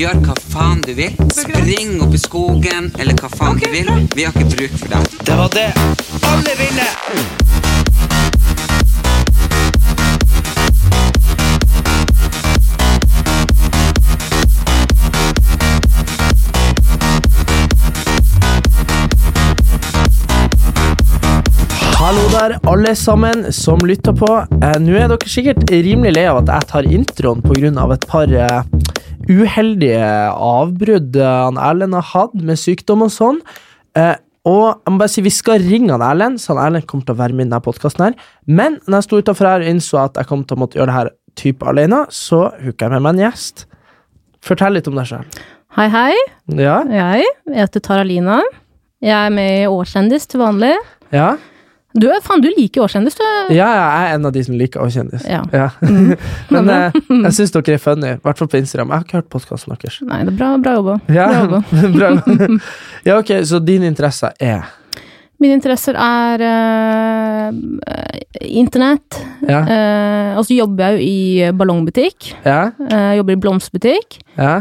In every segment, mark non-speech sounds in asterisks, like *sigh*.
Gjør hva faen du vil. Spring opp i skogen, eller hva faen du vil. Vi har ikke bruk for deg. Det var det alle ville! Hallo der, alle sammen som lytter på. Eh, Nå er dere sikkert rimelig lei av at jeg tar introen pga. et par eh, uheldige avbrudd han Erlend har hatt med sykdom og sånn. Eh, og jeg må bare si Vi skal ringe han Erlend, så han Erlend kommer til å være med i denne podkasten. her. Men når jeg sto utenfor her og innså at jeg kom til å måtte gjøre det her type alene, så hooka jeg med meg en gjest. Fortell litt om deg sjøl. Hei, hei. Ja? Jeg heter Taralina. Jeg er med i Årskjendis til vanlig. Ja? Du, faen, du liker Årskjendis, du. Ja, jeg er en av de som liker Å-kjendis. Ja. *laughs* Men eh, jeg syns dere er funny, i hvert fall på Instagram. Jeg har ikke hørt podkasten deres. Nei, det er bra, bra jobba. Ja, Bra jobba. *laughs* *laughs* ja, ok, så dine interesser er Mine interesser er eh, internett. Ja, Eh, og så jobber jeg jo i ballongbutikk. ja, Eh, jobber i blomsterbutikk. ja.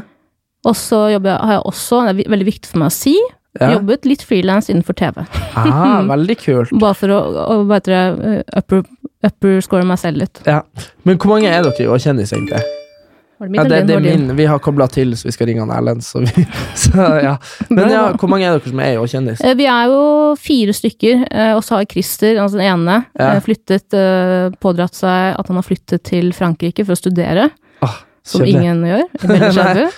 Og så har jeg også, det er veldig viktig for meg å si, ja. jobbet litt frilans innenfor TV. Ah, *laughs* veldig kult. Bare for å, å bare eh, upper, upper meg selv litt. Ja. Men hvor mange er dere i Å-kjendis, egentlig? Det Ja, det, det er min. Vi har kobla til, så vi skal ringe han Erlend. Så vi, *laughs* så, ja. Men ja, hvor mange er dere som er i Å-kjendis? Eh, Vi er jo fire stykker, eh, og så har Christer, altså den ene, Ja. flyttet, pådratt seg at han har flyttet til Frankrike for å studere, Ah, som ingen gjør. Veldig *laughs* kjedelig.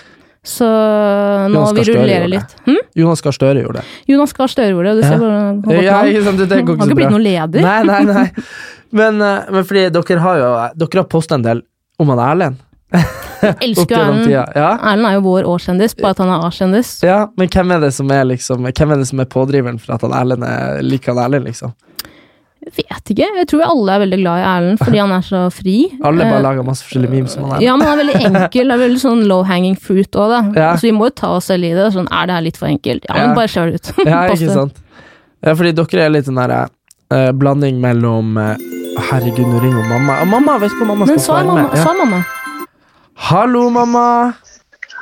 Så nå Jonas vi rullerer litt. Hm? Jonas Gahr Støre gjorde det. Jonas Gahr Støre gjorde det, du Ja. ser bare Ja, liksom, det, det går Han ikke har ikke blitt noen leder. Nei, nei, nei. *laughs* Men, eh, men fordi dere har jo Dere har posta en del om han Erlend. Jeg *laughs* elsker Erlend. Ja. Erlend er jo vår årskjendis, bare at han er A-kjendis. ja, men hvem er det som er liksom Hvem er det som er pådriveren for at han Erlend er like han Erlend, liksom? Vet ikke, jeg tror alle er veldig glad i Erlend fordi han er så fri. Alle bare Eh, lager masse forskjellige memes om han. Ja, men han er veldig enkel. Det er veldig sånn low hanging fruit òg, da. Ja. Så vi må jo ta oss selv i det. Sånn, er det her litt for enkelt? Ja, Ja. men bare kjør det ut. *laughs* Ja, ikke sant? Ja, fordi dere er litt den derre uh, blanding mellom uh, Herregud, nå ringer mamma. Og mamma, vet du hva mamma skal være mamma, med? Ja. sa mamma. Hallo, mamma!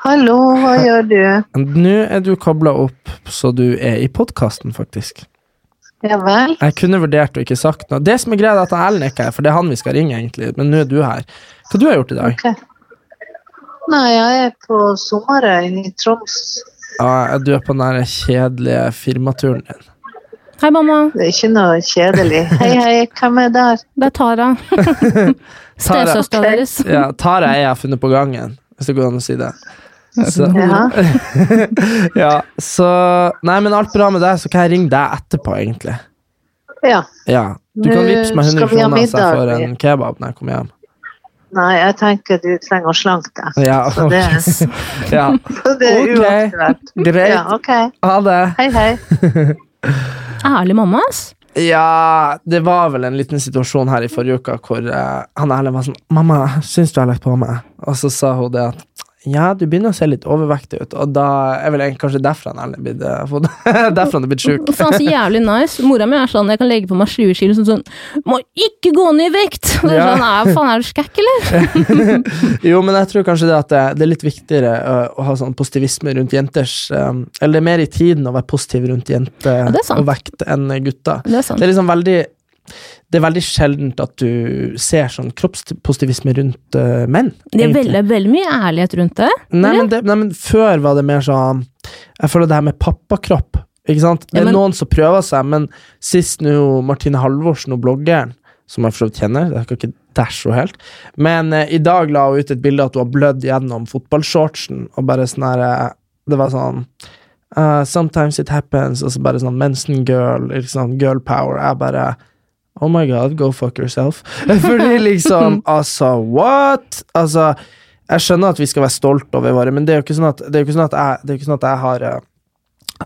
Hallo, hva *laughs* gjør du? Nå er du kobla opp så du er i podkasten, faktisk. Ja vel? Jeg kunne vurdert å ikke sagt noe. Det som er greia, er at Erlend er ikke her, for det er han vi skal ringe, egentlig. Men nå er du her. Hva du har gjort i dag? Nei, jeg er på sommerøy i Troms. Ja, du er på den der kjedelige firmaturen din. Hei, mamma. Det er ikke noe kjedelig. Hei, hei, hvem er der? Det er Tara. *laughs* Stesøstera deres. Ja, Tara er jeg har funnet på gangen, hvis det går an å si det. Så, *laughs* ja, så Nei, men alt bra med deg, så kan jeg ringe deg etterpå, egentlig. Ja. Ja. Du kan vippse meg 100 skal kroner så jeg får en kebab når jeg kommer hjem. Nei, jeg tenker du trenger å slanke deg. Ja, Så det, *laughs* ja. *laughs* så det er okay. uaktuelt. Greit. Ja, ok. Ha det. Hei, hei. Ærlig mamma, ass. Ja, det var vel en liten situasjon her i forrige uke hvor uh, han Erlend var sånn 'Mamma, syns du jeg har lagt på meg?' Og så sa hun det at ja, du begynner å se litt overvektig ut, og da er vel kanskje derfor han Erlend blitt eh, *laughs* Derfor han er blitt sjuk. Faen, så jævlig nice. Mora mi er sånn, jeg kan legge på meg 20 kilo sånn sånn Må ikke gå ned i vekt! *laughs* Og er Ja. sånn, er, faen, er du skækk, eller? *laughs* Jo, men jeg tror kanskje det at det, det er litt viktigere å, å ha sånn positivisme rundt jenters um, Eller det er mer i tiden å være positiv rundt jenter det er og vekt enn gutter. Det er sant. Det er liksom veldig det er veldig sjeldent at du ser sånn kroppspositivisme rundt uh, menn. Det er veldig, veldig mye ærlighet rundt det. Nei men, det, nei, men før var det mer sånn Jeg føler det her med pappakropp. Ikke sant? Det Ja, er men- noen som prøver seg, men sist nå Martine Halvorsen og bloggeren, som jeg for så vidt kjenner, jeg skal ikke dæsje henne helt, men uh, i dag la hun ut et bilde at hun har blødd gjennom fotballshortsen, og bare sånn her eh, Det var sånn uh, Sometimes it happens, og så bare sånn mensen girl, liksom girl power. Jeg bare Oh my god, go fuck yourself. *laughs* Fordi liksom *laughs* Altså, what? Altså Jeg skjønner at vi skal være stolt over våre, men det er jo ikke sånn at, det er jo ikke sånn at, jeg, det er jo ikke sånn at jeg har eh,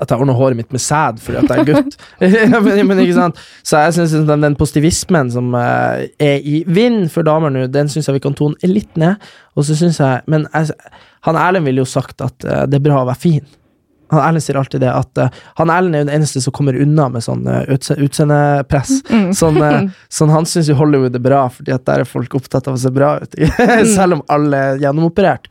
at jeg ordner håret mitt med sæd fordi at jeg er gutt. *laughs* men, men ikke sant? Så jeg synes den, den positivismen som eh, er i vind for damer nå, den syns jeg vi kan tone litt ned. Og så synes jeg Men jeg, han Erlend ville jo sagt at eh, det er bra å være fin. Han Erlend sier alltid det, at uh, han Erlend er jo den eneste som kommer unna med sånn uh, utse utseendepress. Sånn, uh, *laughs* sånn, han syns jo Hollywood er bra, fordi at der er folk opptatt av å se bra ut. *laughs* Selv om alle er gjennomoperert.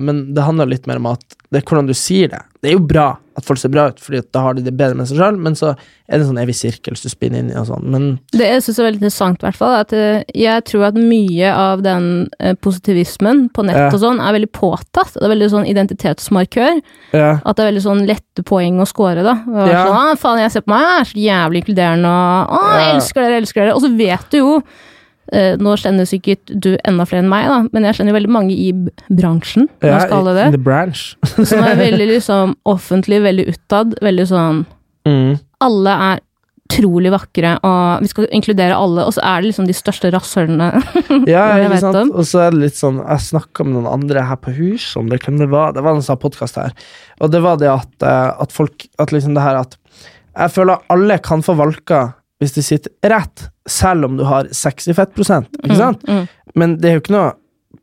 Men det handler litt mer om at det er hvordan du sier det. Det er jo bra at folk ser bra ut, Fordi da har de det bedre med seg sjøl, men så er det en sånn evig sirkel som du spinner inn i og sånn. Men Det jeg syns er veldig interessant, i hvert fall, at eh, jeg tror at mye av den eh, positivismen på nett Ja. og sånn er veldig påtatt. Det er veldig sånn identitetsmarkør. ja, At det er veldig sånn lette poeng å score, da. Og Ja. sånn, faen, jeg ser på meg, jeg er så jævlig inkluderende, og å, jeg elsker dere, elsker dere. Og så vet du jo Nå kjenner sikkert du enda flere enn meg, da, men jeg kjenner veldig mange i bransjen, ja det the branch. *laughs* som er veldig liksom offentlig, veldig utad, veldig sånn mm. alle er utrolig vakre, og vi skal inkludere alle, og så er det liksom de største rasshølene. *laughs* Ja, Jeg vet om. Og så er det litt sånn Jeg snakka med noen andre her på huset om det. Hvem det var? Det var en sånn podkast her. Og det var det at, eh, at folk At liksom det her at Jeg føler alle kan få valka hvis de sitter rett, selv om du har 60 fettprosent. Ikke sant? Mm, Men det er jo ikke noe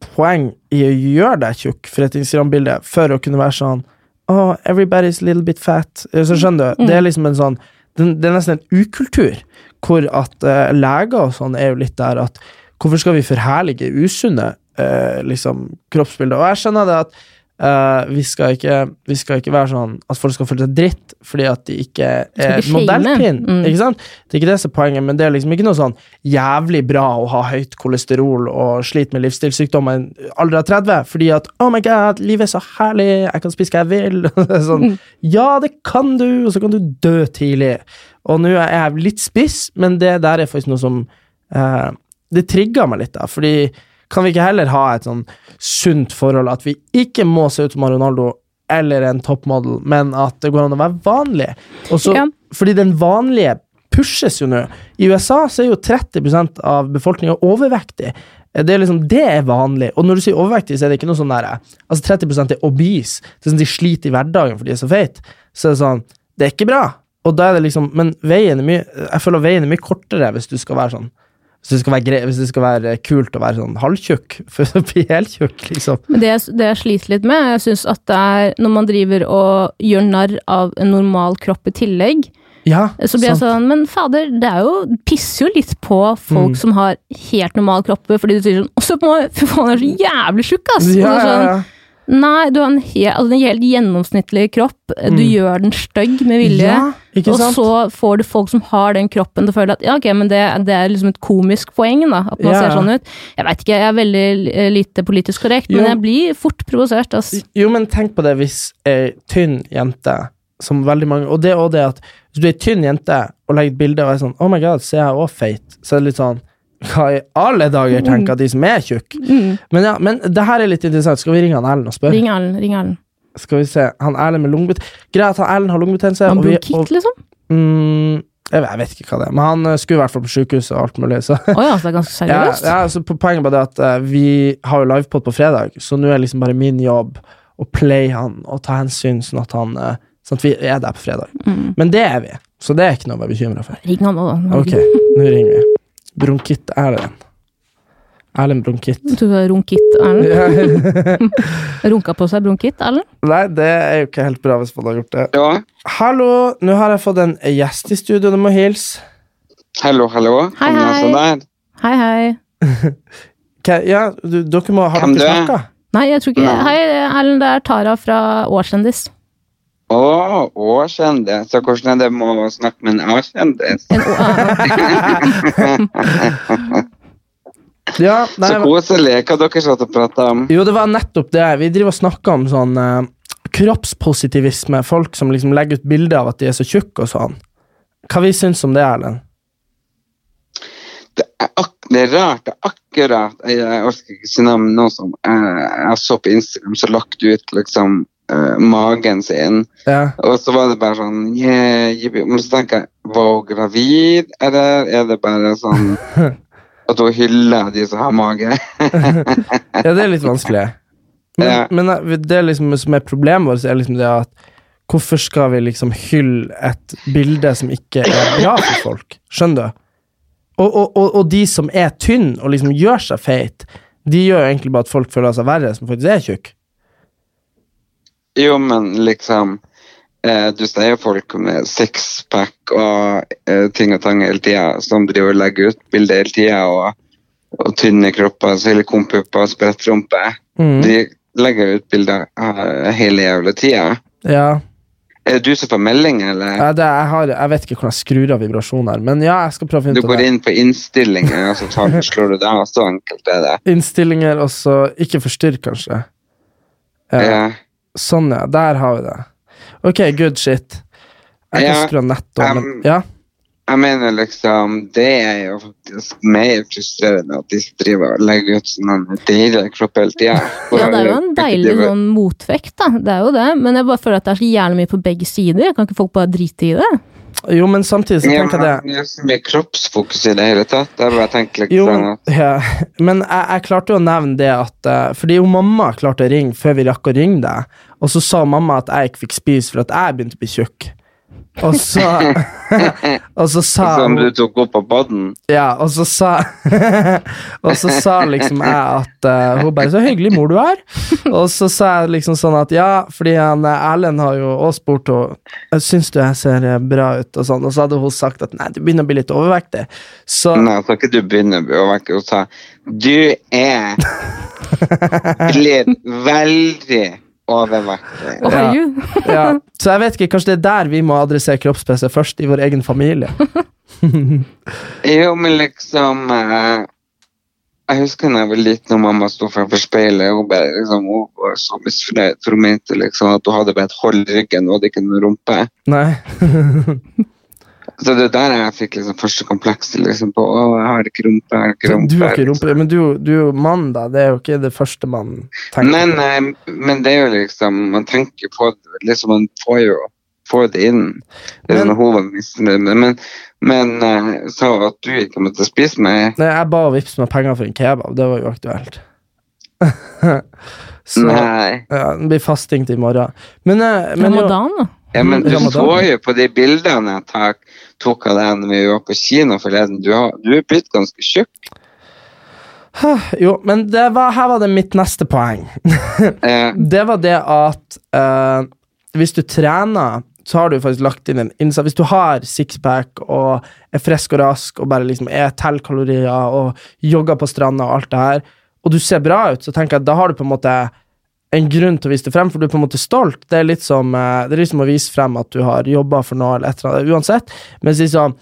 poeng i å gjøre deg tjukk for et Instagram-bilde for å kunne være sånn Oh, everybody's a little bit fat. Eh, Så skjønner du? Det er liksom en sånn det er nesten en ukultur, hvor at uh, leger og sånn er jo litt der at Hvorfor skal vi forherlige usunne uh, liksom, kroppsbilder? Og jeg skjønner det at eh, vi, skal ikke, vi skal ikke være sånn at folk skal føle seg dritt fordi at de ikke er ikke modellpinn. Mm. Ikke sant? Det er ikke det som er poenget, men det er liksom ikke noe sånn jævlig bra å ha høyt kolesterol og slite med livsstilssykdommer i alder av 30, fordi at oh my god, livet er så herlig, jeg kan spise hva jeg vil. *laughs* sånn, ja, det kan du, og så kan du dø tidlig. Og nå er jeg litt spiss, men det der er faktisk noe som uh, Det trigger meg litt, da, fordi kan vi ikke heller ha et sånn sunt forhold, at vi ikke må se ut som Ronaldo eller en toppmodell, men at det går an å være vanlig. Også, Ja. Fordi den vanlige pushes jo nå. I USA så er jo 30% av befolkninga overvektig. Det er liksom, det er vanlig. Og når du sier overvektig, så er det ikke noe sånn der Altså 30% er obese. Det er sånn De sliter i hverdagen fordi de er så feite. Så er det sånn Det er ikke bra. Og da er det liksom Men veien er mye Jeg føler veien er mye kortere hvis du skal være sånn hvis det skal være, hvis det skal være kult å være sånn halvtjukk, *laughs* for å bli heltjukk, liksom. Men det, det jeg sliter litt med, jeg syns at det er når man driver og gjør narr av en normal kropp i tillegg, Ja, så blir jeg sånn Men fader, det er jo pisser jo litt på folk Mm. som har helt normal kropp, fordi du sier sånn Å, se på meg! Fy faen, jeg er så jævlig tjukk, ass! Ja, ja, sånn, ja. Nei, du har en, he altså, en helt gjennomsnittlig kropp. Du gjør den stygg med vilje. Mm. Ja, og så får du folk som har den kroppen til å føle at ja, ok, men det, det er liksom et komisk poeng, da. At man Ja, ser sånn ut. Jeg veit ikke, jeg er veldig eh, lite politisk korrekt, Jo. men jeg blir fort provosert, altså. Jo, men tenk på det hvis ei tynn jente som veldig mange Og det og det at hvis du er ei tynn jente og legger et bilde og er sånn Oh my god, ser jeg òg feit? Så er det litt sånn Hva i alle dager tenker de som er tjukke? Men ja, men det her er litt interessant. Skal vi ringe han Erlend og spørre? Ring Erlend, ring Erlend. Skal vi se. Han Erlend med lungebetennelse Greit at han Erlend har lungebetennelse. Han bronkitt, liksom? mm, jeg, vet, jeg vet ikke hva det er, men han eh, skulle i hvert fall på sjukehuset og alt mulig. Så Oh, ja, så det er ganske *laughs* seriøst? ja, så på- Poenget bare det at uh, vi har jo livepod på fredag, så nå er liksom bare min jobb å play han og ta hensyn, sånn at han uh, Sånn at vi er der på fredag. Mm. Men det er vi, så det er ikke noe å være bekymra for. Ring han nå, da. Ok, nå ringer vi. Bronkitt Erlend. Erlend Bronkitt. Du har runkitt, Erlend. *laughs* Runka på seg bronkitt, Erlend? Nei, det er jo ikke helt bra hvis man har gjort det. Ja, Hallo, nå har jeg fått en gjest i studio, du må hilse. hallo, hallo. Hei, hei. Hei, *laughs* hei. Ja, du, dere må Har Hvem dere du er? snakka? Nei, jeg tror ikke Nei. Hei, Erlend, det er Tara fra Årskjendis. Å, årskjendis. Så hvordan er det med å snakke med en A-kjendis? *laughs* Ja, nei, Så koselig. Hva dere satt og prata om? Jo, det var nettopp det. Vi driver og snakker om sånn eh, kroppspositivisme. Folk som liksom legger ut bilder av at de er så tjukke og sånn. Hva vi syns om det, Erlend? Det er, ak det er rart. Det er akkurat Jeg, orker ikke si navn nå som jeg, jeg så på Instagram, så lagt ut liksom eh, magen sin. Ja. Og så var det bare sånn yeah, yeah. Men så tenker jeg Var hun gravid, eller er det bare sånn *laughs* at hun hyller de som har mage. *laughs* Ja, det er litt vanskelig. Men, Ja. men eh, det liksom, som er problemet vårt, er liksom det at hvorfor skal vi liksom hylle et bilde som ikke er bra for folk? Skjønner du? Og, og, og, og de som er tynne og liksom gjør seg feit, de gjør egentlig bare at folk føler seg verre, som faktisk er tjukk. Jo, men liksom eh, Du ser jo folk med sixpack og eh, ting og tang hele tida, som driver og legger ut bilder hele tida, og, og tynne kropper, silikonpupper og sprettrumpe. Mm. De legger ut bilder eh, hele jævla tida. Ja. Er det du som får melding, eller? Ja, det, jeg, har, jeg vet ikke hvordan jeg skrur av vibrasjoner, men ja, jeg skal prøve å finne ut Du går inn på innstillinger, og så *laughs* tar, slår du det av. Så enkelt er det. Innstillinger, og så ikke forstyrr, kanskje. Ja. Ja. Sånn, ja. Der har vi det. Ok, good shit. Jeg kan Ja, skru av nettet, men Ja. Jeg mener liksom, det er jo faktisk mer frustrerende at de driver og legger ut sånn deilig kropp hele tida. Ja, det er jo en deilig sånn motvekt, da. Det er jo det. Men jeg bare føler at det er så jævlig mye på begge sider. Kan ikke folk bare drite i det? Jo, men samtidig så tenker jeg det det er så mye kroppsfokus i det hele tatt. Det er bare tenker Jo, liksom men, at *laughs* ja. men jeg, jeg klarte jo å nevne det at eh, Fordi jo mamma klarte å ringe før vi rakk å ringe deg, og så sa mamma at jeg ikke fikk spise for at jeg begynte å bli tjukk. Og så *laughs* Og så sa som du tok opp på baden. Ja, og så sa *laughs* Og så sa liksom jeg at uh, Hun bare 'Så hyggelig mor du er'. Og så sa jeg liksom sånn at ja, fordi han eh, Erlend har jo også spurt henne 'Syns du jeg ser eh, bra ut?' og sånn, og så hadde hun sagt at 'nei, du begynner å bli litt overvektig'. Så Nei, så ikke du begynner å bli overvektig', hun sa Du er *laughs* blitt veldig overvektig. Herregud. *laughs* ja, Så jeg vet ikke, kanskje det er der vi må adressere kroppspresset først, i vår egen familie. *laughs* Jo, men liksom eh, Jeg husker da jeg var liten og mamma sto framfor speilet og ble liksom, så misfornøyd, for hun mente liksom at hun hadde bare et hold i ryggen og hadde ikke noe rumpe. Nei. *laughs* Så det er der jeg fikk liksom første komplekset liksom, på å, jeg har ikke rumpe, jeg har ikke rumpe. Du har ikke rumpe, men du, du er jo mann, da. Det er jo ikke det første man tenker nei, på. Nei, men det er jo liksom Man tenker på det, liksom man får jo får det inn. Det er Men-. Men, men eh, sa at du ikke måtte spise meg. Nei, jeg ba vips meg penger for en kebab. Det var jo aktuelt. *laughs* Så Nei. ja, det blir fasting til i morgen. Men, eh, men jo, Ramadan, da. Ja, men du Ramadan. så jo på de bildene jeg tok, tok av deg når vi var på kino forleden. Du, har, du er blitt ganske tjukk. jo, men det var, her var det mitt neste poeng. *laughs* Eh, det var det at eh, hvis du trener, så har du faktisk lagt inn en innsats. Hvis du har sixpack og er frisk og rask og bare liksom er teller kalorier og jogger på stranda og alt det her, og du ser bra ut, så tenker jeg at da har du på en måte en grunn til å vise det frem, for du er på en måte stolt. Det er litt som, eh, det er liksom å vise frem at du har jobba for noe, eller et eller annet, uansett. Men si sånn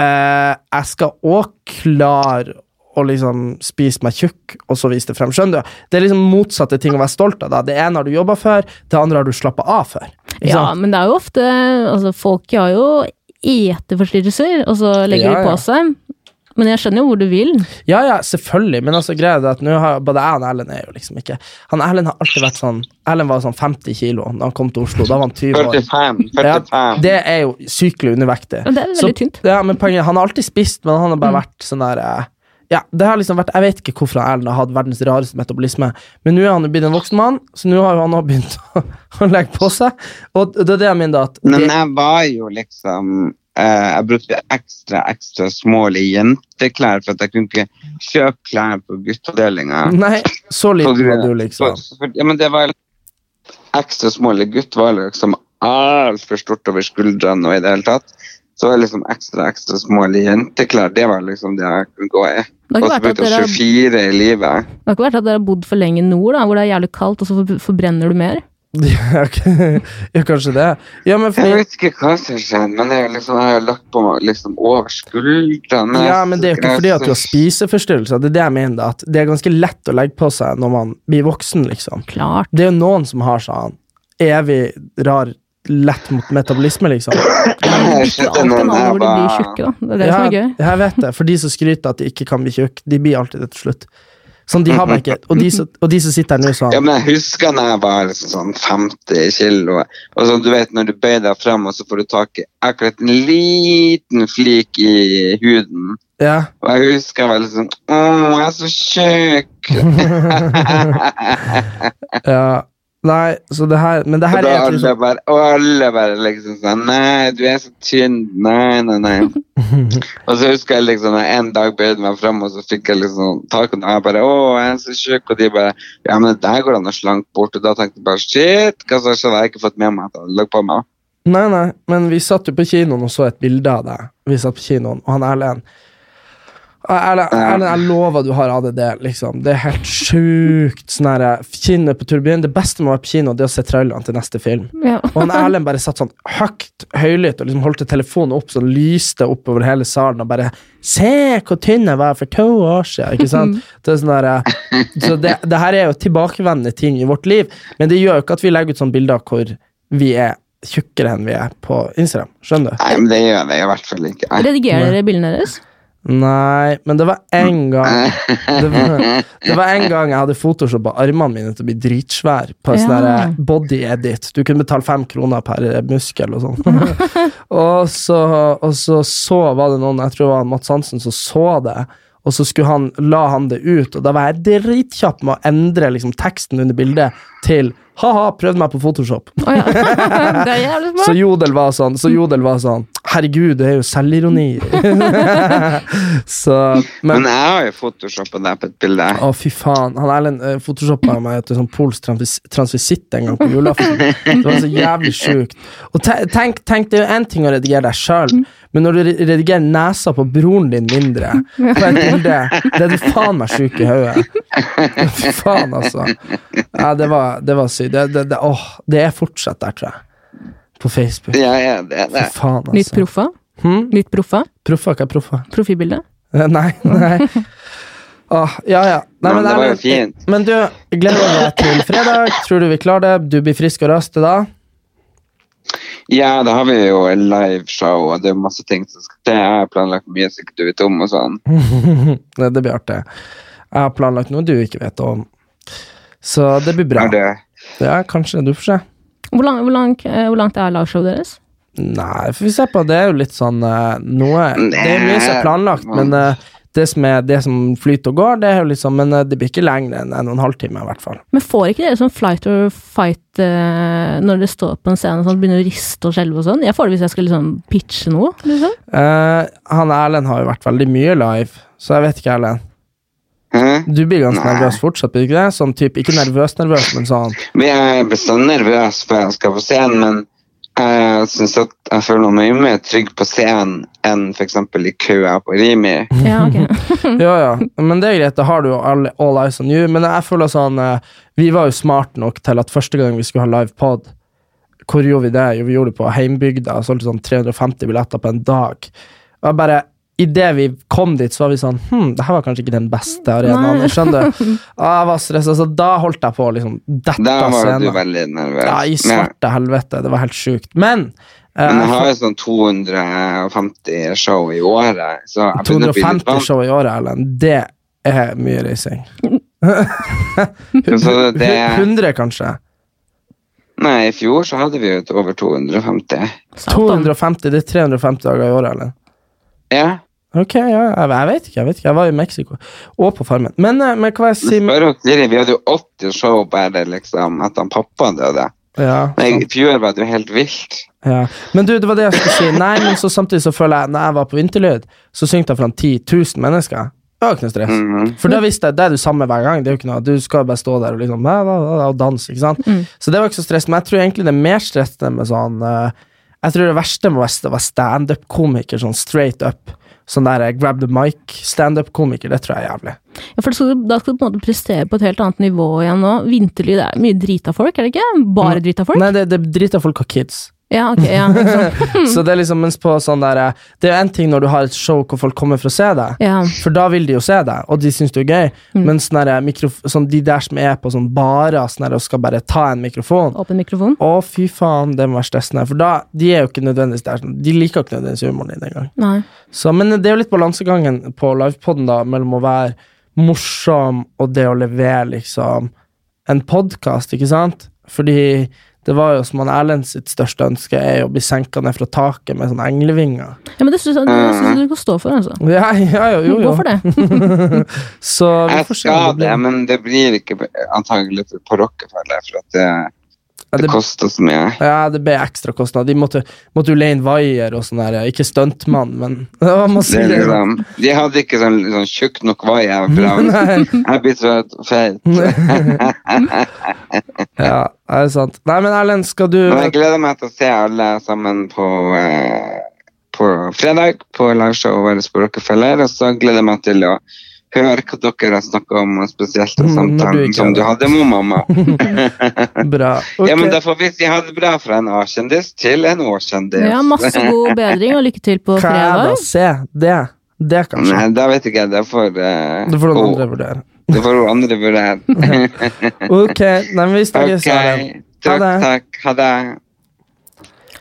eh, Jeg skal òg klare å liksom spise meg tjukk, og så vise det frem. Skjønner du? Det er liksom motsatte ting å være stolt av. Da. Det ene har du jobba for, det andre har du slappa av for. Ja, men det er jo ofte Altså, folk har jo eteforstyrrelser, og så legger Ja, de på seg. Men jeg skjønner jo hvor du vil. Ja, ja, selvfølgelig, men altså greia er det at nå har både jeg og Erlend er jo liksom ikke Han Erlend har alltid vært sånn Erlend var sånn 50 kilo da han kom til Oslo. Da var han 20 år. 45. Ja, 45. det er jo sykelig undervektig. Men det er veldig tynt. Ja, men poenget, Han har alltid spist, men han har bare vært sånn der eh, Ja, det har liksom vært Jeg vet ikke hvorfor Erlend har hatt verdens rareste metabolisme, men nå er han jo blitt en voksen mann, så nå har han også begynt å, *laughs* å legge på seg. Og det er det jeg mener, at At Men jeg var jo liksom Jeg brukte ekstra ekstra smålige jenteklær, for at jeg kunne ikke kjøpe klær på gutteavdelinga. nei, så liten var du, liksom. Ja, men det var ekstra smålig gutt var liksom altfor stort over skuldrene og i det hele tatt. Så var liksom ekstra ekstra smålige jenteklær. Det var liksom det jeg kunne gå i. Det har Og så brukte jeg dere har 24 i livet. Det har ikke vært at dere har bodd for lenge nord, da, hvor det er jævlig kaldt, og så forbrenner du mer? *laughs* Ja, ja, kanskje det. Ja, men Jeg vet ikke hva som skjedde, men er liksom, jeg har lagt på meg liksom over skuldrene. Ja, men det er jo ikke fordi at du har spiseforstyrrelser. Det er det jeg mener. At det er ganske lett å legge på seg når man blir voksen, liksom. Klart. Det er jo noen som har sånn evig rar, lett mot metabolisme, liksom. Jeg alltid når jeg tjukke. Det er det som er gøy. Jeg vet det. For de som skryter at de ikke kan bli tjukke, de blir alltid det til slutt. Sånn, de har meg ikke. Og de og de som sitter her nå sånn Ja, men jeg husker da jeg var liksom sånn 50 kilo, og så du vet når du bøyer deg frem, og så får du tak i akkurat en liten flik i huden. Ja. Og jeg husker jeg var litt sånn Å, jeg er så tjukk! *laughs* ja. Nei, så det her Men det her er et alle liksom bare, alle bare liksom sånn Nei, du er så tynn. Nei, nei, nei. *laughs* og så husker jeg liksom en dag bøyde meg fram, og så fikk jeg liksom tak i den, jeg bare Å, jeg er så tjukk. Og de bare Ja, men det der går an å slanke bort. Og da tenkte jeg bare Shit, hva som skjedde? Jeg har ikke fått med meg at han lå på meg. Nei, nei, men vi satt jo på kinoen og så et bilde av deg. Vi satt på kinoen, og han Erlend Erlend, Erlend, jeg lover du har ADD, liksom. Det er helt sjukt. Sånn her, Kinnet på turbinen. Det beste med å være på kino, det er å se trailerne til neste film. Ja. Og han Erlend bare satt sånn høyt, høylytt og liksom holdt telefonen opp, så lyste oppover hele salen og bare Se hvor tynn jeg var for to år siden! Ikke sant? *laughs* Det er sånn der, så det, det her er jo tilbakevendende ting i vårt liv, men det gjør jo ikke at vi legger ut sånne bilder hvor vi er tjukkere enn vi er på Instagram. Skjønner du? Nei, men det gjør jeg i hvert fall ikke. Redigerer dere bildene deres? Nei, men det var en gang *laughs* Det var, det var en gang jeg hadde photoshoppa armene mine til å bli dritsvær på en sånn Ja. der body edit. Du kunne betale fem kroner per muskel og sånn. *laughs* og, så, og så så var det noen, jeg tror det var Mats Hansen, som så det. Og så skulle han, la han det ut, og da var jeg dritkjapp med å endre liksom, teksten under bildet til ha-ha, prøvde meg på Photoshop. Oh, ja. *laughs* det er jævlig Så. Jodel var sånn, så Jodel var sånn Herregud, det er jo selvironi. *laughs* så Men Men jeg har jo photoshoppa deg på et bilde. å, fy faen. Han Erlend uh, photoshoppa meg til sånn polsk transvis- transvisitt en gang på julaften. Det var så jævlig sjukt. Og te tenk, tenk, det er jo én ting å redigere deg sjøl, men når du redigerer nesa på broren din mindre på et bilde, det er du faen meg sjuk i hodet. *laughs* Faen, altså. Ja, det var, det var sykt. Det, det, det, åh, det er fortsatt der, tror jeg. På Facebook. Ja, ja, det er det. faen, Nytt altså. proffa? Hmm? Nytt proffa? Proffa, hva er proffa? Profilbilde? Eh, Nei, nei. Åh, ja, ja. Nei, Men det var jo fint. Men du, gleder meg til fredag. Tror du vi klarer det? Du blir frisk og rask til da? Ja, da har vi jo en liveshow, og det er masse ting som skal til. Jeg har planlagt mye som du vet om, og sånn. *laughs* det, det blir artig. Jeg har planlagt noe du ikke vet om. Så det blir bra. Er det Ja, kanskje. Du får se. Hvor, lang, hvor, lang, eh, hvor langt er liveshowet deres? Nei, får vi se på. Det er jo litt sånn eh, noe Det er mye som er planlagt, men eh, det som, er, det som flyter og går, det er jo liksom Men eh, det blir ikke lenger enn en og en halv time, i hvert fall. Men får ikke dere sånn flight or fight eh, når dere står på en scene og sånn, begynner å riste og skjelve og sånn? Jeg får det hvis jeg skal liksom pitche noe. liksom. Eh, han Erlend har jo vært veldig mye live, så jeg vet ikke, Erlend. Hæ? Du blir ganske Nei. nervøs fortsatt, blir du ikke det? Sånn type, ikke nervøs-nervøs, men sånn Men jeg blir bestandig nervøs før jeg skal på scenen, men jeg synes at jeg føler meg mye mer trygg på scenen enn f.eks. i køa på Rimi. Ja, ok. *laughs* Ja, ja, men det er greit, da har du jo all, all eyes on you. Men jeg føler sånn eh, Vi var jo smart nok til at første gang vi skulle ha live pod, hvor gjorde vi det? Jo, vi gjorde det på heimbygda og solgte sånn 350 billetter på en dag. Og jeg bare Idet vi kom dit, så var vi sånn Hm, det her var kanskje ikke den beste arenaen. Nei. Skjønner du? *laughs* Og jeg var stressa, så da holdt jeg på å liksom dette Da var var du veldig nervøs. Ja, i svarte svarte helvete. Det var helt sjukt. Men eh, men jeg har jo sånn 250 show i året, så jeg begynner å bli 250 show i året, Erlend. Det er mye reising. *laughs* Så 100, kanskje? nei, i fjor så hadde vi jo over 250. 250, det er 350 dager i året, eller? Ja, Ok, ja, jeg, jeg vet ikke, jeg vet ikke. Jeg var i Mexico. Og på Farmen. Men, eh, men hva jeg sier vi hadde jo 80 show bare liksom etter han pappa døde. ja, men. I fjor var det jo helt vilt. ja. Men du, det var det jeg skulle si. Nei, men så samtidig så føler jeg Når jeg var på Vinterlyd, så syngte jeg foran 10 000 mennesker. Det var ikke noe stress. Mhm. For da visste jeg det er du samme hver gang. Det er jo ikke noe, Du skal bare stå der og liksom og danse. ikke sant? Så det var ikke så stress. Men jeg tror egentlig det er mer stressende med sånn eh, Jeg tror det verste med å være standup-komiker, sånn straight up. Sånn der eh, grab the mic-standup-komiker. Det tror jeg er jævlig. Ja, for da skal, du, da skal du på en måte prestere på et helt annet nivå igjen nå. Vinterlyd er mye drita folk, er det ikke? Bare drita folk? Nei, det, det drita folk og kids. Ja, ok, ja. *laughs* Så det er liksom mens på sånn der eh, Det er jo en ting når du har et show hvor folk kommer for å se deg, Ja. for da vil de jo se deg, og de syns du er gøy. Mm. Men sånn mikrof sånn, de der som er på sånn barer sånn og skal bare ta en mikrofon Åpen mikrofon. Å, fy faen, det må være stressende. For da, de er jo ikke nødvendigvis der. sånn, De liker ikke nødvendigvis humoren din engang. Men det er jo litt balansegangen på livepoden da, mellom å være morsom og det å levere liksom en podkast, ikke sant? Fordi Det var jo som han Erlend sitt største ønske er å bli senka ned fra taket med sånne englevinger. Ja, men det syns jeg, jeg du kan stå for, altså. Ja, ja, jo, jo, jo. Gå for det. *laughs* Så vi Jeg får se. om skal blir- det, men det blir ikke antagelig på Rockefeller, for at det, Ja, det det, kosta så mye. ja, det ble ekstra kostnad. De måtte, måtte jo leie inn vaier og sånn der. Ikke stuntmann, men *laughs* det var masse Det greier. liksom, de hadde ikke sånn, sånn tjukk nok *laughs* vaier. *laughs* Jeg blir så feit. ja, det er sant. Nei, men Erlend, skal du jeg gleder meg til å se alle sammen på, eh, på fredag på liveshowet vårt på Rockefeller. Og så gleder jeg meg til å høre hva dere har snakka om, spesielt den Mm, du samtalen som du hadde med mamma. *laughs* *laughs* Bra. Okay. Ja, men Da får vi si ha det bra fra en A-kjendis til en Å-kjendis. Ja, masse god *laughs* bedring, og lykke til på Hva fredag. å se? Det. Det, kanskje. Nei, da vet ikke jeg. Det får uh, Det får noen andre vurdere. Det får noen andre vurdere. Ok, nei, men vi snakkes. Okay. Takk, det. takk. Ha det.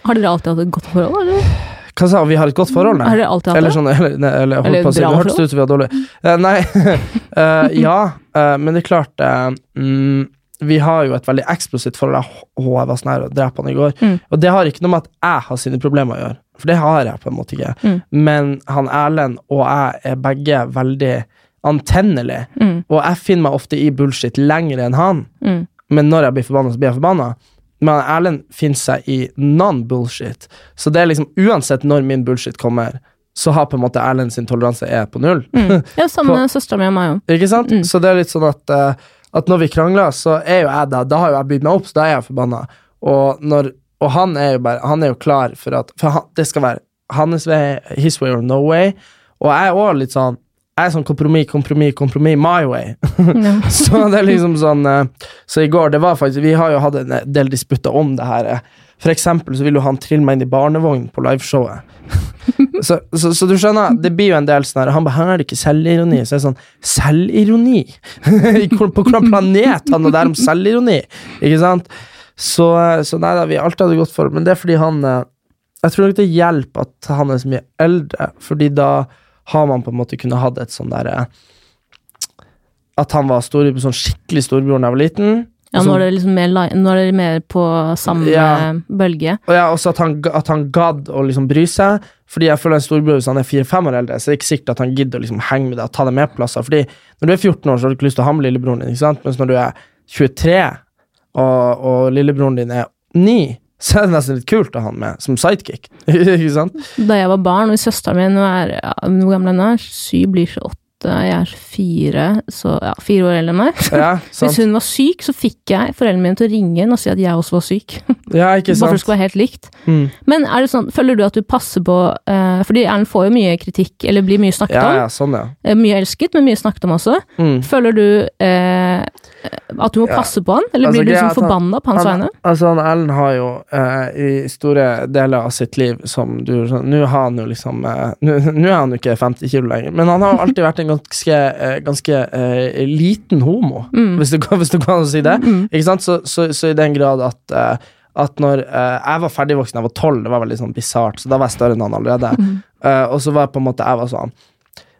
Har dere alltid hatt et godt forhold, eller? Hva sa? Vi har et godt forhold, Har dere alltid hatt Eller sånn, eller, nei, eller, holdt Eller på å si, det hørtes ut som vi var dårlig uh, nei, uh, *laughs* ja, uh, men det er klart mm, Vi har jo et veldig eksplosivt forhold. Å, jeg var sånn her og drep han i går. Mm. Og det har ikke noe med at jeg har sine problemer å gjøre, for det har jeg på en måte ikke. Mm. Men han Erlend og jeg er begge veldig antennelige, Mm, og jeg finner meg ofte i bullshit lenger enn han. mm. Men når jeg blir forbanna, så blir jeg forbanna. Men Erlend finner seg i non-bullshit. Så det er liksom uansett når min bullshit kommer, så har på en måte Erlend sin toleranse er på null. Mm. *laughs* Ja, sammen med søstera mi og meg òg. Ikke sant? Mm. Så det er litt sånn at, eh, at når vi krangler, så er jo jeg da Da har jo jeg bydd meg opp, så da er jeg forbanna. Og, når, og han er jo bare Han er jo klar for at For han, det skal være hans way, his way or no way. Og jeg er òg litt sånn Jeg er sånn kompromiss, kompromiss, kompromiss, my way. Ja. *laughs* Så det er liksom sånn eh, Så i går, det var faktisk Vi har jo hatt en del disputter om det her. eh. For eksempel så vil jo han trille meg inn i barnevogn på liveshowet. *laughs* så, så, så du skjønner, det blir jo en del sånn her Han bare er det ikke selvironi'. Så jeg det sånn Selvironi? *laughs* På hvilken planet han er der om selvironi? Ikke sant? Så, eh, så nei da, vi alltid hadde gått godt forhold, men det er fordi han eh, Jeg tror nok det hjelper at han er så mye eldre, fordi da har man på en måte kunnet hatt et sånn derre At han var stor, sånn skikkelig storebror da jeg var liten. Ja, nå er det liksom mer, nå er det mer på samme Ja. bølge. Og ja, også at han, at han gadd å liksom bry seg. Fordi jeg føler en storebror Hvis han er fire-fem år eldre, så er det ikke sikkert at han gidder å liksom henge med deg og ta deg med plasser. Fordi når du er 14 år, så har du ikke lyst til å ha med lillebroren din. ikke sant? Mens når du er 23, og, og lillebroren din er 9, så er det nesten litt kult å ha han med som sidekick. *laughs* ikke sant? Da jeg var barn, og søsteren min er ja, Hvor gammel hun? er? Syv blir 28, jeg er fire, så ja, fire år eldre enn meg. Ja, *laughs* Hvis hun var syk, så fikk jeg foreldrene mine til å ringe inn og si at jeg også var syk. *laughs* Ja, ikke sant? Bare for det skulle være helt likt. Mm. Men er det sånn, føler du at du passer på uh, Fordi Erlend får jo mye kritikk, eller blir mye snakket Ja, om. ja, sånn, ja. Eh, Mye elsket, men mye snakket om også. Mm. Føler du eh, at du må passe på han, eller Altså, blir du liksom forbanna på hans han, vegne? Altså, han Ellen har jo eh, i store deler av sitt liv som du Nå har han jo liksom eh, Nå *laughs* er han jo ikke 50 kilo lenger, men han har jo alltid vært en ganske, eh, ganske eh, liten homo, Mm. hvis, det, går- hvis det går an å si det. Ikke sant? Så, så, så i den grad at eh, at når uh, jeg var ferdigvoksen, jeg var tolv, det var veldig sånn bisart, så da var jeg større enn han allerede. Eh, og så var jeg på en måte Jeg var sånn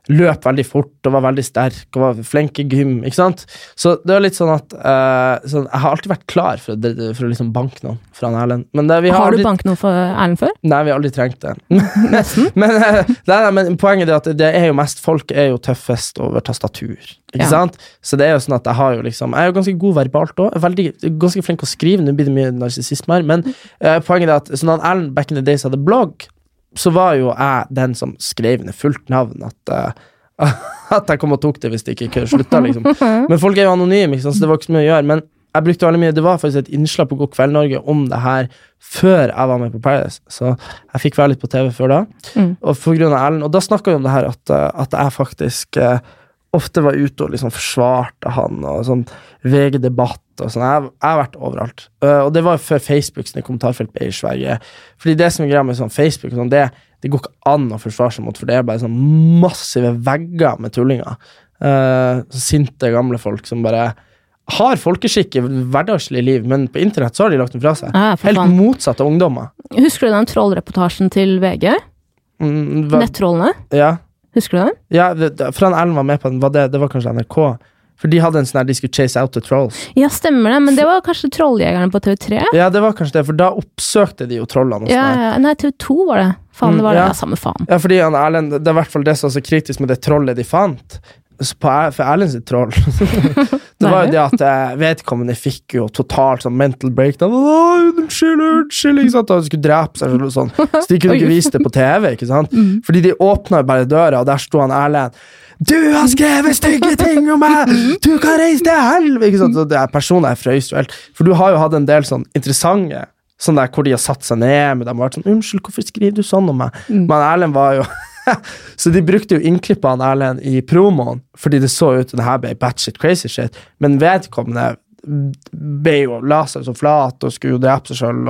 løp veldig fort og var veldig sterk og var flink i gym. ikke sant? Så det var litt sånn at uh, sånn, Jeg har alltid vært klar for, å- for å liksom banke noen fra Erlend. Men det, vi har, Har du banket noen for Erlend før? Nei, vi har aldri trengt det. *laughs* *laughs* men, uh, nei, nei, men poenget er at det er jo mest folk er jo tøffest over tastatur. Ikke Ja. sant? Så det er jo sånn at jeg har jo liksom Jeg er jo ganske god verbalt òg. Ganske flink å skrive. Nå blir det mye narsissisme her, men uh, poenget er at sånn at Erlend back in the days hadde blogg, så var jo jeg den som skrev ned fullt navn. At, uh, *laughs* at jeg kom og tok det hvis det ikke slutta, liksom. Men folk er jo anonyme, liksom, så det var ikke så mye å gjøre. Men jeg brukte veldig mye Det var faktisk et innslag på God kveld Norge om det her før jeg var med på Paradise, så jeg fikk være litt på TV før da. Mm. Og på grunn av Ellen, Og da snakka vi om det her at, eh, at jeg faktisk eh, ofte var ute og liksom forsvarte han, og sånn VG-debatt og sånn. Jeg, jeg har vært overalt. Uh, og det var før Facebooks kommentarfelt ble i Sverige. Fordi det som er greia med sånn Facebook, sånn, det, det går ikke an å forsvare seg mot, for det er bare sånn massive vegger med tullinger. Uh, sinte gamle folk som bare har folkeskikk i hverdagslig liv, men på internett så har de lagt den fra seg. Ja, Helt motsatt av ungdommer. Husker du den trollreportasjen til VG? Mm, Nettrollene? ja. Husker du den? Ja, for han Ellen var med på den. Var det, det var kanskje NRK. For de hadde en sånn her de skulle chase out the trolls. Ja, stemmer det, men det var kanskje Trolljegerne på TV3? Ja, det var kanskje det, for da oppsøkte de jo trollene. og Ja, sånn ja, nei, TV2 var det. Faen, det var Mm, det. ja. Ja, samme faen. Ja, fordi han Erlend, det er i hvert fall det som er så kritisk med det trollet de fant. For Erlend sitt troll *laughs* Det var jo det at eh, vedkommende fikk jo totalt sånn mental breakdown. Unnskyld, unnskyld, ikke sant? Og skulle drepe seg selv sånn. Så de kunne *laughs* ikke vise det på TV, ikke sant? Fordi de åpna bare døra, og der sto han Erlend. Du har skrevet stygge ting om meg! *laughs* Du kan reise til helvete! Ikke sant? Så det er personer jeg frøys jo helt. For du har jo hatt en del sånn interessante Sånn der hvor de har satt seg ned med dem og vært sånn 'Unnskyld, hvorfor skriver du sånn om meg?' Men Erlend var jo *laughs* Så de brukte jo innklippene Erlend i promoen, fordi det så ut som det her ble batshit crazy shit. Men vedkommende ble jo la seg så flat og skulle jo drepe seg sjøl,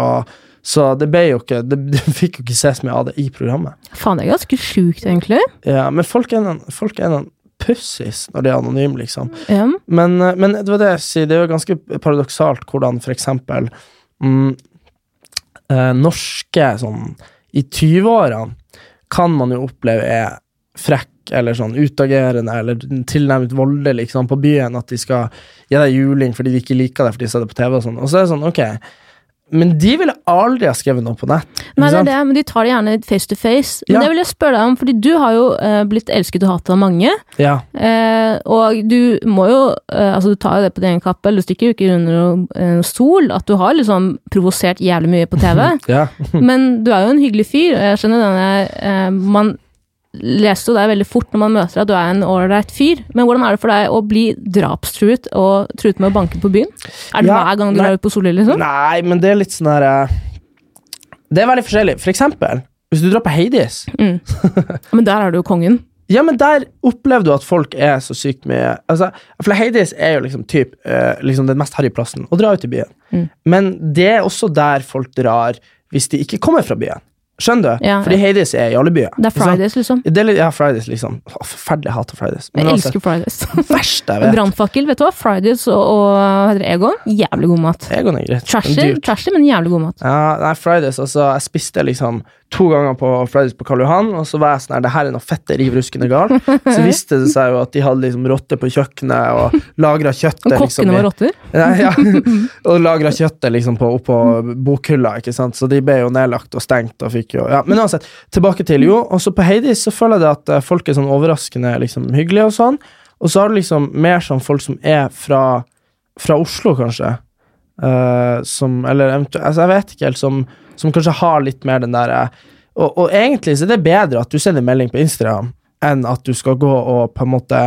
så det ble jo ikke det, *laughs* det, fikk jo ikke se så mye av det i programmet. Faen, det er ganske sjukt, egentlig. Ja, men folk er noen, folk er noen pussis når de er anonyme, liksom. Mm. Men, eh, men det var det jeg sier, det er jo ganske paradoksalt hvordan for eksempel mm, eh, norske sånn i 20-årene kan man jo oppleve er frekk eller sånn utagerende eller tilnærmet voldelig liksom, på byen, at de skal gi deg juling fordi de ikke liker deg fordi de ser det på TV og sånn. Og så er det sånn, ok, men de ville aldri ha skrevet noe på nett. Nei, det er det, men de tar det gjerne face to face. Men Ja. det vil jeg spørre deg om, fordi du har jo eh, blitt elsket og hatet av mange. Ja. Eh, og du må jo eh, Altså, du tar jo det på din egen kappe, eller du stikker jo ikke under stol, at du har liksom provosert jævlig mye på TV. *laughs* ja. Men du er jo en hyggelig fyr, og jeg skjønner denne Man leser jo deg veldig fort når man møter at du er en ålreit fyr, men hvordan er det for deg å bli drapstruet og truet med å banke på byen? Er det Ja, hver gang du nei. drar ut på Solli, liksom? Nei, men det er litt sånn her eh, Det er veldig forskjellig. For eksempel, hvis du drar på Heidis *laughs* Men der er du jo kongen. Ja, men der opplever du at folk er så sykt mye altså, For Hades er jo liksom, typ, eh, liksom den mest harry plassen å dra ut i byen. Mm. Men det er også der folk drar hvis de ikke kommer fra byen. Skjønner du? Ja. Fordi Hades er i alle byer. Det er? Fridays, liksom. Det er litt, ja, Fridays, liksom. Forferdelig jeg hater Fridays. Jeg Men elsker Fridays. *laughs* Verst jeg vet. Brannfakkel, vet du hva? Fridays og, og hva heter det, Egon, jævlig god mat. Egon er greit. Trashy, trashy, men jævlig god mat. Ja, nei, Fridays, altså, jeg spiste liksom to ganger på Fridays på Karl Johan, og så var jeg sånn her, det her er noe fette riv ruskende galt. Så viste det seg jo at de hadde liksom rotter på kjøkkenet og lagra kjøttet. Og liksom, var rotter. Ja, ja. *laughs* Og lagra kjøttet liksom på, oppå bokhylla, ikke sant? så de ble jo nedlagt og stengt. og fikk jo, ja. Men uansett, tilbake til jo, og så på Heidis så føler jeg det at eh, folk er sånn overraskende liksom, hyggelige og sånn, og så har du liksom mer sånn folk som er fra, fra Oslo, kanskje. Uh, som, eller eventuelt, altså jeg vet ikke helt, som, som kanskje har litt mer den der eh, og, og egentlig så er det bedre at du sender melding på Instagram, enn at du skal gå og på en måte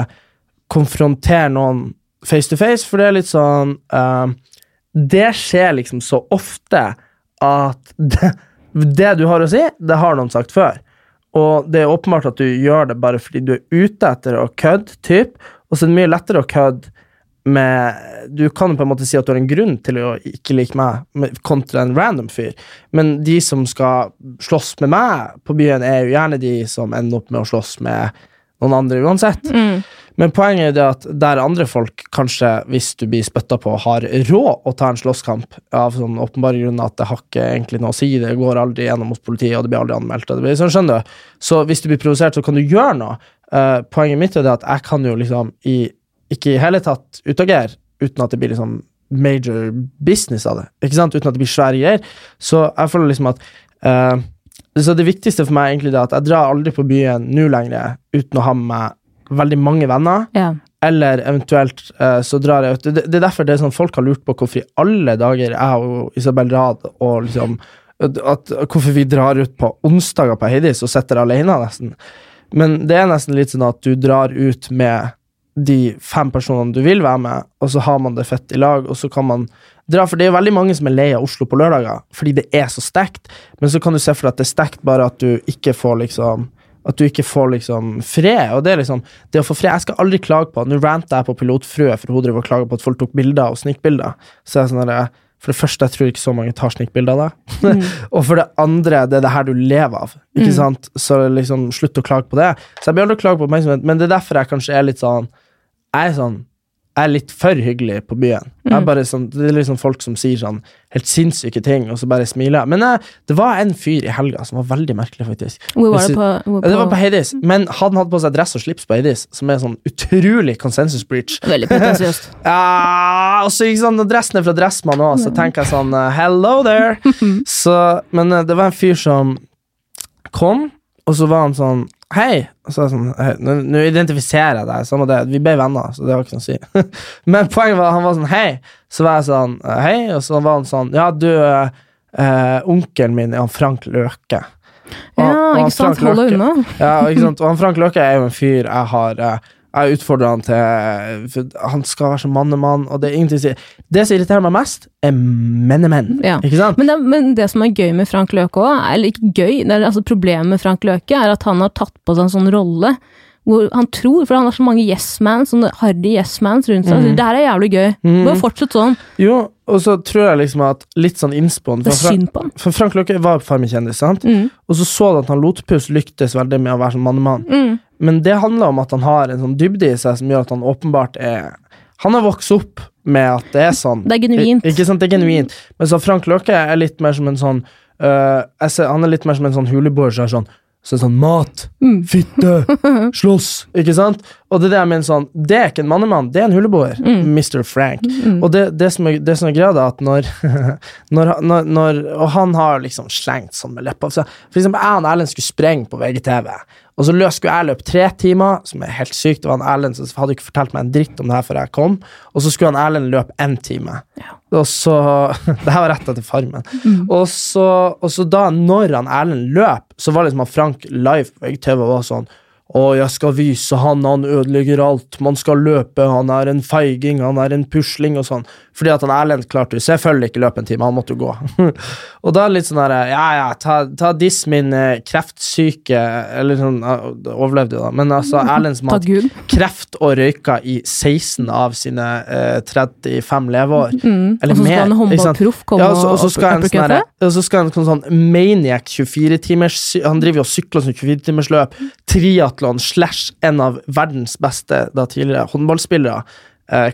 konfrontere noen face to face, for det er litt sånn uh, Det skjer liksom så ofte at *laughs* det, det du har å si, det har noen sagt før. Og det er åpenbart at du gjør det bare fordi du er ute etter å kødde. Og så er det mye lettere å kødde med Du kan jo på en måte si at du har en grunn til å ikke like meg, kontra en random fyr. Men de som skal slåss med meg på byen, er jo gjerne de som ender opp med å slåss med noen andre uansett. Men poenget er det at der andre folk kanskje, hvis du blir spytta på, har råd å ta en slåsskamp av sånn åpenbare grunner at det har ikke egentlig noe å si, det går aldri gjennom hos politiet, og det blir aldri anmeldt. Og det blir, sånn, skjønner du? Så hvis du blir provosert, så kan du gjøre noe. Uh, poenget mitt er det at jeg kan jo liksom i, ikke i hele tatt utagere uten at det blir liksom major business av det. Ikke sant? Uten at det blir svære greier. Så jeg føler liksom at uh, Så det viktigste for meg egentlig er at jeg drar aldri på byen nå lenger uten å ha med meg veldig mange venner. Ja. Eller eventuelt uh, så drar jeg ut det, det er derfor det er sånn folk har lurt på hvorfor i alle dager jeg og Isabel Rad og liksom at, at, Hvorfor vi drar ut på onsdager på Heidis og sitter alene, nesten. Men det er nesten litt sånn at du drar ut med de fem personene du vil være med, og så har man det fett i lag, og så kan man dra. For det er jo veldig mange som er lei av Oslo på lørdager, fordi det er så stekt, Men så kan du se for deg at det er stekt bare at du ikke får liksom at du ikke får liksom fred. Og det er liksom Det å få fred Jeg skal aldri klage på Nå ranta jeg på pilotfrue, for hun driver og klager på at folk tok bilder og snikbilder. Så jeg er sånn der, For det første, jeg tror ikke så mange tar snikbilder av deg. *laughs* og for det andre, det er det her du lever av. Ikke sant? Så liksom, slutt å klage på det. Så jeg blir aldri klage på oppmerksomhet, men det er derfor jeg kanskje er litt sånn Jeg er sånn er litt for hyggelig på byen. Mm. sånn, det er liksom folk som sier sånn helt sinnssyke ting, og så bare smiler jeg. Men jeg, det var en fyr i helga som var veldig merkelig, faktisk. Hvor var det på, hvor Ja, Det var på på Heidis, men han hadde på seg dress og slips på Heidis, som er sånn utrolig consensus breach. Veldig pretensiøst. *laughs* Ja, og så gikk sånn, dressen er fra Dressmann òg, så tenker jeg sånn eh, Hello there! *laughs* Så, men eh, det var en fyr som kom, og så var han sånn Hei! Og så var sånn «Hei, Nå nå identifiserer jeg deg, sånn det. Vi ble venner, så det har ikke noe å si. *laughs* men poenget var han var sånn Hei! Så var jeg sånn Hei, og så var han sånn Ja, du, eh, eh, onkelen min er han Frank Løke. Og- Ja, og han ikke sant? holde Hold unna. ja, ikke sant? Og han Frank Løke er jo en fyr jeg har eh, Jeg utfordrer han til for Han skal være som mannemann, og det er ingenting å si. Det som irriterer meg mest, er mennemenn. Ja. Ikke sant? Men det, men det som er gøy med Frank Løke òg, eller ikke gøy, det er, altså problemet med Frank Løke er at han har tatt på seg en sånn rolle hvor han tror, for han har så mange yes-mans, sånne harry yes-mans rundt seg. Mm. Det her er jævlig gøy. Bare fortsett sånn. Jo, og så tror jeg liksom at litt sånn innspoen Det er for, synd på han. for Frank Løke var Farmen kjendis, sant? Mm. Og så så du at han Lotepus lyktes veldig med å være som mannemann. Mm. Men det handler om at han har en sånn dybde i seg som gjør at han åpenbart er Han har vokst opp med at det er sånn. Det er genuint. I- Ikke sant, det er genuint. Men så Frank Løke er litt mer som en sånn uh, ser, Han er litt mer som en sånn huleboer som er sånn så er det sånn Mat, Mm. fitte, *laughs* slåss. Ikke sant? Og det er det jeg mener sånn Det er ikke en mannemann, det er en huleboer. Mm. Mr. Frank. Og det, det, som er, det som er greia, er at når, *laughs* når, når, når Og han har liksom slengt sånn med leppa. Så For eksempel, jeg og Erlend skulle sprenge på VGTV, og så skulle jeg løpe tre timer, som er helt sykt. Det var han Erlend som hadde ikke fortalt meg en dritt om det her før jeg kom, og så skulle han Erlend løpe én time. Og så *laughs* Det her var rett etter Farmen. Og, så, og så da, når han Erlend løp, så var liksom han Frank live på VGTV og var sånn å, jeg skal vise han, han ødelegger alt, man skal løpe, han er en feiging, han er en pusling og sånn. Fordi at han Erlend klarte jo selvfølgelig ikke løpe en time, han måtte jo gå. *laughs* og da er det litt sånn her, ja ja, ta, ta diss min eh, kreftsyke, eller sånn, overlevde jo da, men altså *laughs* Erlend som hatt kreft og røyka i 16 av sine eh, 35 leveår. Mm. Eller Og så skal mer, sant? håndballproff komme Ja, og så- og så og skal en, sånn og så skal en sånn, sånn maniac 24-timers Han driver jo og sykler som 24-timersløp. Triatlon slash en av verdens beste da tidligere håndballspillere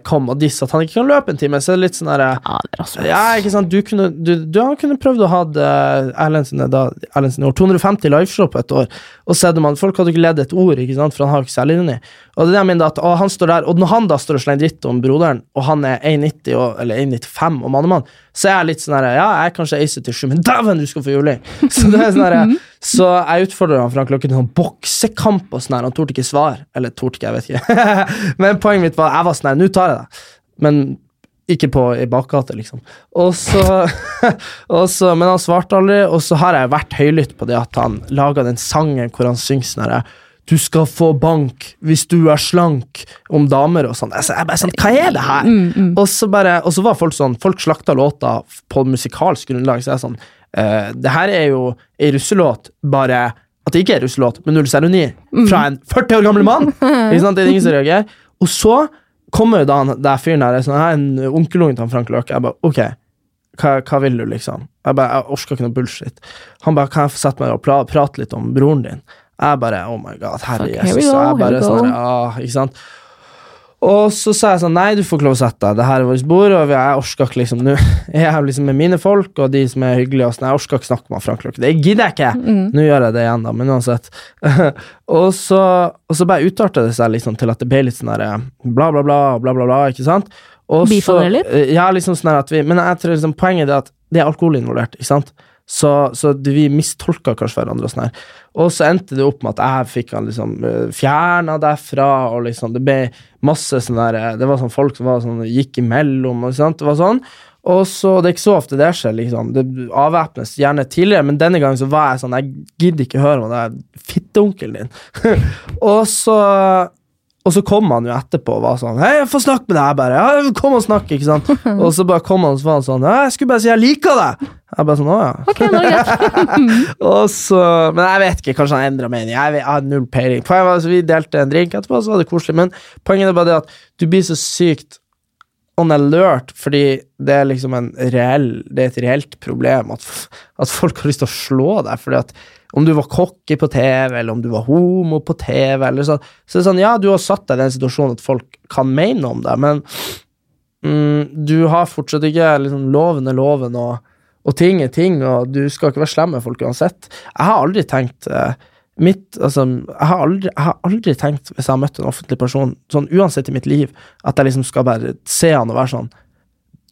kom og disse at han ikke kan løpe en time. Så det er litt sånn der Ja, det er rasshøl. ja, ikke sant, du kunne, du, du kunne prøvd å ha Erlendsen Erlend sine da, Erlend sine år, 250 liveshow på et år, og så hadde man, folk hadde ikke ledd et ord, ikke sant, for han har ikke selvironi. Og det er det jeg mener at å, han står der, og når han da står og slenger dritt om broderen, og han er 1,90 og- eller 1,95 og mannemann, så er jeg litt sånn her, ja, jeg er kanskje 1,77, men dæven, du skal få juling! *laughs* Så det er sånn her, så jeg utfordrer han Frank Løkke til sånn boksekamp og sånn her, han torde ikke svar, eller torde ikke, jeg vet ikke. *laughs* men poenget mitt var, jeg var sånn her, nå tar jeg det. Men ikke på i bakgata, liksom. Og så, *laughs* og så Men han svarte aldri, og så har jeg vært høylytt på det at han laga den sangen hvor han synger sånn herre du skal få bank hvis du er slank, om damer og sånn. Altså, jeg bare sånn, Hva er det her? Og, så bare, og så var folk sånn Folk slakta låta på musikalsk grunnlag. Så jeg er sånn eh, Det her er jo ei russelåt, bare at det ikke er russelåt, men null seremoni. Fra en 40 år gammel mann! *laughs* Ikke sant? Det er ingen som reagerer. Og så kommer jo da han der fyren der, sånn, «Jeg er en onkelungen til han Frank Løke. Jeg bare, ok, hva, hva vil du, liksom? Jeg bare, jeg orker ikke noe bullshit. Han bare, kan jeg få sette meg og pra prate litt om broren din? Jeg bare, oh my god, herre Jesus. go, jeg bare sånn, ja, ah, ikke sant? Og så sa jeg sånn, nei, du får ikke lov å sette deg, det her er vårt bord, og jeg orsker ikke liksom, nå *laughs* er jeg liksom med mine folk, og de som er hyggelige, og sånn, jeg orsker ikke snakke med Frank Løkke, det gidder jeg ikke! Mm. Nå gjør jeg det igjen da, men uansett. *laughs* og, så, og så bare utartet det seg liksom til at det ble litt sånn der, eh, bla bla bla, bla bla bla, ikke sant? Så- litt? eh, Ja, liksom sånn at vi, men jeg tror liksom poenget er at det er alkohol involvert, ikke sant? Så, så vi mistolka kanskje hverandre og sånn her. Og så endte det opp med at jeg fikk han liksom fjerna derfra, og liksom det ble masse sånn der eh, Det var sånn folk som var sånn, gikk imellom, og sant, det var sånn. Og så, Det er ikke så ofte det skjer, liksom. Det avvæpnes gjerne tidligere, men denne gangen så var jeg sånn Jeg gidder ikke høre om det er fitteonkelen din. *laughs* og så og så kom han jo etterpå og var sånn Hei, jeg får snakke med deg, bare. Ja, kom og snakk, ikke sant? *laughs* Og så bare kom han og så var han sånn jeg skulle bare si jeg liker deg. Jeg bare sånn, å ja. Nå. *laughs* Og så, men jeg vet ikke, kanskje han endra mening. Jeg, jeg har null peiling. Poenget var altså, Vi delte en drink etterpå, så var det koselig. Men poenget er bare det at du blir så sykt on alert, fordi det er liksom en reell Det er et reelt problem at, at folk har lyst til å slå deg. Fordi at om du var cocky på TV, eller om du var homo på TV, eller sånn. Så det er sånn, ja, du har satt deg i den situasjonen at folk kan mene om deg, men mm, du har fortsatt ikke liksom loven er loven, og, og ting er ting, og du skal ikke være slem med folk uansett. Jeg har aldri tenkt uh, mitt, altså, jeg har, aldri, jeg har aldri tenkt, hvis jeg har møtt en offentlig person, sånn uansett i mitt liv, at jeg liksom skal bare se han og være sånn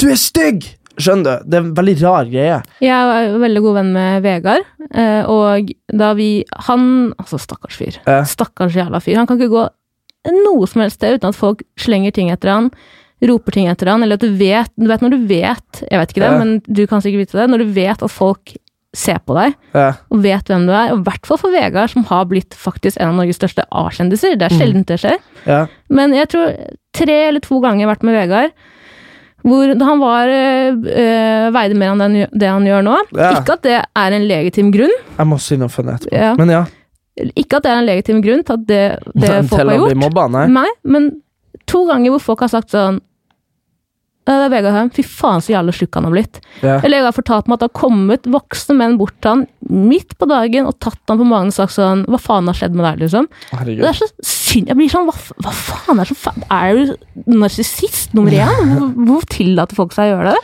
Du er stygg! Skjønner du? Det er en veldig rar greie. Jeg er veldig god venn med Vegard, eh, og da vi Han Altså, stakkars fyr. Eh. Stakkars jævla fyr. Han kan ikke gå noe som helst sted uten at folk slenger ting etter han, roper ting etter han, eller at du vet Du vet når du vet Jeg vet ikke det, eh. men du kan sikkert vite det. Når du vet at folk ser på deg, eh. og vet hvem du er, og i hvert fall for Vegard, som har blitt faktisk en av Norges største A-kjendiser. Det er sjelden det skjer. Ja. Men jeg tror tre eller to ganger jeg har vært med Vegard, hvor han var øh, veide mer enn det han gjør nå. Ja. Ikke at det er en legitim grunn. Jeg må si noe funny etterpå. Ja. Men ja. Ikke at det er en legitim grunn til at det, det *laughs* folk har gjort. mobba, nei. Nei, men to ganger hvor folk har sagt sånn «Ja, det er Vegard Haug. Fy faen, så jævla slukk han har blitt. Ja. Eller jeg har fortalt meg at det har kommet voksne menn bort til han midt på dagen og tatt han på magen og sagt sånn Hva faen har skjedd med deg, liksom? Det er så synd. Jeg blir sånn Hva, hva faen er så faen Er du narsissist nummer *laughs* én? Hvorfor hvor tillater folk seg å gjøre det?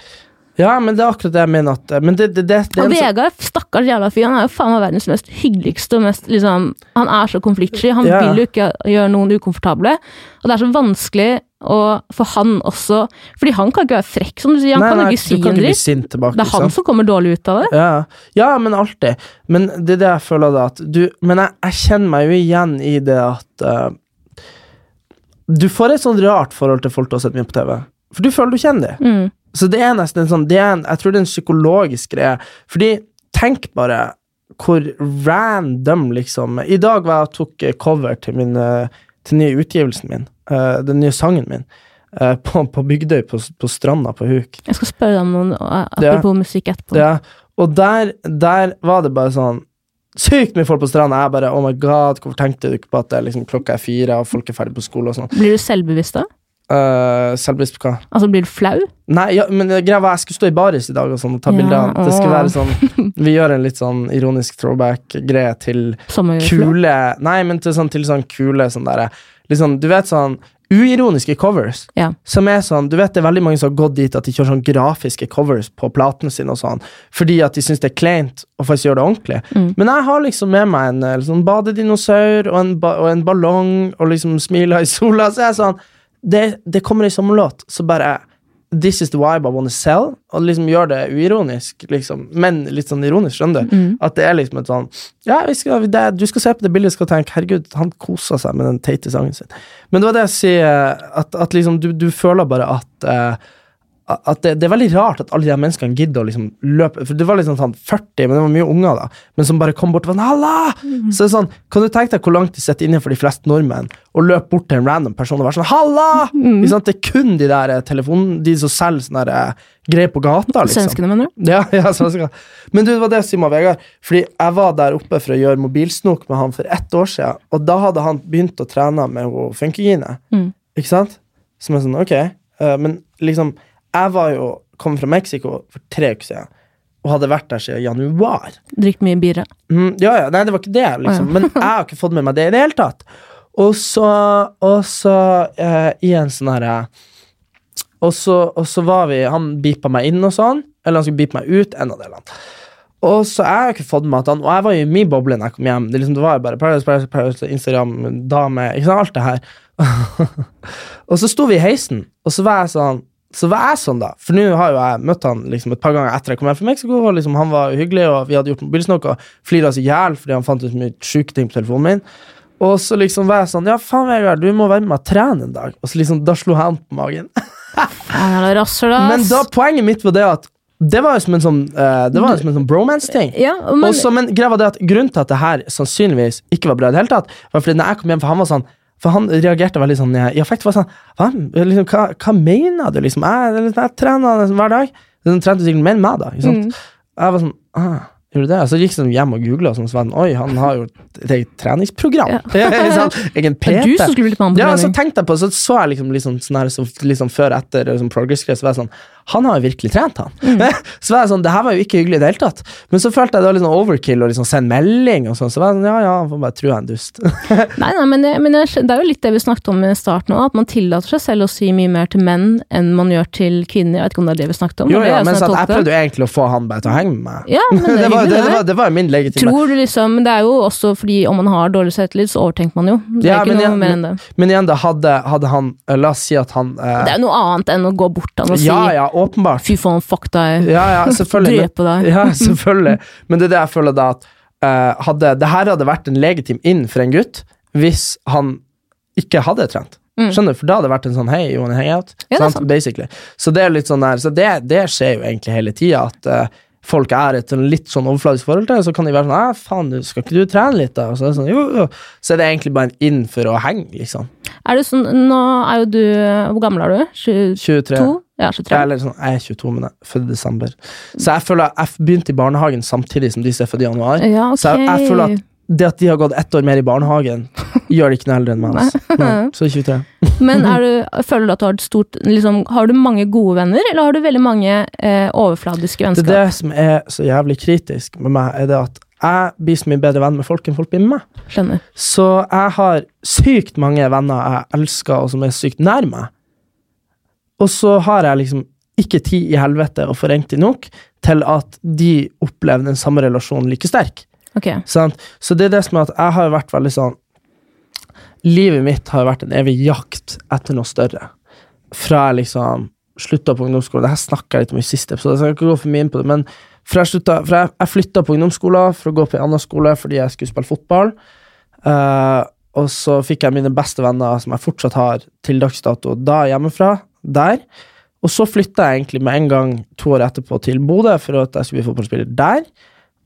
Ja, men det er akkurat det jeg mener at Men det, det, det, Og Vegard, stakkars jævla fyr, han er jo faen meg verdens mest hyggeligste og mest liksom Han er så konfliktsky. Han Ja. vil jo ikke gjøre noen ukomfortable. Og det er så vanskelig å, for han også Fordi han kan ikke være frekk, som du sier. Han Nei, kan nei, ikke si en dritt. tilbake. Det er han som kommer dårlig ut av det. Ja, ja, men alltid. Men det er det jeg føler da at du Men jeg, jeg kjenner meg jo igjen i det at uh, Du får et sånn rart forhold til folk du har sett mye på TV. For du føler du kjenner dem. Mm. Så det er nesten en sånn det en, Jeg tror det er en psykologisk greie. Fordi tenk bare hvor random, liksom I dag var jeg og tok eh, cover til min eh, Til nye utgivelsen min. eh, den nye sangen min. på, på Bygdøy, på, på stranda på Huk. Jeg skal spørre deg om noen apropos apropos musikk etterpå. Ja, og der, der var det bare sånn Sykt mye folk på stranda. Jeg bare Oh my god, hvorfor tenkte du ikke på at det er liksom, klokka er fire, og folk er ferdig på skole og sånn? Blir du selvbevisst da? Uh, Selvbevisst på hva? Altså, blir du flau? Nei, ja, men greia var jeg skulle stå i baris i dag og sånn, og ta Ja, bilder. Det skulle være sånn Vi gjør en litt sånn ironisk throwback-greie til kule Nei, men til sånn, til sånn kule sånn derre liksom, Du vet sånn uironiske covers. Ja. Som er sånn, du vet Det er veldig mange som har gått dit at de kjører sånn grafiske covers på platene sine, og sånn, fordi at de syns det er kleint å faktisk gjøre det ordentlig. Mm. Men jeg har liksom med meg en eh, sånn badedinosaur og en, ba og en ballong og liksom smiler i sola. Så jeg er sånn Det, det kommer ei sommerlåt, så bare This is the vibe I wanna sell, og liksom gjør det uironisk, liksom, men litt sånn ironisk, skjønner du? Mm. At det er liksom et sånn Ja, vi skal, det, du skal se på det bildet og skal tenke herregud, han kosa seg med den teite sangen sin. Men det var det jeg sier, at, at liksom du, du føler bare at eh, at det, det er veldig rart at alle de menneskene gidder å liksom løpe For det var liksom sånn 40, men det var mye unger, da. Men som bare kom bort og var Halla! Så det er sånn, Kan du tenke deg hvor langt de sitter inne for de fleste nordmenn og løpe bort til en random person og være sånn Halla! Mm. sant? Det er kun de der telefonen. De som selger sånne der, eh, greier på gata, liksom. Svenskene, mener du? Ja, ja, svensker. Men du, det var det Simon Vegard. Fordi jeg var der oppe for å gjøre mobilsnok med han for ett år siden, og da hadde han begynt å trene med Funkygine. Mm. Ikke sant? Som er sånn, ok. eh, men liksom, jeg var jo kom fra Mexico for tre uker siden, og hadde vært der siden januar. Drukket mye bire. Mm, ja, ja, nei, det var ikke det, liksom. Men jeg har ikke fått med meg det i det hele tatt. Og så, og så eh, i en sånn herre og, så- og så var vi Han beepa meg inn og sånn, eller han skulle beepe meg ut, en av delene. Og så jeg har ikke fått med at han Og jeg var jo i min boble når jeg kom hjem. Det, liksom, det var jo bare Paradise, Paradise, Paradise, Instagram, dame Ikke sant, alt det her. *laughs* og så sto vi i heisen, og så var jeg sånn så var jeg sånn, da. For nå har jo jeg møtt han liksom et par ganger etter jeg kom hjem fra Mexico. Og liksom, han var hyggelig, og vi hadde gjort mobilsnakk og flira oss i hjel fordi han fant ut mye sjuke ting på telefonen min. Og så liksom var jeg sånn Ja, faen, Vegard, du må være med meg og trene en dag. Og så liksom, da slo han på magen. *laughs* Men da poenget mitt var det at det var jo som en sånn uh, Det var jo som en sånn bromance-ting. Ja, men Også, men greia var det at Grunnen til at det her sannsynligvis ikke var bra, i det hele tatt var fordi når jeg kom hjem, for han var sånn For han reagerte veldig sånn i affekt. var sånn, hva, liksom, hva, hva mener du? liksom, Jeg, jeg trener liksom, hver dag. Den trente sikkert mer enn meg, da. Mm. Jeg var sånn ah, Gjorde du det? Så gikk jeg sånn hjem og googla, og sånn, så var den, oi, han har jo et eget treningsprogram. Ja. *laughs* egen *laughs* det er PT. du som skulle på han på Ja, så tenkte jeg på, så så jeg liksom, liksom sånn her, så, liksom før etter liksom progress-greier, så var jeg sånn han har jo virkelig trent, han. Mm. *laughs* så var jeg sånn, det her var jo ikke hyggelig i det hele tatt. Men så følte jeg det var litt sånn overkill å liksom sende melding og sånn, så var jeg sånn, ja ja, han får bare tro jeg er en dust. *laughs* Nei, nei, men, det, men det er jo litt det vi snakket om i starten òg, at man tillater seg selv å si mye mer til menn enn man gjør til kvinner. Jeg vet ikke om det er det vi snakket om. jo, ja, er men sånn jeg, jeg prøvde jo egentlig å få han bare til å henge med meg. Ja, men *laughs* det er det, var, det, det. det, var, det var jo min legitime. Tror du liksom, men det er jo også fordi om man har dårlig selvtillit, så overtenker man jo. Det er Ja, ikke men noe igjen- mer enn det. Men igjen, da hadde, hadde han La oss si at han eh, Det er jo noe annet enn å gå bort til han og si Ja, ja, åpenbart. fy faen, fuck deg, Ja, ja, *laughs* selvfølgelig. drepe deg. Ja, selvfølgelig. Men det er det jeg føler da at uh, hadde, Det her hadde vært en legitim inn for en gutt hvis han ikke hadde trent. Skjønner du? For da hadde det vært en sånn hei, you wanna hang out? Mm. Ja, det sant? sant. Basically. Så det er litt sånn der Så det, det skjer jo egentlig hele tida, at uh, folk er et sånn litt sånn overfladisk forhold til så kan de være sånn faen, du- skal ikke du trene litt, da? Så er det sånn, jo, jo. Så er det egentlig bare en inn for å henge, liksom. Er det sånn, nå er jo du Hvor gammel er du? 20, 23. Ja, 23. Jeg, sånn, jeg er 22, men jeg er født i desember. Så jeg føler at jeg begynte i barnehagen samtidig som de som er født i januar. Ja, okay. Så jeg, jeg føler at det at de har gått ett år mer i barnehagen, *laughs* gjør de ikke noe eldre enn meg. Altså. Nei, så 23. *laughs* Men du, *laughs* føler du at du har et stort liksom, Har du mange gode venner, eller har du veldig mange eh, overfladiske Det er det som er så jævlig kritisk med meg, er det at jeg blir så mye bedre venn med folk enn folk blir med meg. Skjønner. Så jeg har sykt mange venner jeg elsker, og som er sykt nær meg. Og så har jeg liksom ikke tid i helvete ringt de nok til at de opplever den samme relasjonen like sterk. Okay. Sant? Så det er det som er at jeg har vært veldig sånn Livet mitt har vært en evig jakt etter noe større. Fra jeg liksom slutta på ungdomsskolen Dette snakka jeg litt om i siste episode, så jeg skal ikke gå for mye inn på det. Men fra jeg, slutta, fra jeg, jeg flytta på ungdomsskolen for å gå på en annen skole fordi jeg skulle spille fotball. Uh, og så fikk jeg mine beste venner, som jeg fortsatt har til dags dato, da hjemmefra. Der. Og så flytta jeg egentlig med en gang to år etterpå til Bodø for at jeg skulle bli fotballspiller der.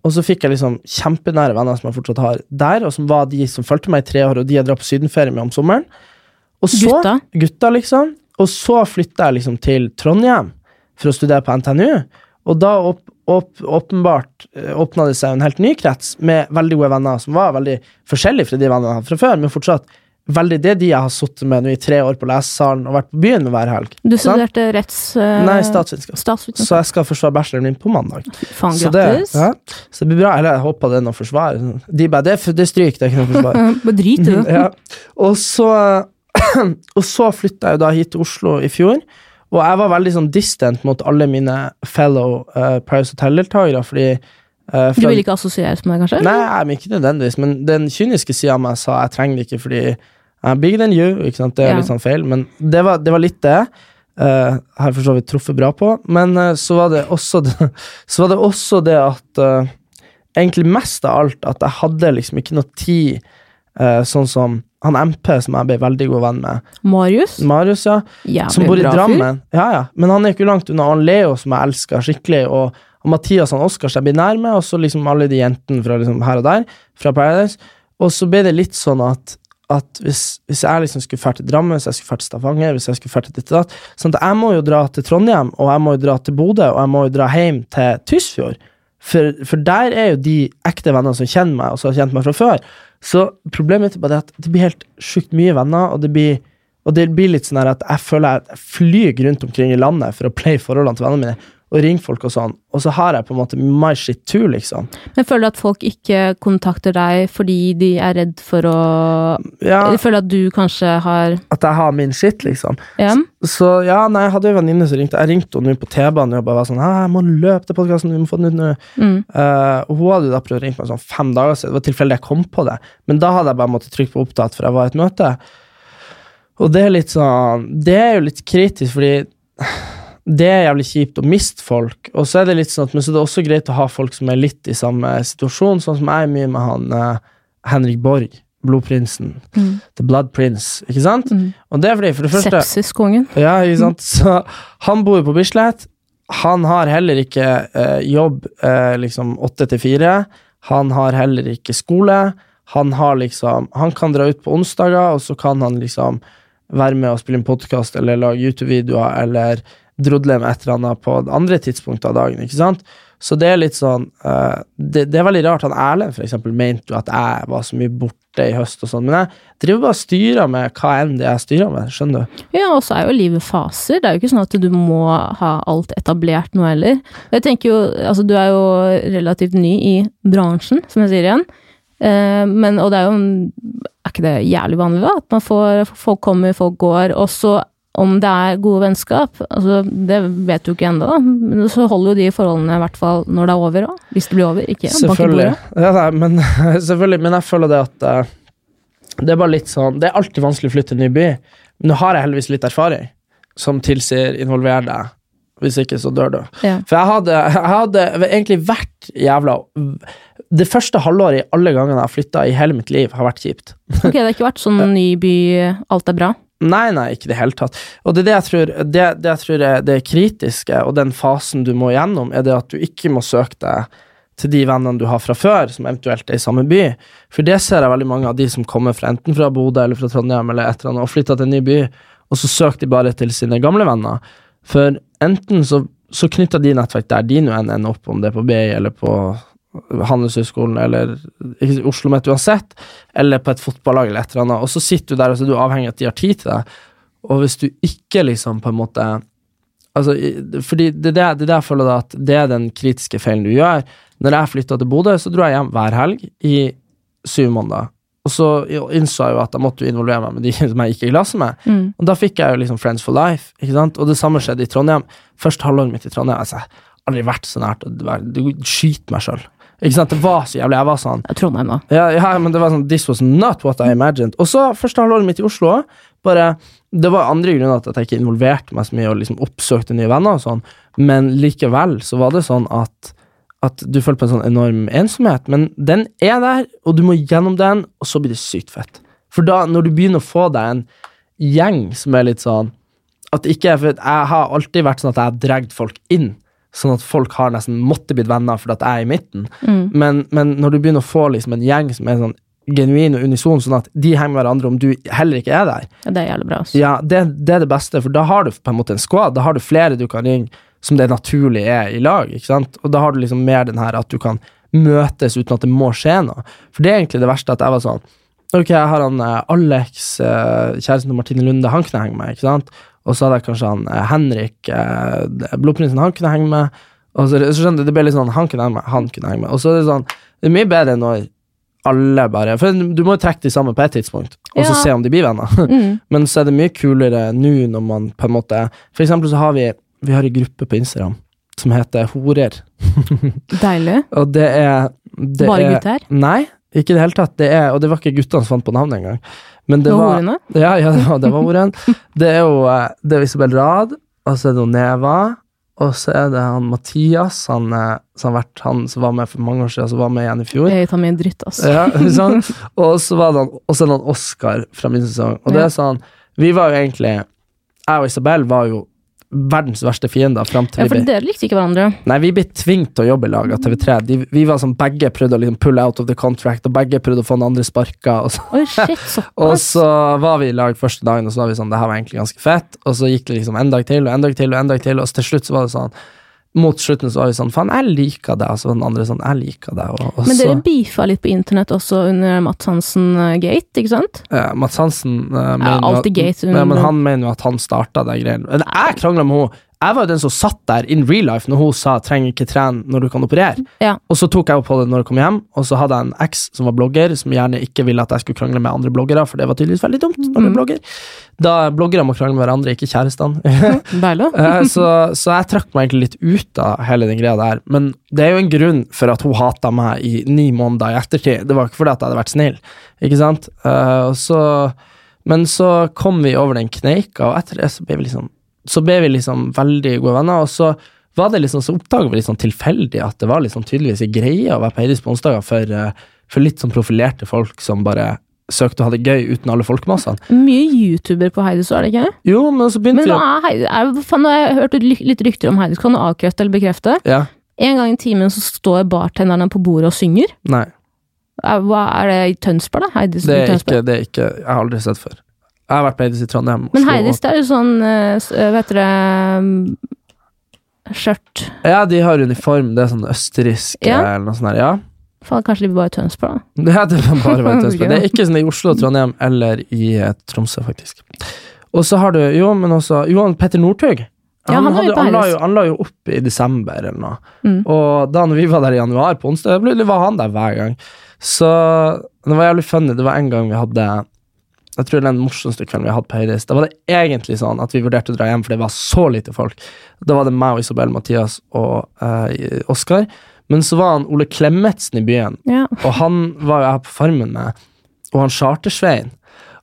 Og så fikk jeg liksom kjempenære venner som jeg fortsatt har der, og som var de som fulgte meg i tre år, og de jeg drar på sydenferie med om sommeren. Og så, Gutta? Gutta, liksom. Og så flytta jeg liksom til Trondheim for å studere på NTNU, og da opp, opp, åpenbart eh, åpna det seg en helt ny krets med veldig gode venner som var veldig forskjellige fra de vennene jeg hadde fra før, men fortsatt veldig det de jeg har sittet med nå i tre år på lesesalen og vært på byen med hver helg. Du studerte retts... Uh, Nei, statsvitenskap. statsvitenskap. Så jeg skal forsvare bacheloren min på mandag. Fan, Så det, ja, så det blir bra. Eller jeg håper det er noe å forsvare. De bare, det, er- det stryker, det er ikke noe å forsvare. *laughs* Bare drit i det. *laughs* ja. Og så, *clears throat* og så flytta jeg jo da hit til Oslo i fjor, og jeg var veldig sånn distant mot alle mine fellow uh, Paris Hotel-deltakere, fordi eh, Du ville vil ikke assosieres med det, kanskje? Nei, jeg, ikke nødvendigvis, men den kyniske sida av meg sa jeg trenger det ikke fordi I'm bigger than you, ikke sant, det er Ja. litt sånn feil, men det var, det var litt det. Uh, har jeg for så vidt truffet bra på, men uh, så, var det også det, *laughs* så var det også det at uh, Egentlig mest av alt at jeg hadde liksom ikke noe tid, uh, sånn som han MP, som jeg ble veldig god venn med. Marius? Marius, ja. Jævlig som bor i. Drammen. Ja, ja. Men han er ikke langt unna. Han Leo, som jeg elsker skikkelig, og, Mathias og Oskar, som jeg blir nær med, og så liksom alle de jentene fra liksom her og der, fra Paradise. Og så ble det litt sånn at, at hvis, hvis jeg liksom skulle dra til Drammen, hvis jeg skulle dra til Stavanger, hvis jeg skulle fært til ditt og datt Sånn at jeg må jo dra til Trondheim, og jeg må jo dra til Bodø, og jeg må jo dra hjem til Tysfjord. For, for der er jo de ekte vennene som kjenner meg, og som har kjent meg fra før. Så problemet mitt er bare at det blir helt sjukt mye venner, og det blir, og det blir litt sånn at jeg føler jeg flyr rundt omkring i landet for å play forholdene til vennene mine, og ringe folk og sånn, og så har jeg på en måte my shit too, liksom. Men føler du at folk ikke kontakter deg fordi de er redd for å Ja, De føler at du kanskje har at jeg har min shit, liksom. Ja? Så ja, nei, jeg hadde en venninne som ringte. Jeg ringte henne på T-banen og bare var sånn 'Jeg må løpe til podkasten, vi må få den ut nå'. Mm. Uh, og hun hadde da prøvd å ringe meg sånn fem dager siden. Det var tilfeldig jeg kom på det. Men da hadde jeg bare måttet trykke på opptatt, for jeg var i et møte. Og det er litt sånn Det er jo litt kritisk, fordi det er jævlig kjipt å miste folk. Og så er det litt sånn at, men så er det også greit å ha folk som er litt i samme situasjon, sånn som jeg er mye med han eh, Henrik Borg. Blodprinsen. Mm. The Blood Prince, ikke sant? Mm. Og det er fordi, for det første Sepsiskongen. ja, ikke sant? *laughs* Så han bor på Bislett. Han har heller ikke eh, jobb eh, liksom åtte til fire. Han har heller ikke skole. Han har liksom Han kan dra ut på onsdager, og så kan han liksom være med og spille en podkast eller lage YouTube-videoer eller drodle med et eller annet på andre tidspunkter av dagen, ikke sant? Så det er litt sånn uh, det, det er veldig rart. Han Erlend for eksempel mente jo at jeg var så mye borte i høst og sånn, men jeg driver bare og styrer med hva enn det jeg styrer med, skjønner du? Ja, og så er jo livet faser. Det er jo ikke sånn at du må ha alt etablert nå heller. Jeg tenker jo, altså du er jo relativt ny i bransjen, som jeg sier igjen. Uh, men, og det er jo Er ikke det jævlig vanlig, da? At man får Folk kommer, folk går. Og så om det er gode vennskap, altså det vet du ikke ennå, men så holder jo de forholdene i hvert fall når det er over òg. Hvis det blir over, ikke Selvfølgelig. *laughs* Ja, nei, men, *laughs* selvfølgelig. Men jeg føler det at uh, det er bare litt sånn Det er alltid vanskelig å flytte til en ny by, men nå har jeg heldigvis litt erfaring som tilsier involver deg. Hvis ikke, så dør du. Ja. For jeg hadde, jeg hadde egentlig vært jævla Det første halvåret i alle gangene jeg har flytta i hele mitt liv, har vært kjipt. Ok, det har ikke vært sånn *laughs* ny by, alt er bra? Nei, nei, ikke i det hele tatt. Og det er det jeg tror, det, det jeg tror er det kritiske, og den fasen du må gjennom, er det at du ikke må søke deg til de vennene du har fra før, som eventuelt er i samme by. For det ser jeg veldig mange av de som kommer fra enten fra Bodø eller fra Trondheim eller et eller annet, og flytter til en ny by, og så søker de bare til sine gamle venner. For enten så, så knytter de nettverk der de nå enn ender opp, om det er på BI eller på Handelshøyskolen eller Oslo Met uansett, eller på et fotballag eller et eller annet, og så sitter du der og så er du avhengig av at de har tid til deg, og hvis du ikke liksom på en måte Altså, fordi det er det, det, jeg føler da at det er den kritiske feilen du gjør. Når jeg flytta til Bodø, så dro jeg hjem hver helg i syv måneder. Og så innså jeg jo at jeg måtte involvere meg med de *laughs* som jeg gikk i klasse med. Mm. Og da fikk jeg jo liksom Friends for life, ikke sant. Og det samme skjedde i Trondheim. Først halvåret mitt i Trondheim. Altså, aldri vært så nært å skyte meg sjøl. Ikke sant, Det var så jævlig. Jeg var sånn Trondheim, da. Ja, ja, men det var sånn This was not what I imagined. Og så, første halvåret mitt i Oslo bare Det var andre grunner til at jeg ikke involverte meg så mye og liksom oppsøkte nye venner og sånn, men likevel så var det sånn at at du følte på en sånn enorm ensomhet, men den er der, og du må gjennom den, og så blir det sykt fett. For da, når du begynner å få deg en gjeng som er litt sånn at ikke for Jeg har alltid vært sånn at jeg har dratt folk inn, sånn at folk har nesten måtte blitt venner fordi at jeg er i midten. Mm. Men, men, når du begynner å få liksom en gjeng som er sånn genuin og unison, sånn at de henger med hverandre om du heller ikke er der, Ja, det er jævlig bra. Også. ja, det, det er det beste, for da har du på en måte en squad. Da har du flere du kan ringe som det naturlig er i lag, ikke sant? Og da har du liksom mer den her at du kan møtes uten at det må skje noe. For det er egentlig det verste at jeg var sånn Ok, jeg har han eh, Alex, eh, kjæresten til Martine Lunde, han kunne henge med, ikke sant? Og så hadde jeg kanskje han eh, Henrik, eh, blodprinsen, han kunne henge med. Og så, så skjønner du, det ble litt sånn han kunne henge med, han kunne henge med. Og så er det sånn Det er mye bedre når alle bare For du må jo trekke de sammen på et tidspunkt, og så Ja. se om de blir venner. *laughs* Mm. Men så er det mye kulere nå når man på en måte For eksempel så har vi Vi har en gruppe på Instagram som heter Horer. *laughs* Deilig. Og det er det Bare er, gutter? Nei, ikke i det hele tatt. Det er, og det var ikke guttene som fant på navnet engang. Men det Det var ordene? *laughs* Ja, ja, det var, det var horen. Det er jo eh, det er Isabel Rad, og så er det jo Neva, og så er det han Mathias, han, eh, som, vært, han som var med for mange år siden, som var med igjen i fjor. Jeg tar med dritt, altså. Ja, sånn. *laughs* Og så var det han, og så er det han Oscar fra min sesong. Og det er sånn Vi var jo egentlig Jeg og Isabel var jo verdens verste fiender fram til Ja, vi for ble dere likte ikke hverandre. Nei, vi ble tvunget til å jobbe i lag av TV3. De, vi var sånn, begge prøvde å liksom pull out of the contract, og begge prøvde å få den andre sparka. Og så, Oi, shit, *laughs* og så var vi i lag første dagen, og så var vi sånn Det her var egentlig ganske fett. Og så gikk det liksom en dag til og en dag til, og en dag til, og så til slutt så var det sånn Mot slutten så var vi sånn Faen, jeg liker deg. Og så var den andre sånn Jeg liker deg. Og, og Men så dere beefa litt på internett også under Mats Hansen-gate, ikke sant? Ja, Mats Hansen uh, mener jo alltid at- gate ja, men han mener jo at han starta den greiene. Men jeg krangla med henne. Jeg var jo den som satt der in real life når hun sa 'trenger ikke trene når du kan operere'. Ja. Og så tok jeg opp på det når jeg kom hjem, og så hadde jeg en eks som var blogger, som gjerne ikke ville at jeg skulle krangle med andre bloggere, for det var tydeligvis veldig dumt når du er Mm. blogger. Da bloggere må krangle med hverandre, ikke kjærestene. *laughs* Eh, så, så jeg trakk meg egentlig litt ut av hele den greia der. Men det er jo en grunn for at hun hata meg i ni måneder i ettertid. Det var ikke fordi at jeg hadde vært snill, ikke sant? Uh, så, men så kom vi over den kneika, og etter det så ble vi liksom, så ble vi liksom veldig gode venner. Og så var det liksom, så oppdaga vi litt sånn tilfeldig at det var liksom tydeligvis en greie å være på Heidis på onsdager for, eh, for litt sånn profilerte folk som bare søkte å ha det gøy uten alle folkemassene. Mye YouTuber på Heidis, er det ikke? Jo, men så begynte Men vi å er Heidis? Er, fan, nå har jeg hørt litt rykter om Heidis. Kan du avkrefte eller bekrefte? Ja. En gang i timen så står bartenderne på bordet og synger. Nei. Hva, er det i Tønsberg, da? Heidis Det er Tønsberg? ikke, det er ikke Jeg har aldri sett før. Jeg har vært på Heidis i Trondheim. Men Heidis, det er jo sånn eh, eh, Hva heter det um, skjørt. Ja, de har uniform. Det er sånn østerriksk Ja. eller noe sånt. der, Ja. Faen, kanskje de bare Tønsberg, da. *laughs* Det er det bare var *laughs* Tønsberg. Det er ikke sånn i Oslo, Trondheim eller i eh, Tromsø, faktisk. Og så har du Jo, men også Johan Petter Northug. Ja, han hadde- han, la jo, han la jo opp i desember eller noe. Mm. Og da vi var der i januar på onsdag, var han der hver gang. Så det var jævlig funny. Det var en gang vi hadde Jeg tror det den morsomste kvelden vi har hatt på Høydis. Da var det egentlig sånn at vi vurderte å dra hjem, for det var så lite folk. Da var det meg og Isabel, Mathias og eh, Oskar. Men så var han Ole Klemetsen i byen, Ja. og han var jo jeg på Farmen med, og han Chartersvein.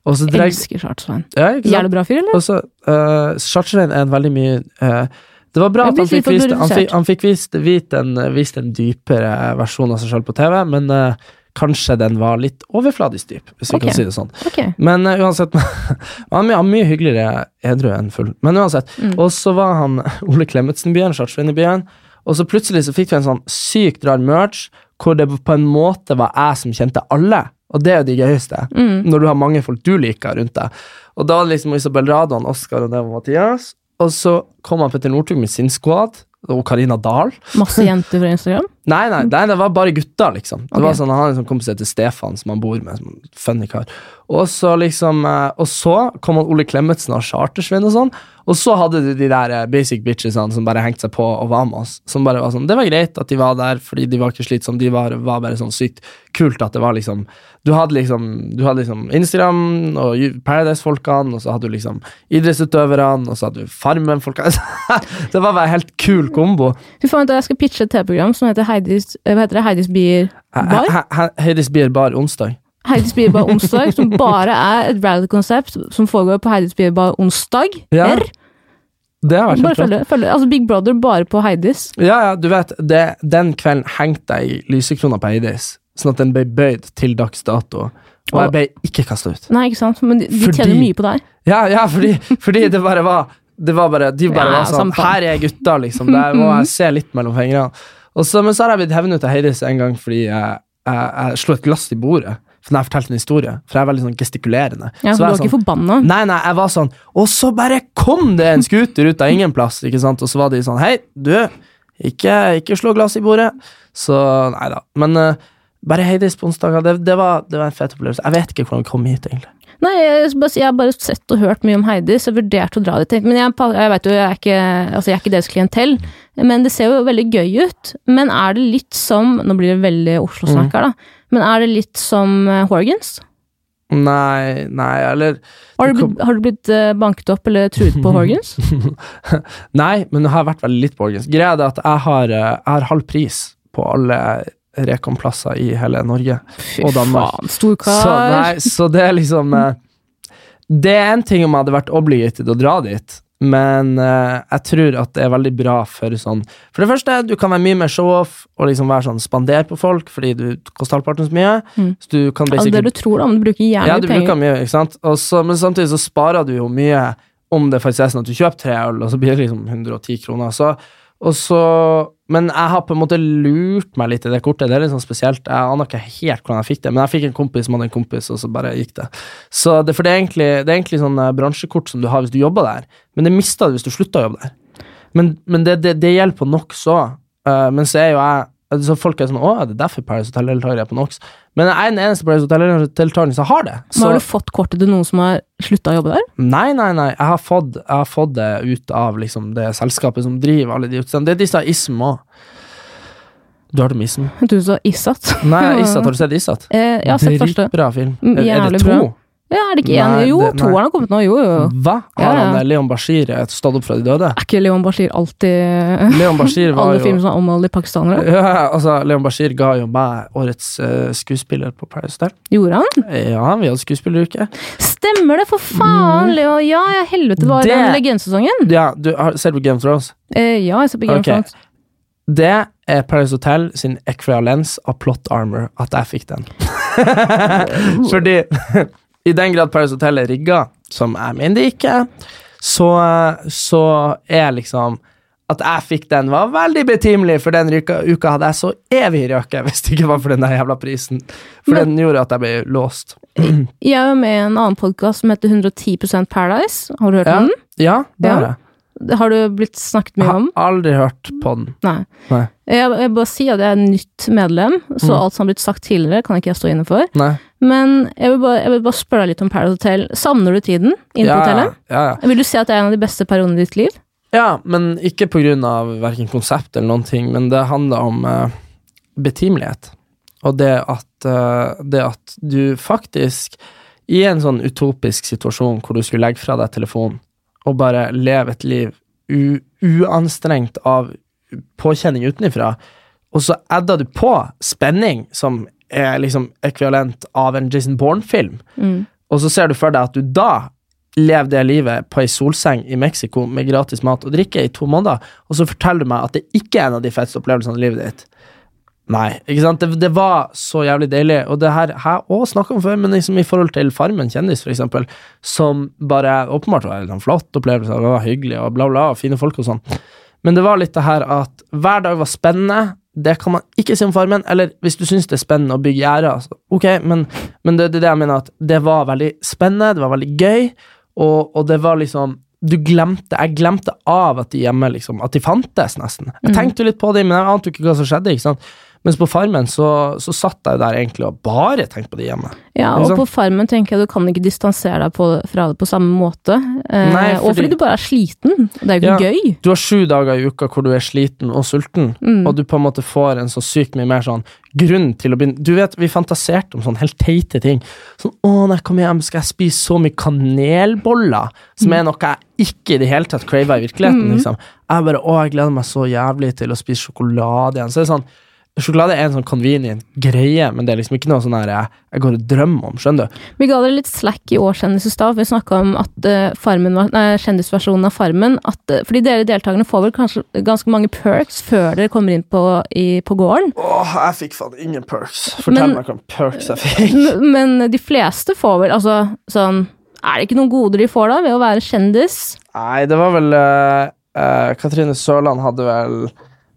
Dreg, Elsker Chartersveien. ja? Jævlig bra fyr, eller? Og så uh, Chartersveien er en veldig mye uh, Det var bra at han fikk vist, han fikk, han fikk vist, vist, en, vist en dypere versjon av seg selv på TV, men eh, kanskje den var litt overfladisk dyp, hvis vi okay. kan si det sånn. Okay. Men uh, uansett *laughs* Han var mye hyggeligere edru enn full. Men uansett. Mm. Og så var han *laughs* Ole Klemetsen i byen, Chartersveien i byen, og så plutselig så fikk vi en sånn sykt rar merch hvor det på en måte var jeg som kjente alle. Og det er jo det gøyeste, Mm. når du har mange folk du liker rundt deg. Og da var det liksom Isabel Radon, Oskar og det var Mathias. Og så kom han Petter Northug med sin squad, og Karina Dahl. Masse jenter fra Instagram. Nei, nei, nei, det var bare gutter, liksom. Det okay. var sånn, Han har en sånn kompis som heter Stefan, som han bor med. Som funny kar. Og så liksom eh, Og så kom han Ole Klemetsen og Chartersvin og sånn. Og så hadde du de der eh, basic bitchesene som bare hengte seg på og var med oss. Som bare var sånn Det var greit at de var der, fordi de var ikke slitsomme. De var, var bare sånn sykt kult at det var liksom Du hadde liksom Du hadde liksom Instagram og Paradise-folkene, og så hadde du liksom idrettsutøverne, og så hadde du Farmen-folka. *laughs* det var bare en helt kul kombo. Fy faen, jeg skal pitche et TV-program som heter Heidis, eh, hva heter det? Heidis Bier Bar. He- he- Heidis Bier Bar onsdag. Heidis Bier Bar onsdag, som *laughs* bare er et rally-konsept som foregår på Heidis Bier Bar onsdag. Ja, R. Det har vært Bare følge, følge. Altså Big Brother bare på Heidis. Ja, ja, du vet, det, den kvelden hengte jeg i lysekrona på Heidis, sånn at den ble bøyd til dags dato. Og jeg ble ikke kasta ut. Nei, ikke sant? Men de, de Fordi- tjener mye på deg. Ja, ja, fordi, fordi det bare var Det var bare, De bare Ja, var sånn. Her er gutta, liksom. Der må *laughs* jeg se litt mellom fingrene. Så, men så har jeg blitt hevnet ut av Heidis en gang fordi jeg, jeg, jeg slo et glass i bordet. For når jeg fortalte en historie. For jeg er veldig sånn gestikulerende. Ja, så så du var sånn, ikke forbanna. Nei, nei, jeg var sånn Og så bare kom det en scooter ut av ingen plass, ikke sant? Og så var de sånn Hei, du, ikke, ikke slå glass i bordet. Så nei da. Men uh, bare Heidis på onsdager, det, det, var, det var en fet opplevelse. Jeg vet ikke hvordan vi kom hit, egentlig. Nei, jeg, jeg har bare sett og hørt mye om Heidi, så jeg vurderte å dra dit. Men jeg, jeg vet jo, jeg er ikke, altså jeg er ikke deres klientell. Men det ser jo veldig gøy ut. Men er det litt som Nå blir det veldig Oslo-snakk her, da. Men er det litt som eh, Horgans? Nei, nei, eller Har du blitt, har du blitt eh, banket opp eller truet på Horgans? *laughs* Nei, men jeg har vært veldig litt på Horgans. Greia er at jeg har, eh, jeg har halv pris på alle Rekon-plasser i hele Norge. Fy Og Danmark. faen, storkar. Så, nei, så det er liksom eh, Det er en ting om jeg hadde vært obligated å dra dit, men eh, jeg tror at det er veldig bra for sånn For det første, du kan være mye mer show-off og liksom være sånn spander på folk fordi du koster halvparten så mye. Mm. Så du kan Ja, det du tror, da, men du bruker jævlig ja, du penger. bruker mye, ikke sant? Så, men samtidig så sparer du jo mye om det faktisk er sånn at du kjøper tre øl, og så blir det liksom 110 kroner. Så, og så, men jeg har på en måte lurt meg litt i det kortet. Det er litt sånn spesielt. Jeg aner ikke helt hvordan jeg fikk det, men jeg fikk en kompis som hadde en kompis, og så bare gikk det. Så det, for det er egentlig, det er egentlig sånn eh, bransjekort som du har hvis du jobber der, men det mister du hvis du slutter å jobbe der. Men, men det, det, det gjelder på så. Uh, men så er jo jeg så Folk er sånn 'Å, er det derfor Paris Hotel-deltakere er på NOx?' Men jeg er den eneste Paris Hotel-deltakeren som har det. Men har du fått kortet til noen som har slutta å jobbe der? Nei, nei, nei. Jeg har fått, jeg har fått det ut av liksom, det selskapet som driver alle de utstedene. Det er disse ISM òg. Du har hørt om ISM? Du sa Isat. Nei, Isat. *laughs* Har du sett Isat? Eh, jeg har sett første. Dritbra film. Jævlig Er, er det to? bra. Ja, er det ikke? Nei, Jo, det- toeren har kommet nå. Jo, jo. Hva? Ja, Har ja. han eh, Leon Bashir stått opp fra de døde? Er ikke Leon Bashir alltid Leon Bashir *laughs* var Alle filmer som er i pakistanere? ja, altså, Leon Bashir ga jo meg årets uh, skuespiller på Paradise Hotel. Gjorde han? Ja, vi hadde skuespilleruke. Stemmer det, for faen! Leo. Ja, ja, helvete, det var Mm. Det- den legendesesongen. Ja, du har, ser på Game of Thrones? Eh, ja, jeg ser på Game okay. of Thrones. Det er Paris Hotel sin ekvivalens av plot armor, at jeg fikk den. *laughs* Fordi i den grad Paris Hotel er rigga, som jeg mener det ikke, så, så er liksom at jeg fikk den, var veldig betimelig, for den uka, uka hadde jeg så evig røke hvis det ikke var for den der jævla prisen. For Men- den gjorde at jeg ble låst. *clears throat* Jeg er med i en annen podkast som heter 110% Paradise. Har du hørt Ja, om den? ja det har jeg. Har du blitt snakket mye om? Jeg Har aldri hørt på den. Nei. Nei. Jeg, jeg bare sier at jeg er nytt medlem, så Mm. alt som har blitt sagt tidligere, kan ikke jeg stå inne for. Nei. Men jeg vil bare, jeg vil bare spørre deg litt om Paradise Hotel. Savner du tiden inne på Ja, hotellet? ja, ja. Vil du si at det er en av de beste periodene i ditt liv? Ja, men ikke av hverken konsept eller noen ting, men det handler om uh, betimelighet. Og det at, uh, det at du faktisk, i en sånn utopisk situasjon hvor du skulle legge fra deg telefonen og bare leve et liv uanstrengt av påkjenning utenifra, og så adder du på spenning som er liksom ekvivalent av en Jason Bourne-film, Mm. og så ser du for deg at du da lever det livet på ei solseng i Mexico med gratis mat og drikke i to måneder, og så forteller du meg at det ikke er en av de feteste opplevelsene i livet ditt. Nei, ikke sant? Det, det var så jævlig deilig, og det her har jeg også snakket om før, men liksom i forhold til Farmen kjendis, for eksempel, som bare åpenbart var en sånn flott opplevelse, det var hyggelig, og bla, bla, og fine folk og sånn. Men det var litt det her at hver dag var spennende, det kan man ikke si om Farmen, eller hvis du syns det er spennende å bygge gjerder, så ok, men, men det, det er det jeg mener, at det var veldig spennende, det var veldig gøy, og, og det var liksom du glemte, Jeg glemte av at de hjemme liksom, at de fantes, nesten. Jeg Mm. tenkte jo litt på dem, men jeg ante jo ikke hva som skjedde. ikke sant? Mens på Farmen så, så satt jeg der egentlig og bare tenkte på det hjemme. Ja, og på Farmen tenker jeg du kan ikke distansere deg på, fra det på samme måte. Eh, Nei, Og fordi- fordi du bare er sliten. Det er jo ikke Ja. gøy. Du har sju dager i uka hvor du er sliten og sulten, Mm. og du på en måte får en så sykt mye mer sånn grunn til å begynne Du vet, vi fantaserte om sånne helt teite ting. Sånn 'Å, når jeg kommer hjem, skal jeg spise så mye kanelboller', som er noe jeg ikke i det hele tatt craver i virkeligheten, Mm. liksom. Jeg bare 'Å, jeg gleder meg så jævlig til å spise sjokolade igjen'. Så det er sånn Sjokolade er en sånn convenient greie, men det er liksom ikke noe sånn her jeg, jeg går og drømmer om, skjønner du? Vi ga dere litt slack i årskjendis i stad. Vi snakka om at eh, farmen var, nei, kjendisversjonen av Farmen at, eh, Fordi dere deltakerne får vel kanskje ganske mange perks før dere kommer inn på, i, på gården. Åh, jeg fikk faen ingen perks. Men- Fortell meg hvilke perks jeg fikk. *laughs* Men, Men de fleste får vel altså sånn Er det ikke noen goder de får da, ved å være kjendis? Nei, det var vel uh, uh, Katrine Sørland hadde vel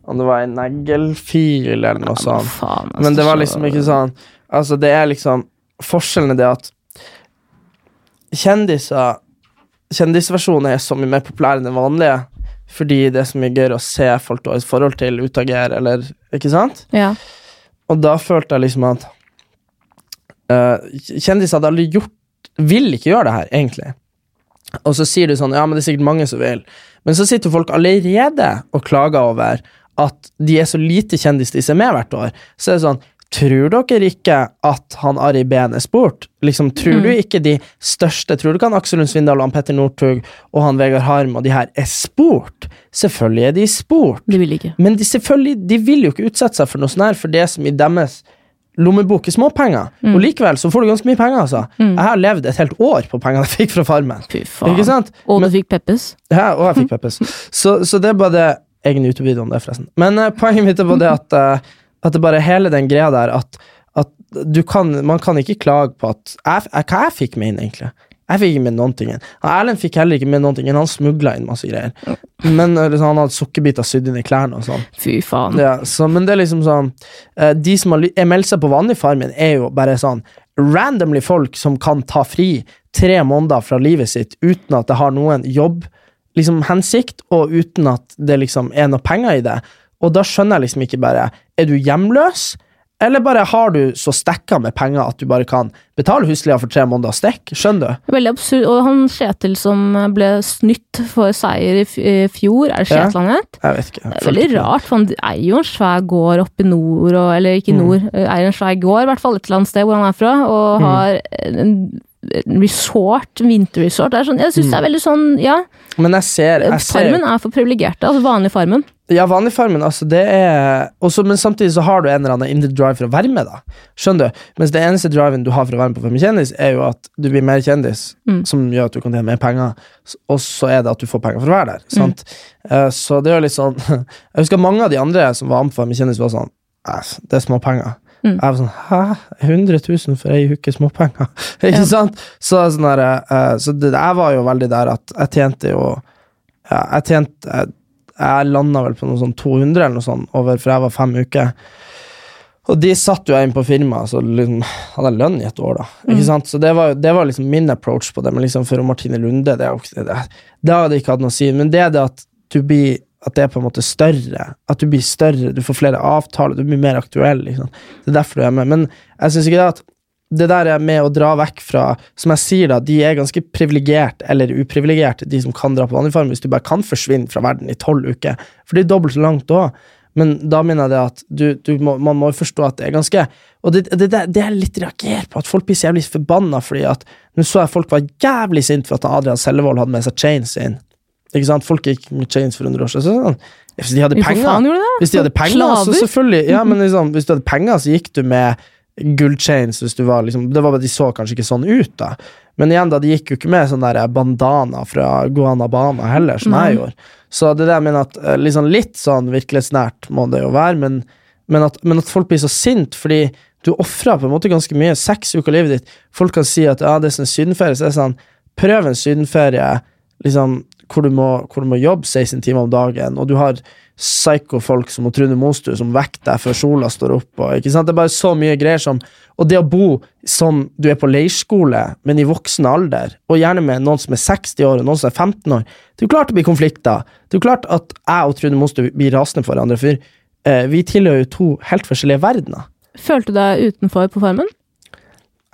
Om det var en neglefil eller noe Ja, men sånt. faen, altså, Men det var liksom ikke sånn Altså, det er liksom Forskjellen er det at kjendiser Kjendisversjonen er så mye mer populær enn den vanlige. Fordi det er så mye gøyere å se folk du har et forhold til, utagere, eller Ikke sant? Ja. Og da følte jeg liksom at uh, Kjendiser hadde aldri gjort Vil ikke gjøre det her, egentlig. Og så sier du sånn Ja, men det er sikkert mange som vil. Men så sitter folk allerede og klager over at de er så lite kjendis de ser med hvert år. Så er det sånn Tror dere ikke at han Ari Behn er spurt? Liksom, tror du ikke de største Tror du ikke han Aksel Lund Svindal og han Petter Northug og han Vegard Harm og de her er spurt? Selvfølgelig er de spurt. De vil ikke. Men de, selvfølgelig, de vil jo ikke utsette seg for noe sånt her, for det som i deres lommebok er småpenger. Mm. Og likevel så får du ganske mye penger, altså. Jeg har levd et helt år på pengene jeg fikk fra Farmen. Fy faen. Og du fikk Peppes. Ja, og jeg fikk *laughs* Peppes. Så, så det er bare det Egen YouTube-video om det, forresten. Men uh, poenget mitt er på det at, uh, at det bare hele den greia der at, at du kan, man kan ikke klage på at jeg, jeg, Hva jeg fikk med inn, egentlig? Jeg fikk ikke med noen ting. Erlend fikk heller ikke med noen ting. Han smugla inn masse greier. Men eh, liksom, han hadde sukkerbiter sydd inn i klærne og sånn. Fy faen. Ja, så, men det er liksom sånn De som har meldt seg på vanlig Farmen, er jo bare sånn randomly folk som kan ta fri tre måneder fra livet sitt uten at det har noen jobb liksom hensikt, og uten at det liksom er noe penger i det. Og da skjønner jeg liksom ikke bare Er du hjemløs? Eller bare har du så stekka med penger at du bare kan betale husleia for tre måneder stekk? Skjønner du? Veldig absurd. Og han Kjetil som ble snytt for seier i fjor, er det Ja. Kjetil han het? Jeg vet ikke. Det er veldig rart, for han eier jo en svær gård oppe i nord, og, eller ikke i Mm. nord, mm. eier en svær gård, i hvert fall et eller annet sted hvor han er fra, og Mm. har mm. en resort, vinterresort. Det er sånn, jeg syns det er veldig sånn, ja. Men jeg ser, jeg ser Farmen er for privilegerte, altså vanlig Farmen. Ja, vanlig Farmen, altså det er også, Men samtidig så har du en eller annen indre drive for å være med, da. Skjønner du? Mens det eneste driven du har for å være med på Farmen kjendis, er jo at du blir mer kjendis, Mm. som gjør at du kan tjene mer penger, og så er det at du får penger for å være der. Sant? Eh, så det er jo litt sånn *laughs* Jeg husker mange av de andre som var med på Farmen kjendis, var sånn "Æ, Det er småpenger. Mm. Jeg var sånn Hæ? 100 000 for ei uke småpenger? *laughs* Ikke Ja. sant? Så, sånn der, eh, så det, jeg var jo veldig der at jeg tjente jo jeg tjente Jeg, jeg landa vel på noe sånn 200 eller noe sånt over, for jeg var fem uker. Og de satt jo jeg inn på firmaet, så liksom, hadde jeg lønn i et år, da. Ikke sant? Så det var, det var liksom min approach på det. Men liksom for Martine Lunde, det, det, det hadde ikke hatt noe å si. Men det er det at du blir at det er på en måte større. At du blir større, du får flere avtaler, du blir mer aktuell. Liksom. Det er derfor du er med. Men jeg syns ikke det at det der er med å dra vekk fra Som jeg sier, da, de er ganske privilegert eller uprivilegert, de som kan dra på vanlig farm, hvis du bare kan forsvinne fra verden i tolv uker. For det er dobbelt så langt òg. Men da mener jeg det at du, du må, man må forstå at det er ganske Og det, det, det, det jeg litt reagerer på, at folk blir så jævlig forbanna fordi at Nå så jeg folk var jævlig sint for at Adrian Sellevold hadde med seg chains inn. Ikke sant? Folk gikk med chains for 100 år siden. Så, sånn, hvis de hadde penger? Hvis de hadde penger, så selvfølgelig Ja, men *laughs* liksom, hvis du hadde penger, så gikk du med gullchains hvis du var liksom Det var bare de så kanskje ikke sånn ut, da. Men igjen, da, de gikk jo ikke med sånn bandana fra Guanabana heller, som mm. jeg gjorde. Så det der med jeg mener at eh, liksom litt sånn virkelighetsnært må det jo være, men, men, at, men at folk blir så sint fordi du ofrer på en måte ganske mye. Seks uker av livet ditt. Folk kan si at ja, det er sånn sydenferie, så er det sånn Prøv en sydenferie liksom, hvor, du må, hvor du må jobbe 16 timer om dagen, og du har psycho-folk som Trune Mostu som vekker deg før sola står opp. Og? Det er bare så mye greier som Og det å bo som du er på leirskole, men i voksen alder, og gjerne med noen som er 60 år og noen som er 15 år Det er jo klart det blir konflikter. Det er jo klart at jeg og Trune Mostu blir rasende for hverandre, for eh, vi tilhører jo to helt forskjellige verdener. Følte du deg utenfor på Farmen?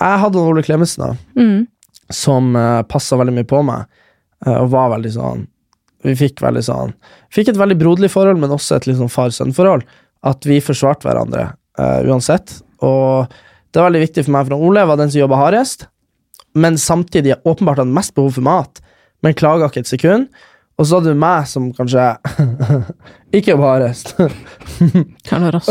Jeg hadde Ole Klemetsen, da. Mm. som uh, passa veldig mye på meg, eh, og var veldig sånn Vi fikk veldig sånn Fikk et veldig broderlig forhold, men også et litt sånn far-sønn-forhold. At vi forsvarte hverandre uh, uansett. Og det er veldig viktig for meg, for Ole var den som jobba hardest, men samtidig åpenbart hadde mest behov for mat, men klaga ikke et sekund. Og så hadde du meg som kanskje *laughs* ikke jobba hardest. *laughs*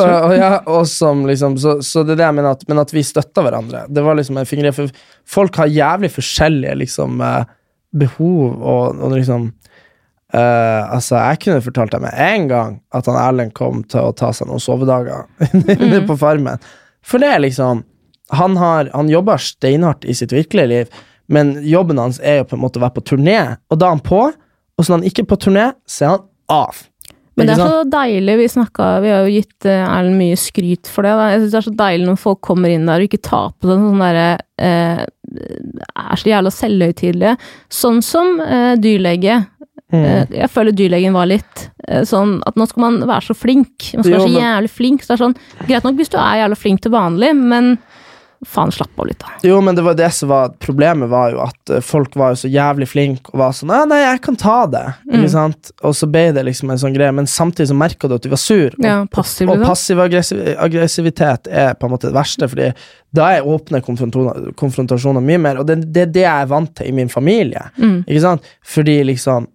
Og, og, ja, og som liksom, så, så det er det jeg mener, at, men at vi støtta hverandre. Det var liksom en fingre, For folk har jævlig forskjellige liksom, eh, behov, og, og liksom Uh, Altså, jeg kunne fortalt deg med en gang at han Erlend kom til å ta seg noen sovedager *laughs* inne på Farmen. For det er liksom Han, har, han jobber steinhardt i sitt virkelige liv, men jobben hans er jo på en måte å være på turné, og da er han på, og så når han ikke er på turné, så er han av. Men det er så deilig, vi snakka Vi har jo gitt eh, Erlend mye skryt for det. Da. Jeg synes det er så deilig når folk kommer inn der og ikke tar på seg sånn derre eh, Er så jævla selvhøytidelige. Sånn som eh, dyrlege. Mm. Eh, jeg føler dyrlegen var litt eh, sånn at nå skal man være så flink. Man skal Jo, være så jævlig flink. Så det er sånn, greit nok hvis du er jævla flink til vanlig, men faen, slapp av litt, da. Jo, men det var det som var problemet, var jo at eh, folk var jo så jævlig flinke og var sånn Ja, nei, jeg kan ta det. Ikke sant? Og så ble det liksom en sånn greie, men samtidig så merka du at du var sur. Og, Ja, passiv, og og passiv aggressiv aggressivitet er på en måte det verste, Fordi da er åpne konfrontasjoner, mye mer, og det, det er det jeg er vant til i min familie. Mm. Ikke sant? Fordi liksom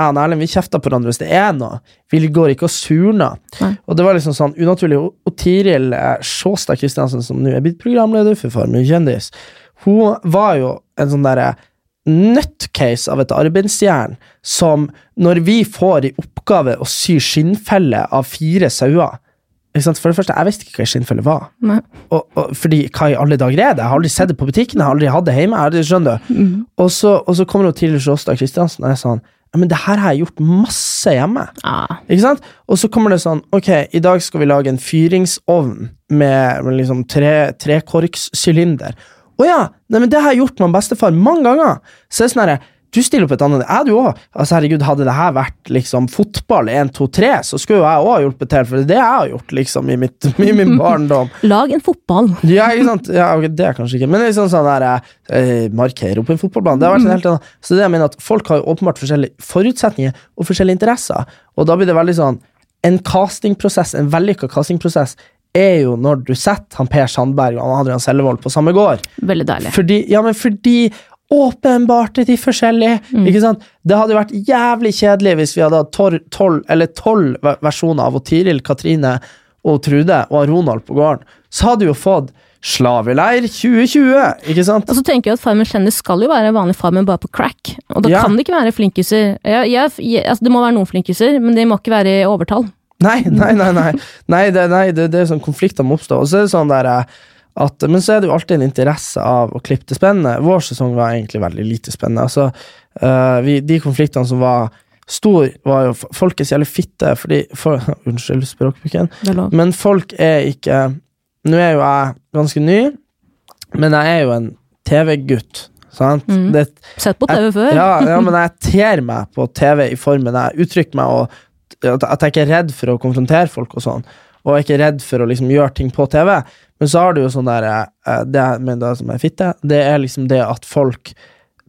jeg og Erlend vi kjefter på hverandre hvis det er noe. Vi går ikke og surner. Nei. Og det var liksom sånn unaturlig. Og, Tiril eh, Sjåstad Kristiansen, som nå er blitt programleder for Farmen kjendis, hun var jo en sånn derre nutcase av et arbeidsjern som, når vi får i oppgave å sy skinnfelle av fire sauer? For det første, jeg visste ikke hva en skinnfelle var. Og, og, fordi hva i alle dager er det? Jeg har aldri sett det på butikken, jeg har aldri hatt det hjemme. Jeg har aldri, skjønner du? Og, så, og så kommer hun til Sjåstad Kristiansen og er sånn men det her har jeg gjort masse hjemme. Ah, Ikke sant? Og så kommer det sånn Ok, i dag skal vi lage en fyringsovn med, med liksom tre, trekorkssylinder. Å ja! Nei, men det har jeg gjort med bestefar mange ganger. Så det er sånn herre Du stiller opp et annet Jeg, du òg. Altså, herregud, hadde det her vært liksom fotball 1, 2, 3, så skulle jo jeg òg ha hjulpet til, for det er det jeg har gjort, liksom, i, mitt, *laughs* i min barndom. *laughs* lag en fotball. Ja, ikke sant? Ja, okay, det er kanskje ikke Men sånn sånn der eh, Markere opp en fotballbane. Det har vært en helt annen Så det jeg mener at folk har jo åpenbart forskjellige forutsetninger og forskjellige interesser. Og da blir det veldig sånn En castingprosess, en vellykka castingprosess, er jo når du setter han Per Sandberg og han Adrian Sellevold på samme gård. Veldig deilig. Fordi, ja, men fordi åpenbart er de forskjellige. Ikke sant? Det hadde vært jævlig kjedelig hvis vi hadde hatt tolv, eller tolv versjoner av Tiril, Katrine og Trude og Ronald på gården. Så hadde vi jo fått Slaveleir 2020, ikke sant? Og så tenker jeg at Farmen kjendis skal jo være vanlig Farmen, bare på crack. Og da Ja. kan det ikke være flinkiser. Jeg, jeg, jeg, altså, det må være noen flinkiser, men de må ikke være i overtall. Nei, nei, nei. nei. nei, det, nei det, det er sånn konflikter må oppstå. Og så er det sånn der eh, at, Men så er det jo alltid en interesse av å klippe det spennende. Vår sesong var egentlig veldig lite spennende. Altså, uh, vi, de konfliktene som var stor, var jo folkets jævlig fitte fordi for, *laughs* Unnskyld språkbruken. Men folk er ikke Nå er jo jeg ganske ny, men jeg er jo en TV-gutt. Sant? Mm. Det, Sett på TV jeg, før. Ja, ja, men *laughs* jeg ter meg på TV i formen jeg uttrykker meg, og at jeg ikke er redd for å konfrontere folk og sånn. Og er ikke redd for å liksom gjøre ting på TV. Men så har du jo sånn der eh, Det jeg mener som er fitte, det er liksom det at folk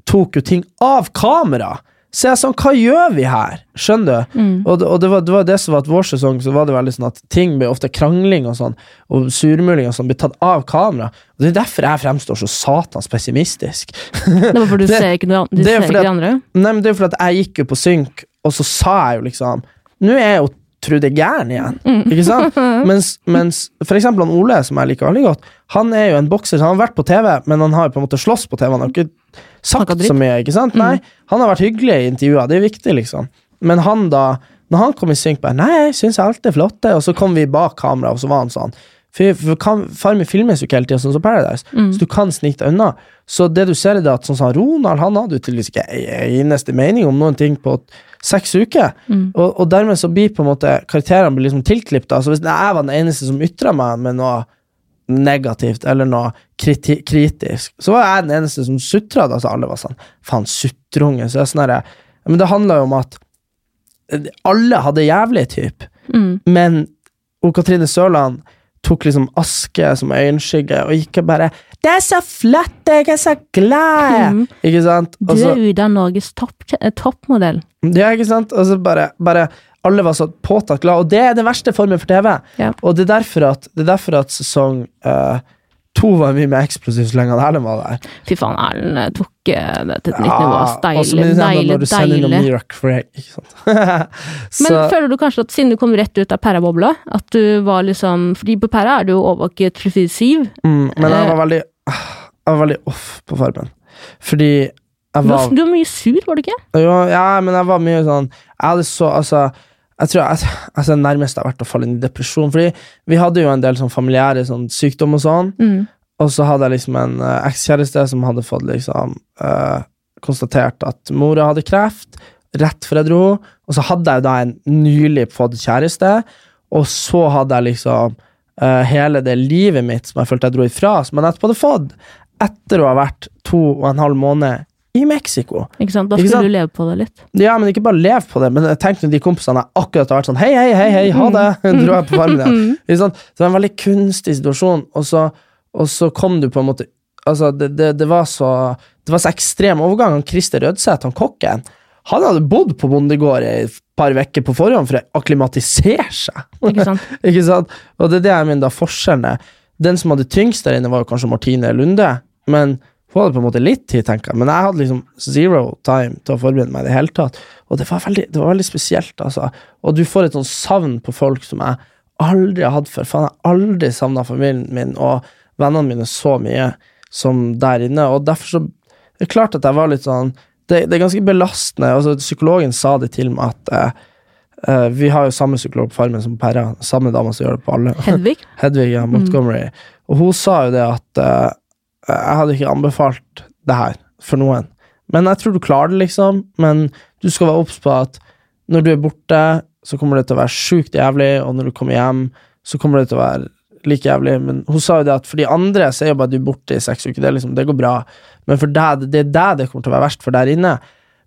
tok jo ting av kamera. Så jeg er sånn, hva gjør vi her? Skjønner du? Mm. Og, det- og det, var, det var det som var at vår sesong, så var det veldig sånn at ting ble ofte krangling og sånn, og surmuling og sånn, ble tatt av kamera. Og det er derfor jeg fremstår så satans pessimistisk. Det var fordi du *laughs* Det- ser ikke, noe, du det er ser ikke de andre. Nei, men det er jo fordi jeg gikk jo på synk, og så sa jeg jo liksom Nå er jeg jo Trude gæren igjen. Mm. Ikke sant? *laughs* Mens, mens for eksempel han Ole, som jeg liker veldig godt, han er jo en bokser, han har vært på TV, men han har jo på en måte slåss på TV. Han har jo ikke sagt så mye, ikke sant? Nei, han har vært hyggelig i intervjuer, det er viktig, liksom. Men han da, når han kom i synk, bare Nei, jeg syns alt er flott, og så kom vi bak kamera, og så var han sånn for, for kan, Far min filmes jo ikke hele tida, sånn som Paradise, så du kan snike deg unna. Så det du ser, er at sånn som Ronald, han hadde tydeligvis ikke eneste mening om noen ting på seks uker. Og, og dermed så blir på en måte karakterene blir liksom tilklippet. Altså hvis jeg var den eneste som ytra meg med noe negativt eller noe kriti kritisk, så var jeg den eneste som sutra. Altså alle var sånn Faen, sutreunge. Så sånn Men det handla jo om at eh, alle hadde jævlig, typ. Mm. Men og Katrine Sørland tok liksom aske som øyenskygge og gikk og bare 'Det er så flott! Jeg er så glad!' Mm. Ikke sant? Og du er Uda Norges toppmodell. Top ja, ikke sant? Og så bare, bare Alle var så påtatt glad, og det er den verste formen for TV. Ja. Og det er derfor at, det er derfor at sesong eh, to var mye mer eksplosiv så lenge Erlend var der. Fy faen, Erlend eh, tok eh, det til et nytt nivå. Deilig, deilig, deilig. *laughs* Men føler du kanskje at siden du kom rett ut av Perra-bobla, at du var liksom Fordi på Perra er du jo overvåket 24-7. mm, men jeg eh, var veldig Jeg var veldig off på farmen. Fordi jeg var- du var mye sur, var du ikke? Jo, ja, men jeg var mye sånn Jeg hadde så, altså jeg tror jeg, altså, Det nærmeste jeg har vært å falle inn i depresjon. Fordi vi hadde jo en del sånn familiære sånn, sykdom og sånn. Mm. Og så hadde jeg liksom en uh, ekskjæreste som hadde fått liksom uh, konstatert at mora hadde kreft rett før jeg dro. Og så hadde jeg da en nylig fått kjæreste, og så hadde jeg liksom uh, hele det livet mitt som jeg følte jeg dro ifra, som jeg nettopp hadde fått, etter å ha vært to og en halv måned i Mexico. Ikke sant? Da skulle sant? du leve på det litt. Ja, men ikke bare leve på det, men jeg tenkte de kompisene jeg akkurat har vært sånn Hei, hei, hei, hei, ha det! *laughs* Dro jeg på farmen igjen. Ikke sant? Så det var en veldig kunstig situasjon, og så, og så kom du på en måte Altså, det, det, det var så Det var så ekstrem overgang. Han Christer Rødseth, han kokken, han hadde bodd på bondegård i et par uker på forhånd for å akklimatisere seg. Ikke sant? *laughs* Ikke sant? Og det er det jeg mener da forskjellen er. Den som hadde tyngst der inne, var jo kanskje Martine Lunde, men hun hadde på en måte litt tid, tenker jeg. Men jeg hadde liksom zero time til å forberede meg i det hele tatt. Og det var veldig, det var veldig spesielt, altså. Og du får et sånn savn på folk som jeg aldri har hatt før. Faen, jeg har aldri savna familien min og vennene mine så mye som der inne, og derfor så Det er klart at jeg var litt sånn Det, det er ganske belastende. Altså, psykologen sa det til meg at eh, Uh, vi har jo samme psykolog på Farmen som Perra. Samme dame som gjør det på alle. Hedvig? *laughs* Hedvig ja, Montgomery. Og hun sa jo det at eh, jeg hadde ikke anbefalt det her for noen. Men jeg tror du klarer det, liksom. Men du skal være obs på at når du er borte, så kommer det til å være sjukt jævlig, og når du kommer hjem, så kommer det til å være like jævlig. Men hun sa jo det at for de andre så er jo bare du borte i seks uker. Det, liksom, det går bra. Men for deg, det er deg det kommer til å være verst for der inne.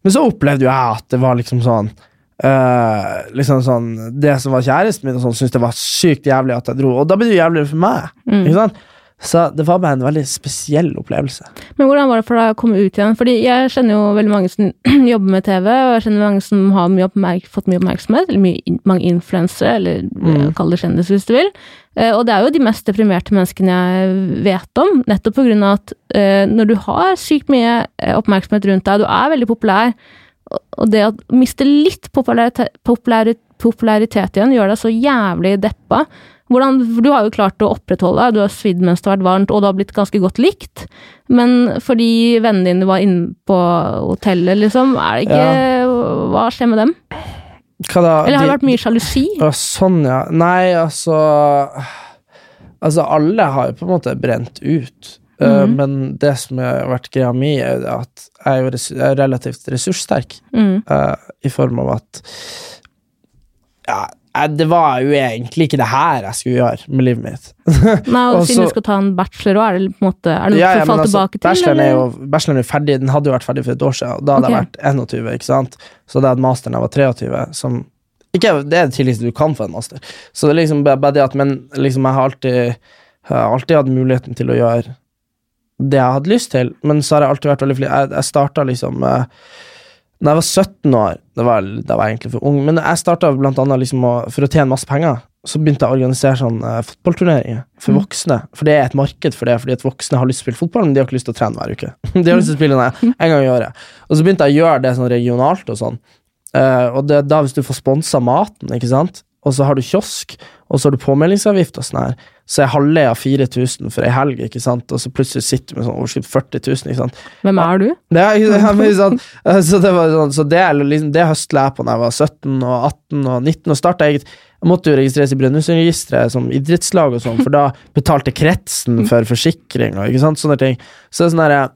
Men så opplevde jo jeg at det var liksom sånn Uh, liksom sånn Det som var kjæresten min, og sånn, syntes det var sykt jævlig at jeg dro. Og da blir det jo jævligere for meg. Ikke sant? Så det var bare en veldig spesiell opplevelse. Men hvordan var det for deg å komme ut igjen? Fordi jeg kjenner jo veldig mange som *clears throat* jobber med TV, og jeg kjenner mange som har mye fått mye oppmerksomhet, eller mye, mange influensere, eller mm. kall det kjendiser hvis du vil. Eh, og det er jo de mest deprimerte menneskene jeg vet om, nettopp på grunn av at eh, når du har sykt mye eh, oppmerksomhet rundt deg, du er veldig populær, og det å miste litt popularitet, popularitet igjen gjør deg så jævlig deppa. Hvordan, du har jo klart å opprettholde, deg, du har svidd mens det har vært varmt, og du har blitt ganske godt likt. Men fordi vennene dine var inne på hotellet, liksom, er det ikke Hva skjer med dem? Hva da? Eller har det De- vært mye sjalusi? Sånn, ja. Nei, altså Altså, alle har jo på en måte brent ut. Mm -hmm. uh, men det som har vært greia mi, er jo at jeg er jo res jeg er relativt ressurssterk. Mm. Uh, I form av at ja, det var jo egentlig ikke det her jeg skulle gjøre med livet mitt. *laughs* Nei, og siden du skal ta en bachelor òg, er det på en måte Er det noe Ja, ja, altså, tilbake til? bacheloren, er jo, bacheloren er ferdig, den hadde jo vært ferdig for et år siden, og da hadde okay. jeg vært 21, ikke sant? Så da hadde masteren jeg var 23, som ikke, Det er det tidligste du kan få en master. Så det er liksom bare det at Men liksom, jeg har alltid, jeg har alltid hatt muligheten til å gjøre det jeg hadde lyst til, men så har jeg alltid vært veldig flink. Jeg, jeg starta liksom eh, Når jeg var 17 år, da var, da var jeg egentlig for ung, men jeg starta blant annet liksom å, for å tjene masse penger. Så begynte jeg å organisere sånn uh, fotballturneringer for voksne. For det er et marked for det, fordi at voksne har lyst til å spille fotball, men de har ikke lyst til å trene hver uke. *laughs* De har lyst til å spille nei, en gang i året. Og så begynte jeg å gjøre det sånn regionalt og sånn. Uh, og det, da hvis du får sponsa maten, ikke sant, og så har du kiosk, og så har du påmeldingsavgift og sånn her, så jeg halvlea 4000 for ei helg, ikke sant, og så plutselig sitter du med sånn overskudd 40 000, ikke sant. Hvem er du? *laughs* Men sånn, så det var sånn, så det, liksom, det høstla jeg på da jeg var 17 og 18 og 19 og starta eget Jeg måtte jo registreres i Brønnøysundregisteret som idrettslag og sånn, for da betalte kretsen for forsikring og ikke sant, sånne ting. Så det sånn der,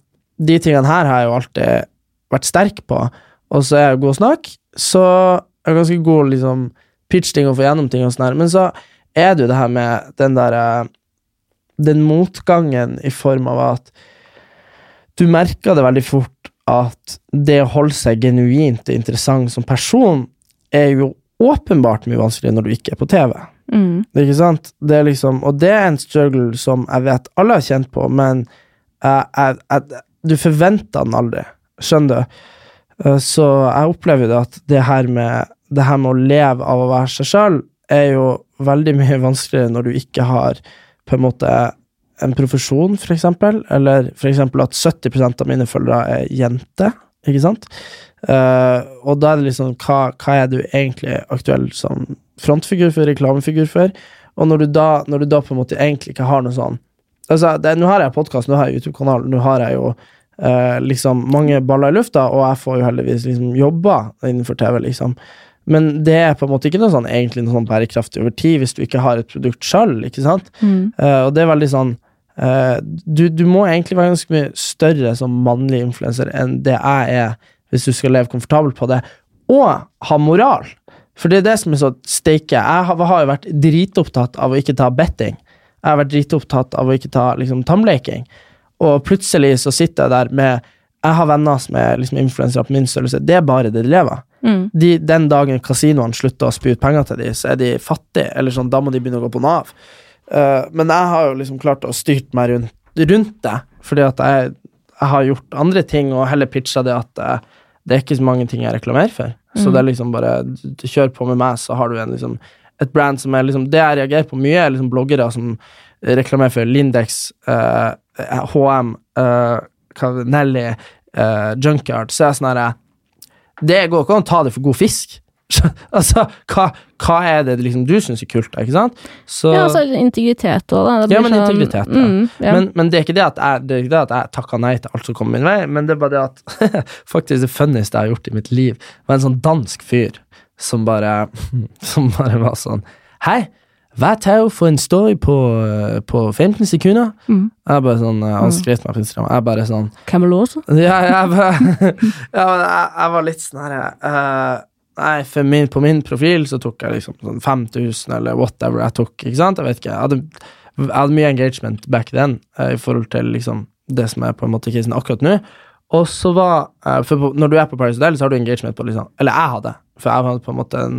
de tingene her har jeg jo alltid vært sterk på, og så er jeg god å snakke, så jeg er ganske god liksom pitche ting og få gjennom ting og sånn her, men så er det jo det her med den der eh, Den motgangen i form av at du merker det veldig fort at det å holde seg genuint interessant som person er jo åpenbart mye vanskeligere når du ikke er på TV. Mm. Ikke sant? Det er liksom, og det er en struggle som jeg vet alle har kjent på, men jeg, jeg, jeg, du forventer den aldri. Skjønner du? Eh, Så jeg opplever det at det her med, det her med å leve av å være seg sjøl, er jo veldig mye vanskeligere når du ikke har på en måte en profesjon, for eksempel, eller for eksempel at 70% av mine følgere er jenter, ikke sant? Uh, og da er det liksom, hva, hva er du egentlig aktuell som frontfigur for, reklamefigur for? Og når du da, når du da på en måte egentlig ikke har noe sånn Altså, nå har jeg podkast, nå har jeg YouTube-kanal, nå har jeg jo uh, liksom mange baller i lufta, og jeg får jo heldigvis liksom jobba innenfor TV, liksom. Men det er på en måte ikke noe sånn egentlig noe sånn bærekraftig over tid, hvis du ikke har et produkt sjøl? Mm. Uh, og det er veldig sånn uh, du, du må egentlig være ganske mye større som mannlig influenser enn det jeg er, hvis du skal leve komfortabelt på det, og ha moral. For det er det som er så steike. Jeg har, har jo vært dritopptatt av å ikke ta betting. Jeg har vært dritopptatt av å ikke ta liksom, tamleking Og plutselig så sitter jeg der med Jeg har venner som er liksom, influensere på min størrelse. Det er bare det de lever av. Mm. De, den dagen kasinoene slutter å spy ut penger til dem, så er de fattige. Eller sånn, da må de begynne å gå på Nav. Uh, men jeg har jo liksom klart å styrt meg rundt, rundt det, fordi at jeg, jeg har gjort andre ting, og heller pitcha det at uh, det er ikke så mange ting jeg reklamerer for. Så Mm. det er liksom bare Kjør på med meg, så har du en liksom et brand som er liksom Det jeg reagerer på mye, er liksom bloggere som reklamerer for Lindex, uh, HM, uh, Nelly, uh, Junkyard. Så er jeg sånn herre Det går ikke an å ta det for god fisk. *laughs* altså, hva, hva er det liksom du syns er kult, da, ikke sant? Så, Ja, altså integritet òg, da. Det Ja, men sånn- integritet, ja. Mm, ja. men, men det er ikke det at jeg, det det at jeg takka nei til alt som kom min vei, men det er bare det at *laughs* faktisk det funnieste jeg har gjort i mitt liv, var en sånn dansk fyr som bare *laughs* Som bare var sånn Hei, tar du for en story på, eh, på 15 sekunder? Mm. Jeg bare sånn, eh, Han skrev til meg på Instagram, jeg bare sånn Camelot. *laughs* ja, jeg, bare, *laughs* ja, jeg, jeg var litt sånn her uh, Nei, for min, på min profil så tok jeg liksom sånn 5000 eller whatever jeg tok. ikke sant? Jeg vet ikke, jeg hadde, jeg hadde mye engagement back then uh, i forhold til liksom det som er på en måte krisen akkurat nå. Og så var uh, For når du er på Paris Hotel, så har du engagement på liksom Eller jeg hadde, for jeg hadde på en måte en,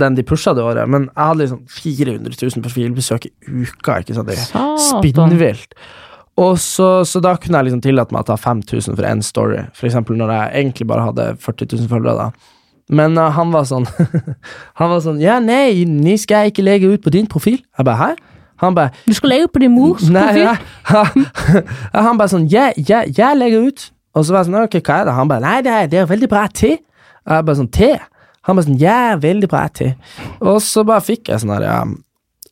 den de pusha det året, men jeg hadde liksom 400 000 profilbesøk i uka. ikke sant? Det er spinnvilt. Og så, så da kunne jeg liksom tillate meg å ta 5000 for én story, eksempel når jeg egentlig bare hadde 40 000 følgere. da. Men uh, han var sånn *laughs* Han var sånn Ja, nei, ni skal jeg ikke legge ut på din profil. Jeg bare, hæ? Han bare Du skal legge ut på din mors Nei, profil. nei. Han, *laughs* han bare sånn Ja, ja, jeg legger ut. Og så var jeg sånn Ok, hva er det? Han bare Nei, det er, det er veldig bra te. Jeg bare sånn Te? Han bare sånn Ja, veldig bra te. Og så bare fikk jeg sånn ja,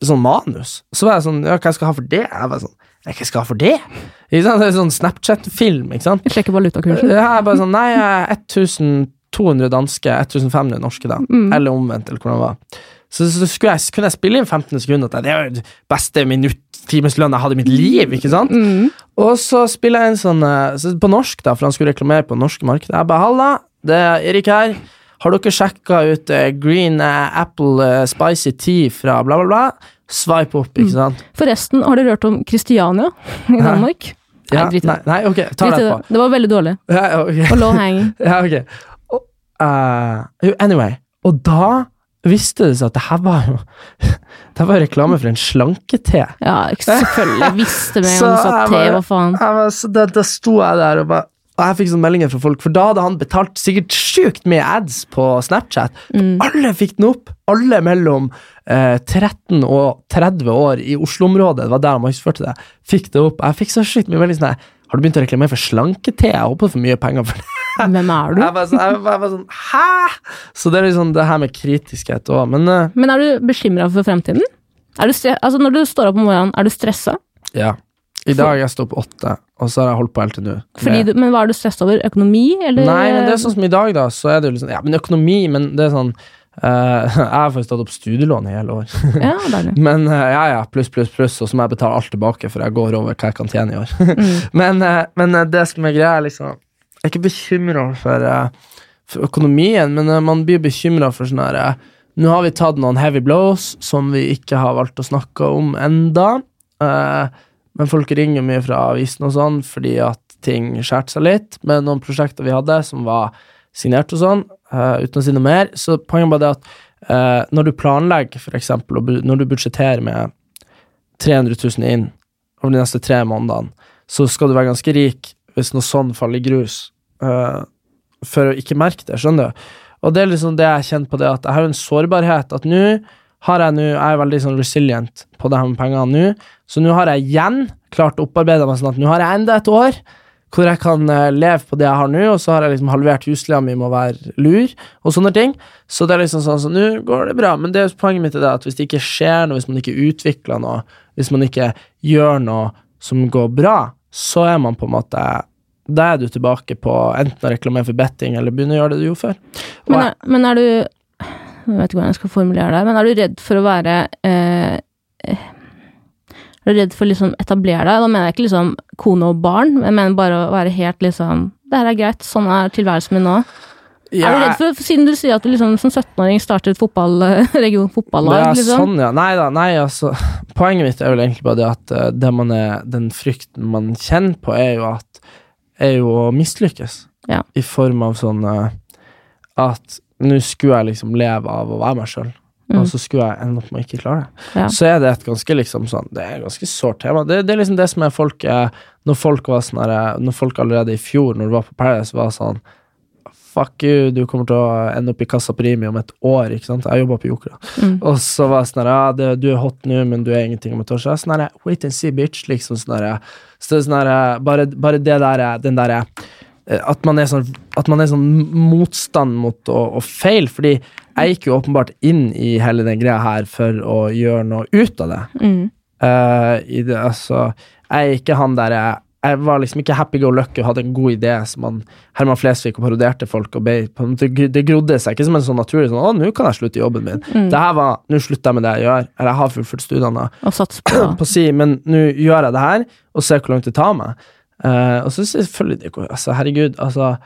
Sånn manus. Så var jeg sånn Ja, hva jeg skal ha for det? Jeg bare sånn hva jeg skal ha for det? Ikke sant? Det er sånn Snapchat-film, ikke sant? Jeg sjekker valutakursen. Ja, jeg bare sånn Nei, jeg er 1200 danske, 1500 norske, da. Eller omvendt, eller hvordan det var. Så, så skulle jeg, kunne jeg spille inn 15 sekunder. at Det er jo beste minutt, timeslønn jeg hadde i mitt liv, ikke sant? Og så spiller jeg inn sånn eh, På norsk, da, for han skulle reklamere på det norske markedet. Jeg bare 'Halla, det er Erik her. Har dere sjekka ut eh, Green eh, Apple eh, Spicy Tea fra bla, bla, bla? Swipe opp, ikke sant? Forresten, har dere hørt om Kristiania i Danmark? Ja, drit i nei, det. nei, ok, ta det etterpå. Det var veldig dårlig. *laughs* Ja, ok. Og low hanging. *laughs* Ja, ok. Eh, anyway. Og da visste det seg at det her var jo *laughs* Det var reklame for en slankete. Ja, selvfølgelig. Visste med en sånn te, hva faen. Var, så da, da sto jeg der og bare og jeg fikk sånne meldinger fra folk, for da hadde han betalt sikkert sjukt mye ads på Snapchat. Mm. Alle fikk den opp. Alle mellom eh, 13 og 30 år i Oslo-området, det var der han markedsførte det, fikk det opp. Jeg fikk så sjukt mye melding sånn Har du begynt å reklamere for slanke-te? Jeg håper du får mye penger for det. Hvem er du? Jeg var sånn, jeg var, jeg var sånn Hæ?! Så det er liksom det her med kritiskhet òg, men eh, Men er du bekymra for fremtiden? Du altså, når du står opp om morgenen, er du stressa? ja. I dag jeg står opp åtte, og så har jeg holdt på helt til nå. Du, men hva er du stressa over? Økonomi, eller? Nei, men det er sånn som i dag, da, så er det jo liksom Ja, men økonomi, men det er sånn Uh, *laughs* Jeg har faktisk tatt opp studielån i hele år. Ja. *laughs* Men uh, ja, ja, pluss, pluss, pluss, og så må jeg betale alt tilbake, for jeg går over hva jeg kan tjene i år. *laughs* Mm. men, uh, men det som er greia, liksom Jeg er ikke bekymra for, for økonomien, men man blir bekymra for sånn her Nå har vi tatt noen heavy blows som vi ikke har valgt å snakke om enda. eh, men folk ringer mye fra avisen og sånn fordi at ting skjærte seg litt med noen prosjekter vi hadde som var signert og sånn, uh, uten å si noe mer. Så poenget bare det at uh, når du planlegger, for eksempel, og når du budsjetterer med 300 000 inn over de neste tre månedene, så skal du være ganske rik hvis noe sånn faller i grus, uh, for å ikke merke det, skjønner du? Og det er liksom det jeg kjenner på det, at jeg har en sårbarhet, at nå har jeg nå, jeg er veldig sånn resilient på det her med pengene nå, så nå har jeg igjen klart å opparbeide meg sånn at nå har jeg enda et år hvor jeg kan eh, leve på det jeg har nå, og så har jeg liksom halvert husleia mi med å være lur, og sånne ting. Så det er liksom sånn, at nå går det bra, men det er poenget mitt er det at hvis det ikke skjer noe, hvis man ikke utvikler noe, hvis man ikke gjør noe som går bra, så er man på en måte da er du tilbake på enten å reklamere for betting eller begynne å gjøre det du gjorde før. Men, er- men er du Jeg vet ikke hvordan jeg skal formulere det, men er du redd for å være eh, Er du redd for å liksom etablere deg? Da mener jeg ikke liksom kone og barn, men jeg mener bare å være helt liksom Det her er greit, sånn er tilværelsen min nå. Ja, Er du redd for, siden du sier at du liksom som 17-åring startet fotball, *laughs* region fotballag, Ja, liksom? sånn, ja. Nei da, nei, altså Poenget mitt er vel egentlig bare det at eh, det man er, den frykten man kjenner på, er jo at Er jo å mislykkes. Ja. I form av sånn eh, at nå skulle jeg liksom leve av å være meg sjøl, Mm. og så skulle jeg ende opp med å ikke klare det. Ja. Så er det et ganske liksom sånn Det er et ganske sårt tema. Det, det er liksom det som er folk eh, Når folk var sånn Når folk allerede i fjor, når du var på Paradise, var sånn Fuck you, du kommer til å ende opp i kassa Primi om et år. ikke sant? Jeg jobba på Joker. Mm. Og så var det sånn her, ja, du er hot nå, men du er ingenting om et år. Så jeg sånn her, wait and see, bitch. liksom sånn her, så sånn her, bare, bare det der, den derre eh, at man er sånn, man er sånn motstand mot å, å feile. Fordi jeg gikk jo åpenbart inn i hele den greia her for å gjøre noe ut av det. Mm. Uh, det altså, jeg er ikke han der jeg, jeg var liksom ikke happy go lucky og hadde en god idé som han, Herman Flesvig og parodierte folk. og be, Det grodde seg ikke som en sånn naturlig sånn, 'Å, nå kan jeg slutte jobben min'. Mm. Det her var 'Nå slutter jeg med det jeg gjør'. Eller jeg har fullført studiene Og sats på *clears throat* på si, men nå gjør jeg det her, og ser hvor langt det tar meg. Eh, og så selvfølgelig altså, Herregud, altså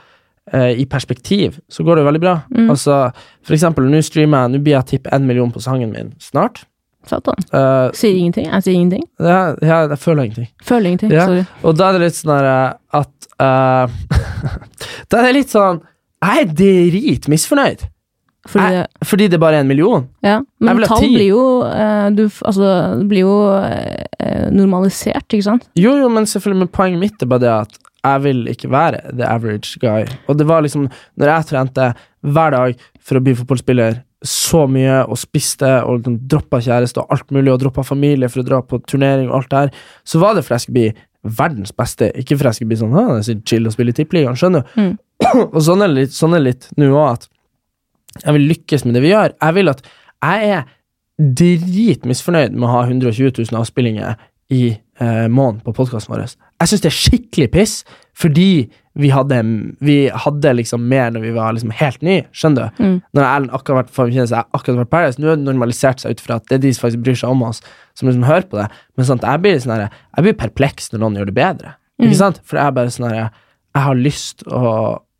uh, I perspektiv så går det jo veldig bra. Mm. Altså, for eksempel, nå streamer jeg Nå blir jeg tipp en million på sangen min snart. Satan. Uh, Sier ingenting. Jeg sier ingenting. ja, ja, jeg føler ingenting. Føler ingenting. Ja. Sorry. Og da er det litt sånn at *laughs* Da er det litt sånn Jeg er dritmisfornøyd. Fordi, det Fordi det bare er en million. ja. Men tall ti. blir jo, eh, du, altså, det blir jo eh, normalisert, ikke sant? Jo, jo, men selvfølgelig, men poenget mitt er bare det at jeg vil ikke være the average guy. Og det var liksom, når jeg trente hver dag for å bli fotballspiller, så mye og spiste og liksom droppa kjæreste og alt mulig, og droppa familie for å dra på turnering og alt det her, så var det for jeg skulle bli verdens beste, ikke for jeg skulle bli sånn «Å, det er så chill å spille i tippeligaen, skjønner du? Mm. *clears throat* og sånn er det litt, sånn er nå òg, at jeg vil lykkes med det vi gjør. Jeg vil at jeg er dritmisfornøyd med å ha 120 000 avspillinger i eh, måneden på podkasten vår. Jeg syns det er skikkelig piss, fordi vi hadde, vi hadde liksom mer når vi var liksom helt nye, skjønner du? Mm. Når Erlend akkurat vært for jeg akkurat vært Paradise, nå har det normalisert seg ut fra at det er de som faktisk bryr seg om oss, som liksom hører på det. Men sånn jeg blir sånn jeg blir perpleks når noen gjør det bedre. Ikke sant? For jeg er bare sånn Jeg har lyst å,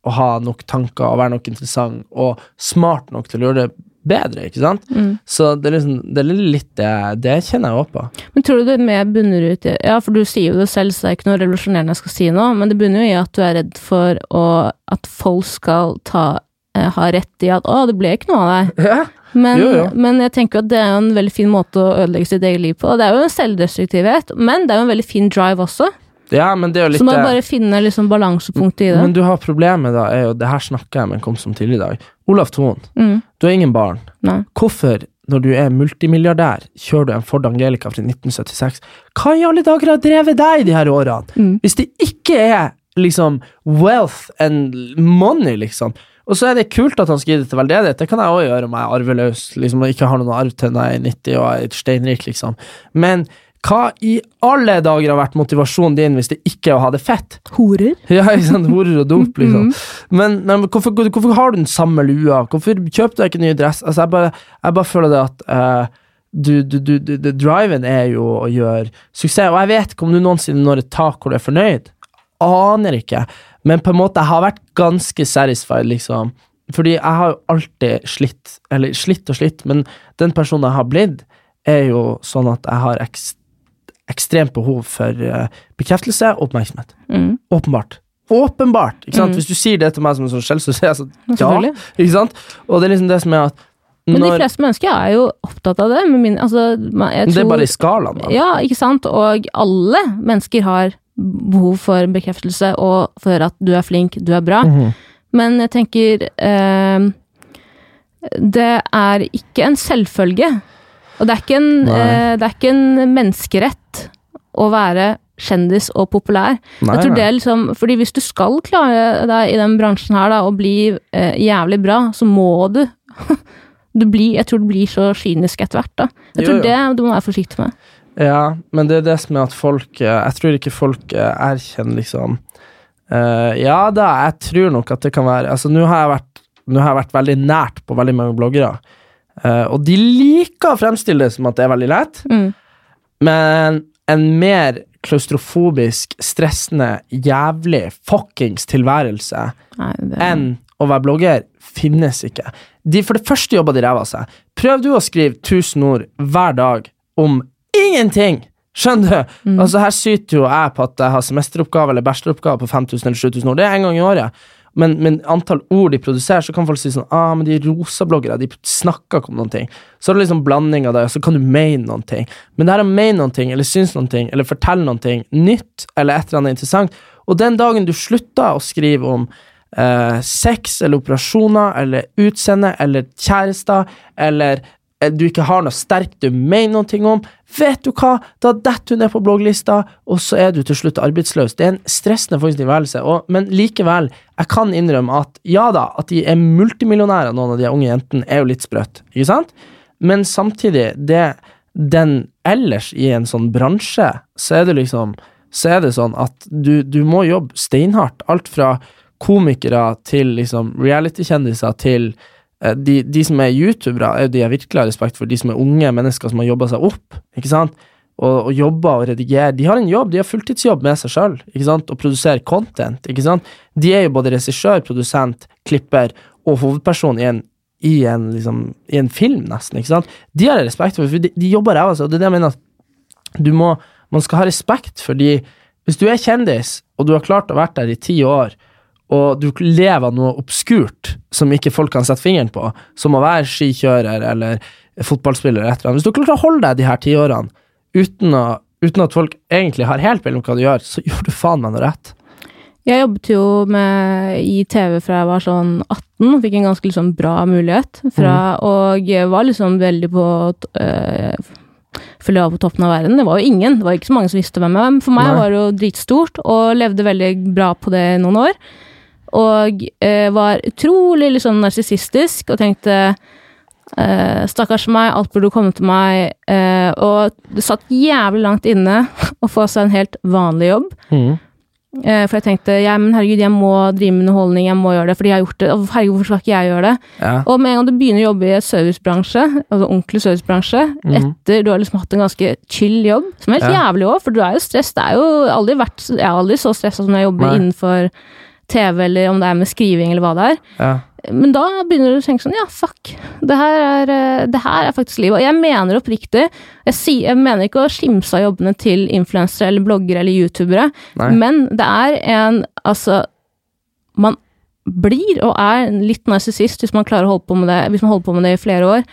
å ha nok tanker og være nok interessant og smart nok til å gjøre det bedre, ikke sant? Mm. Så det er, liksom, det er litt det Det kjenner jeg òg på. Men tror du det mer bunner ut i Ja, for du sier jo det selv, så det er ikke noe revolusjonerende jeg skal si nå, men det bunner jo i at du er redd for å, at folk skal ta eh, ha rett i at 'å, det ble ikke noe av deg'. Ja. Men, Jo, jo. men jeg tenker at det er jo en veldig fin måte å ødelegge sitt eget liv på. Og det er jo en selvdestruktivhet, men det er jo en veldig fin drive også. Ja, men det er jo litt Så man det- bare finne liksom balansepunktet i det. Men du har problemet, da, er jo Det her snakker jeg med en kompis om tidligere i dag. Olaf Thon, Mm. du har ingen barn. Nei. Hvorfor, når du er multimilliardær, kjører du en Ford Angelica fra 1976? Hva i alle dager har drevet deg i de her årene? Mm. Hvis det ikke er liksom wealth and money, liksom. Og så er det kult at han skal gi det til veldedighet, det kan jeg òg gjøre om jeg er arveløs, liksom, og ikke har noen arv til når jeg er 90 og er steinrik, liksom. Men hva i alle dager har vært motivasjonen din hvis det ikke er å ha det fett? Horer? *laughs* Ja, sånn, horer og dop, liksom. Men, men hvorfor, hvorfor har du den samme lua? Hvorfor kjøper du ikke ny dress? Altså, jeg bare, jeg bare føler det at uh, du, du, du, du, driven er jo å gjøre suksess, og jeg vet ikke om du noensinne når et tak hvor du er fornøyd. Aner ikke. Men på en måte, jeg har vært ganske satisfied, liksom. Fordi jeg har jo alltid slitt, eller slitt og slitt, men den personen jeg har blitt, er jo sånn at jeg har ekst, ekstremt behov for eh, bekreftelse og oppmerksomhet. Mm. Åpenbart. Åpenbart! ikke sant? Mm. Hvis du sier det til meg som en sånn skjellsord, så sier jeg sånn ja. Ikke sant? Og det er liksom det som er at Men de fleste mennesker er jo opptatt av det. Men min, altså, jeg Det er bare i skalaen, da. Ja, ikke sant? Og alle mennesker har behov for bekreftelse og for at du er flink, du er bra. Mhm. Men jeg tenker eh, Det er ikke en selvfølge. Og det er ikke en, eh, det er ikke en menneskerett å være kjendis og populær. Nei, jeg tror det er liksom, fordi hvis du skal klare deg i den bransjen her da, og bli eh, jævlig bra, så må du *laughs* du blir, Jeg tror du blir så kynisk etter hvert. da. Jeg Jo, tror det du må være forsiktig med. Ja, men det er det som er at folk eh, Jeg tror ikke folk eh, erkjenner liksom uh, Ja da, jeg tror nok at det kan være Altså, nå har jeg vært Nå har jeg vært veldig nært på veldig mange bloggere, eh, og de liker å fremstille det som at det er veldig lett, Mm. men en mer klaustrofobisk, stressende, jævlig fuckings tilværelse det, enn å være blogger finnes ikke. De for det første jobber de ræva seg. Prøv du å skrive 1000 ord hver dag om ingenting! Skjønner du? Mm. Altså Her syter jo jeg på at jeg har semesteroppgave eller bacheloroppgave på 5000 eller 7000 ord. Det er en gang i året. Men, men antall ord de produserer, så kan folk si sånn ah, men de er rosabloggere, de snakker ikke om noen ting. Så er det liksom blanding av det, og så kan du mene noen ting. Men det her å mene noen ting, eller synes noen ting, eller fortelle noen ting nytt, eller et eller annet interessant, og den dagen du slutter å skrive om eh, sex eller operasjoner eller utseende eller kjærester eller du ikke har noe sterkt du mener noe om, vet du hva, da detter du ned på blogglista, og så er du til slutt arbeidsløs. Det er en stressende faktisk tilværelse, men likevel, jeg kan innrømme at ja da, at de er multimillionærer, noen av de unge jentene, er jo litt sprøtt, ikke sant? Men samtidig, det den ellers i en sånn bransje, så er det liksom så er det sånn at du, du må jobbe steinhardt. Alt fra komikere til liksom reality-kjendiser til eh, de, de som er youtubere, er jo de jeg virkelig har respekt for. De som er unge mennesker som har jobba seg opp. ikke sant? Og, og jobber og redigerer. De har en jobb, de har fulltidsjobb med seg sjøl. Og produserer content. ikke sant? De er jo både regissør, produsent, klipper og hovedperson i en i en, liksom, i en film, nesten. ikke sant? De har jeg respekt for, for de, de jobber ræva seg, og det er det jeg mener at må, man skal ha respekt, fordi hvis du er kjendis, og du har klart å være der i ti år, og du lever av noe obskurt som ikke folk kan sette fingeren på, som å være skikjører eller fotballspiller eller et eller annet Hvis du klarer å holde deg de her ti årene uten, å, uten at folk egentlig har helt på hva du gjør, så gjør du faen meg noe rett. Jeg jobbet jo med, i TV fra jeg var sånn 18, og fikk en ganske liksom bra mulighet. Fra, Og var liksom veldig på øh, Følge av på toppen av verden. Det var jo ingen, det var ikke så mange som visste hvem jeg var. Men for meg Nei. var det jo dritstort, og levde veldig bra på det noen år. Og eh, var utrolig liksom narsissistisk, og tenkte eh, Stakkars meg, alt burde komme til meg. eh, og det satt jævlig langt inne *laughs* å få seg en helt vanlig jobb. Eh, For jeg tenkte ja, men herregud, jeg må drive med underholdning, jeg må gjøre det, fordi jeg har gjort det. Og herregud, hvorfor skal ikke jeg gjøre det? Ja. Og med en gang du begynner å jobbe i servicebransje, altså ordentlig servicebransje, etter du har liksom hatt en ganske chill jobb, som er helt Ja. jævlig òg, for du er jo stress, det er jo aldri vært Jeg har aldri så stressa som når jeg jobber Nei. innenfor TV, eller om det er med skriving, eller hva det er. Ja. Men da begynner du å tenke sånn, ja, fuck. Det her er, eh, det her er faktisk livet. Og jeg mener oppriktig, jeg, si, jeg mener ikke å skimse av jobbene til influensere eller bloggere eller youtubere, Nei. men det er en, altså, man blir og er litt narsissist hvis man klarer å holde på med det, hvis man holder på med det i flere år.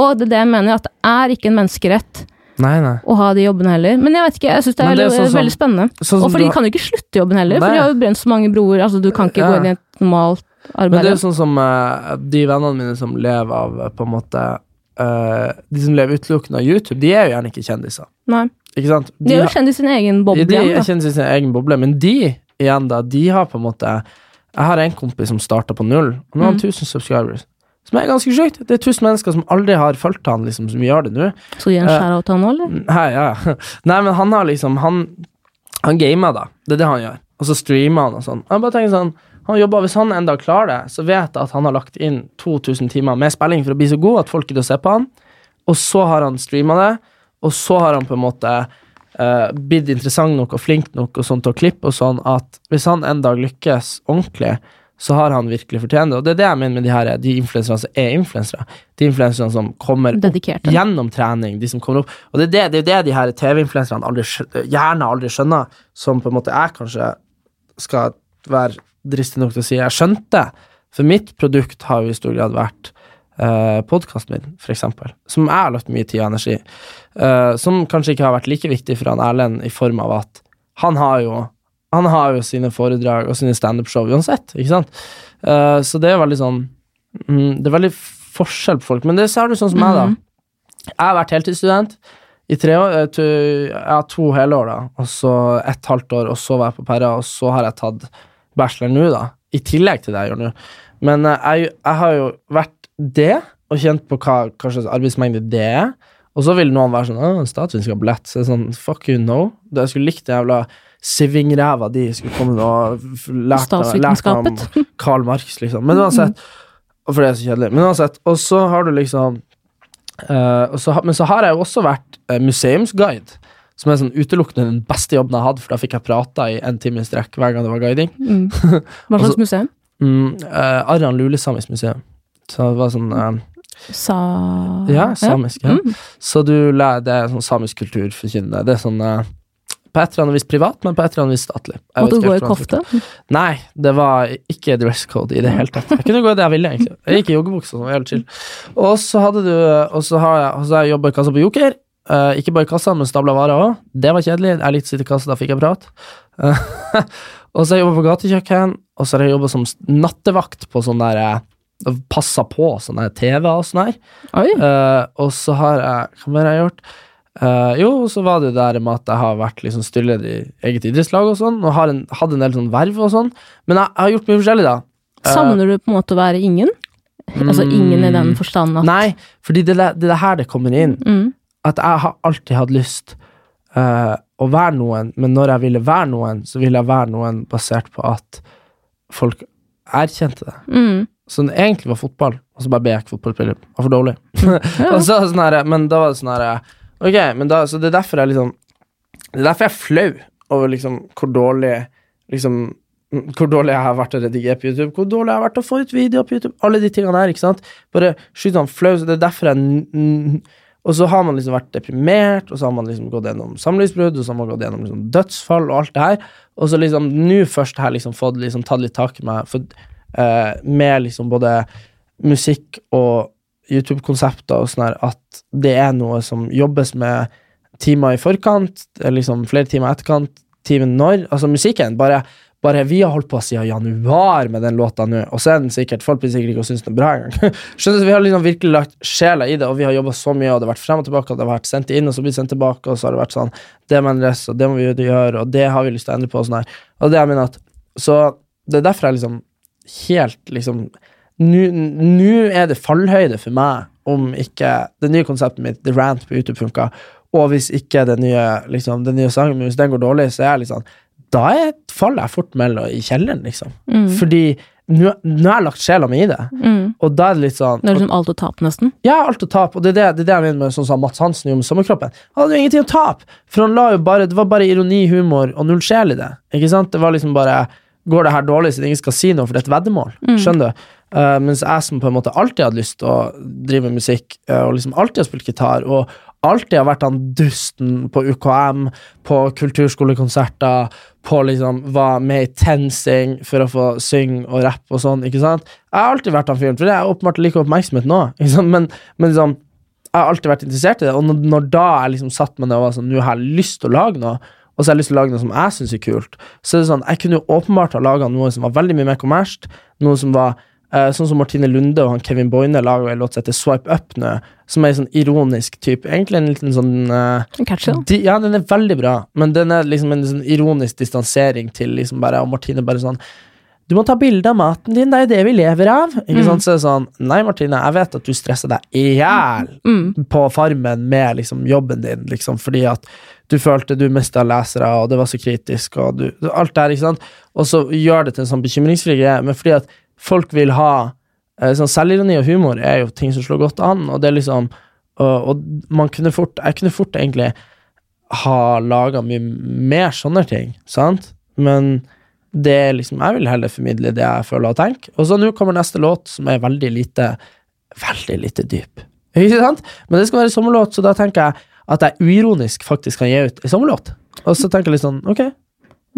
Og det er det jeg mener, at det er ikke en menneskerett Nei, nei. å ha de jobbene heller. Men jeg vet ikke, jeg syns det er, det er sånn veldig spennende. sånn og for de har- kan jo ikke slutte jobben heller, for de har jo brent så mange broer. Altså, du kan ikke Ja. gå inn i et normalt arbeid. Men det er jo sånn som uh, de vennene mine som lever av eh, på en måte uh, De som lever utelukkende av YouTube, de er jo gjerne ikke kjendiser. Nei. Ikke sant? De er jo kjent i sin egen boble. De er kjent i sin egen boble, men de igjen da, de har på en måte Jeg har en kompis som starta på null, og nå har han Mm. 1000 subscribers. Som er ganske sjukt. Det er tusen mennesker som aldri har fulgt han, liksom, som gjør det nå. Så gir han Eh, shout-out til han nå, eller? Nei, ja. *laughs* Nei, men han har liksom Han, han gamer, da. Det er det han gjør. Og så streamer han og sånn. Jeg bare tenker sånn han jobber, Hvis han en dag klarer det, så vet jeg at han har lagt inn 2000 timer med spilling for å bli så god at folk gidder å se på han. Og så har han streama det, og så har han på en måte uh, blitt interessant nok og flink nok og sånn til å klippe og sånn at hvis han en dag lykkes ordentlig, så har han virkelig fortjent det. Og det er det jeg mener med de her de influenserne som er influensere. De influenserne som kommer opp gjennom trening, de som kommer opp. Og det er det, det, er det de her TV-influenserne aldri gjerne aldri skjønner, som på en måte jeg kanskje skal være dristig nok til å si jeg skjønte. For mitt produkt har jo i stor grad vært uh, podkasten min, eksempel. Som jeg har lagt mye tid og energi. uh, som kanskje ikke har vært like viktig for han Erlend i form av at han har jo han har jo sine foredrag og sine standup-show uansett, ikke sant? Uh, så det er veldig sånn mm, Det er veldig forskjell på folk. Men det ser du sånn som meg, da. Jeg har vært heltidsstudent i tre år. eh, to, jeg har to hele år, da, og så et halvt år, og så var jeg på Perra, og så har jeg tatt bachelor nå, da. I tillegg til det jeg gjør nå. Men uh, jeg, jeg har jo vært det, og kjent på hva, hva slags arbeidsmengde det er. Og så vil noen være sånn Å, statsvitenskap-billett. Så er det sånn Fuck you, no. Det jeg skulle likt det jævla Siving-ræva di skulle komme og f- lært lært meg om Karl Marx, liksom. Men uansett. Og for det er så kjedelig. Men uansett. Og så har du liksom uh, så, Men så har jeg jo også vært eh, museumsguide. Som er sånn utelukkende den beste jobben jeg hadde, for da fikk jeg prata i en time i strekk hver gang det var guiding. Mm. *laughs* Hva slags museum? Mm, uh, Arran Lulesamisk museum. Så det var sånn uh, Sa... Ja, samisk. Ja. Mm. Så du lærer det er sånn samisk kulturforkynnende. Det er sånn eh, på et eller annet vis privat, men på et eller annet vis statlig. Jeg Måtte du gå i kofte? Nei, det var ikke dress code i det hele tatt. Jeg kunne gå i det jeg ville, egentlig. Jeg gikk i joggebukse, som var helt chill. Og så hadde du Og så har jeg, så har jeg jobba i kassa på Joker. Uh, ikke bare i kassa, men stabla varer òg. Det var kjedelig. Jeg likte å sitte i kassa, da fikk jeg prat. Uh, *laughs* og så har jeg jobba på gatekjøkken, og så har jeg jobba som nattevakt på sånn der eh, Passa på sånn der TV og sånn her. Eh, og så har jeg Hva mer har jeg gjort? Eh, jo, så var det jo der med at jeg har vært liksom styreleder i eget idrettslag og sånn, og har en, hadde en del sånn verv og sånn. Men jeg, jeg har gjort mye forskjellig, da. Eh, Savner du på en måte å være ingen? Altså ingen i den forstand at Nei, fordi det er det, er her det kommer inn. mm. At jeg har alltid hatt lyst uh, å være noen, men når jeg ville være noen, så ville jeg være noen basert på at folk erkjente det. Mm. Så det egentlig var fotball, og så bare ble jeg ikke fotballspiller. Det var for dårlig. *laughs* *laughs* og så sånn her, men da var det sånn her Ok, men da, så det er derfor jeg liksom Det er derfor jeg er flau over liksom hvor dårlig liksom hvor dårlig jeg har vært å redigere på YouTube, hvor dårlig jeg har vært å få ut videoer på YouTube. Alle de tingene der, ikke sant. Bare skyt sånn flau. Så det er derfor jeg Og så har man liksom vært deprimert, og så har man liksom gått gjennom samlivsbrudd, og så har man gått gjennom liksom dødsfall og alt det her. Og så liksom nå først har jeg liksom fått liksom tatt litt tak i meg, for, uh, med liksom både musikk og YouTube-konsepter og sånn her, at det er noe som jobbes med timer i forkant, liksom flere timer etterkant, timen når. Altså musikken, bare, bare Vi har holdt på siden januar med den låta nå, og så er den sikkert Folk blir sikkert ikke og synes den er bra engang. *laughs* Skjønner du, Vi har liksom virkelig lagt sjela i det, og vi har jobba så mye, og det har vært frem og tilbake, og det har vært sendt inn, og så blir det sendt tilbake, og så har det vært sånn Det må endres, og det må vi gjøre, og det har vi lyst til å endre på, og sånn her. Og det jeg mener at Så det er derfor jeg liksom helt liksom Nå er det fallhøyde for meg om ikke det nye konseptet mitt, The Rant på YouTube, funka, og hvis ikke den nye, liksom, den nye sangen hvis den går dårlig, så er jeg sånn Da er, faller jeg fort mellom i kjelleren, liksom. Mm. Fordi nå har jeg lagt sjela mi i det, Mm. og da er det litt sånn Det er liksom alt å tape, nesten. ja, alt å tape, og det er det, det, er det jeg mener med sånn som Mats Hansen gjorde med Sommerkroppen. Han hadde jo ingenting å tape, for han la jo bare, det var bare ironi, humor og null sjel i det. Ikke sant? Det var liksom bare går det her dårlig siden ingen skal si noe, for det er et veddemål. Skjønner du? Uh, mens jeg som på en måte alltid hadde lyst til å drive med musikk, uh, og liksom alltid har spilt gitar, og alltid har vært han dusten på UKM, på kulturskolekonserter, på liksom var med i TenSing for å få synge og rappe og sånn, ikke sant? Jeg har alltid vært han fyren, for det er åpenbart like oppmerksomhet nå, *laughs* ikke sant? Men, men liksom, jeg har alltid vært interessert i det, og når, når da jeg liksom satt med det og var sånn, nå har jeg lyst til å lage noe, og så har jeg lyst til å lage noe som jeg syns er kult, så er det sånn, jeg kunne jo åpenbart ha laga noe som var veldig mye mer kommersielt, noe som var sånn som Martine Lunde og han Kevin Boine lager en låt som heter Swipe Up nå, som er en sånn ironisk type. Egentlig en liten sånn uh, di, Ja, den er veldig bra, men den er liksom en sånn ironisk distansering til liksom bare Og Martine bare sånn Du må ta bilde av maten din, det er jo det vi lever av. Ikke sant? Så er det sånn Nei, Martine, jeg vet at du stresser deg i hjel på Farmen med liksom jobben din, liksom, fordi at du følte du mista lesere, og det var så kritisk, og du Alt det her, ikke sant? Og så gjør det til en sånn bekymringsfri greie, men fordi at folk vil ha eh, sånn Selvironi og humor er jo ting som slår godt an, og det er liksom Og, og man kunne fort Jeg kunne fort egentlig ha laga mye mer sånne ting, sant? Men det er liksom Jeg vil heller formidle det jeg føler og tenker. Og så nå kommer neste låt, som er veldig lite Veldig lite dyp. *laughs* Ikke sant? Men det skal være sommerlåt, så da tenker jeg at jeg uironisk faktisk kan gi ut en sommerlåt. Og så tenker jeg litt sånn, ok,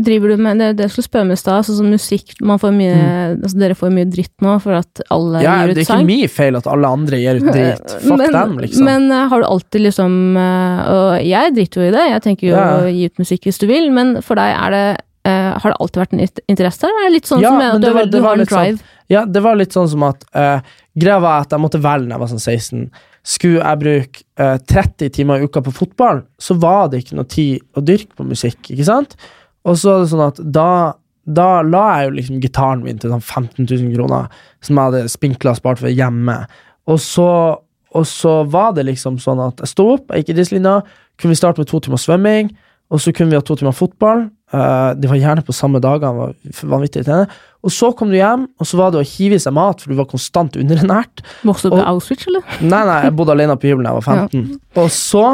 Driver du med det, det jeg skulle spørre med i stad, sånn som musikk man får mye, altså Dere får mye dritt nå for at alle Mm. ja, gir det er ikke sang. min feil at alle andre gir ut *laughs* dritt. Fuck men, dem, liksom. Men eh, har du alltid liksom eh, Og jeg driter jo i det, jeg tenker jo Ja. å gi ut musikk hvis du vil, men for deg er det Uh, Har det alltid vært en interesse der? Er det litt sånn Ja, som at du, var- du har en drive? sånn- drive? Ja, det var litt sånn som at uh, Greia var at jeg måtte velge da jeg var sånn 16. Skulle jeg bruke uh, 30 timer i uka på fotball, så var det ikke noe tid å dyrke på musikk, ikke sant? Og så er det sånn at da, da la jeg jo liksom gitaren min til sånn 15 000 kroner, som jeg hadde spinkla spart for hjemme. Og så, og så var det liksom sånn at jeg sto opp, jeg gikk i dresslinja, kunne vi starte med to timer svømming, og så kunne vi ha to timer fotball. Uh, de var gjerne på samme dager, var vanvittig tjene. Og så kom du hjem, og så var det å hive i seg mat, for du var konstant underernært. Vokste du på Auschwitz, eller? Nei, nei, jeg bodde alene på hybelen da jeg var 15. Og, så,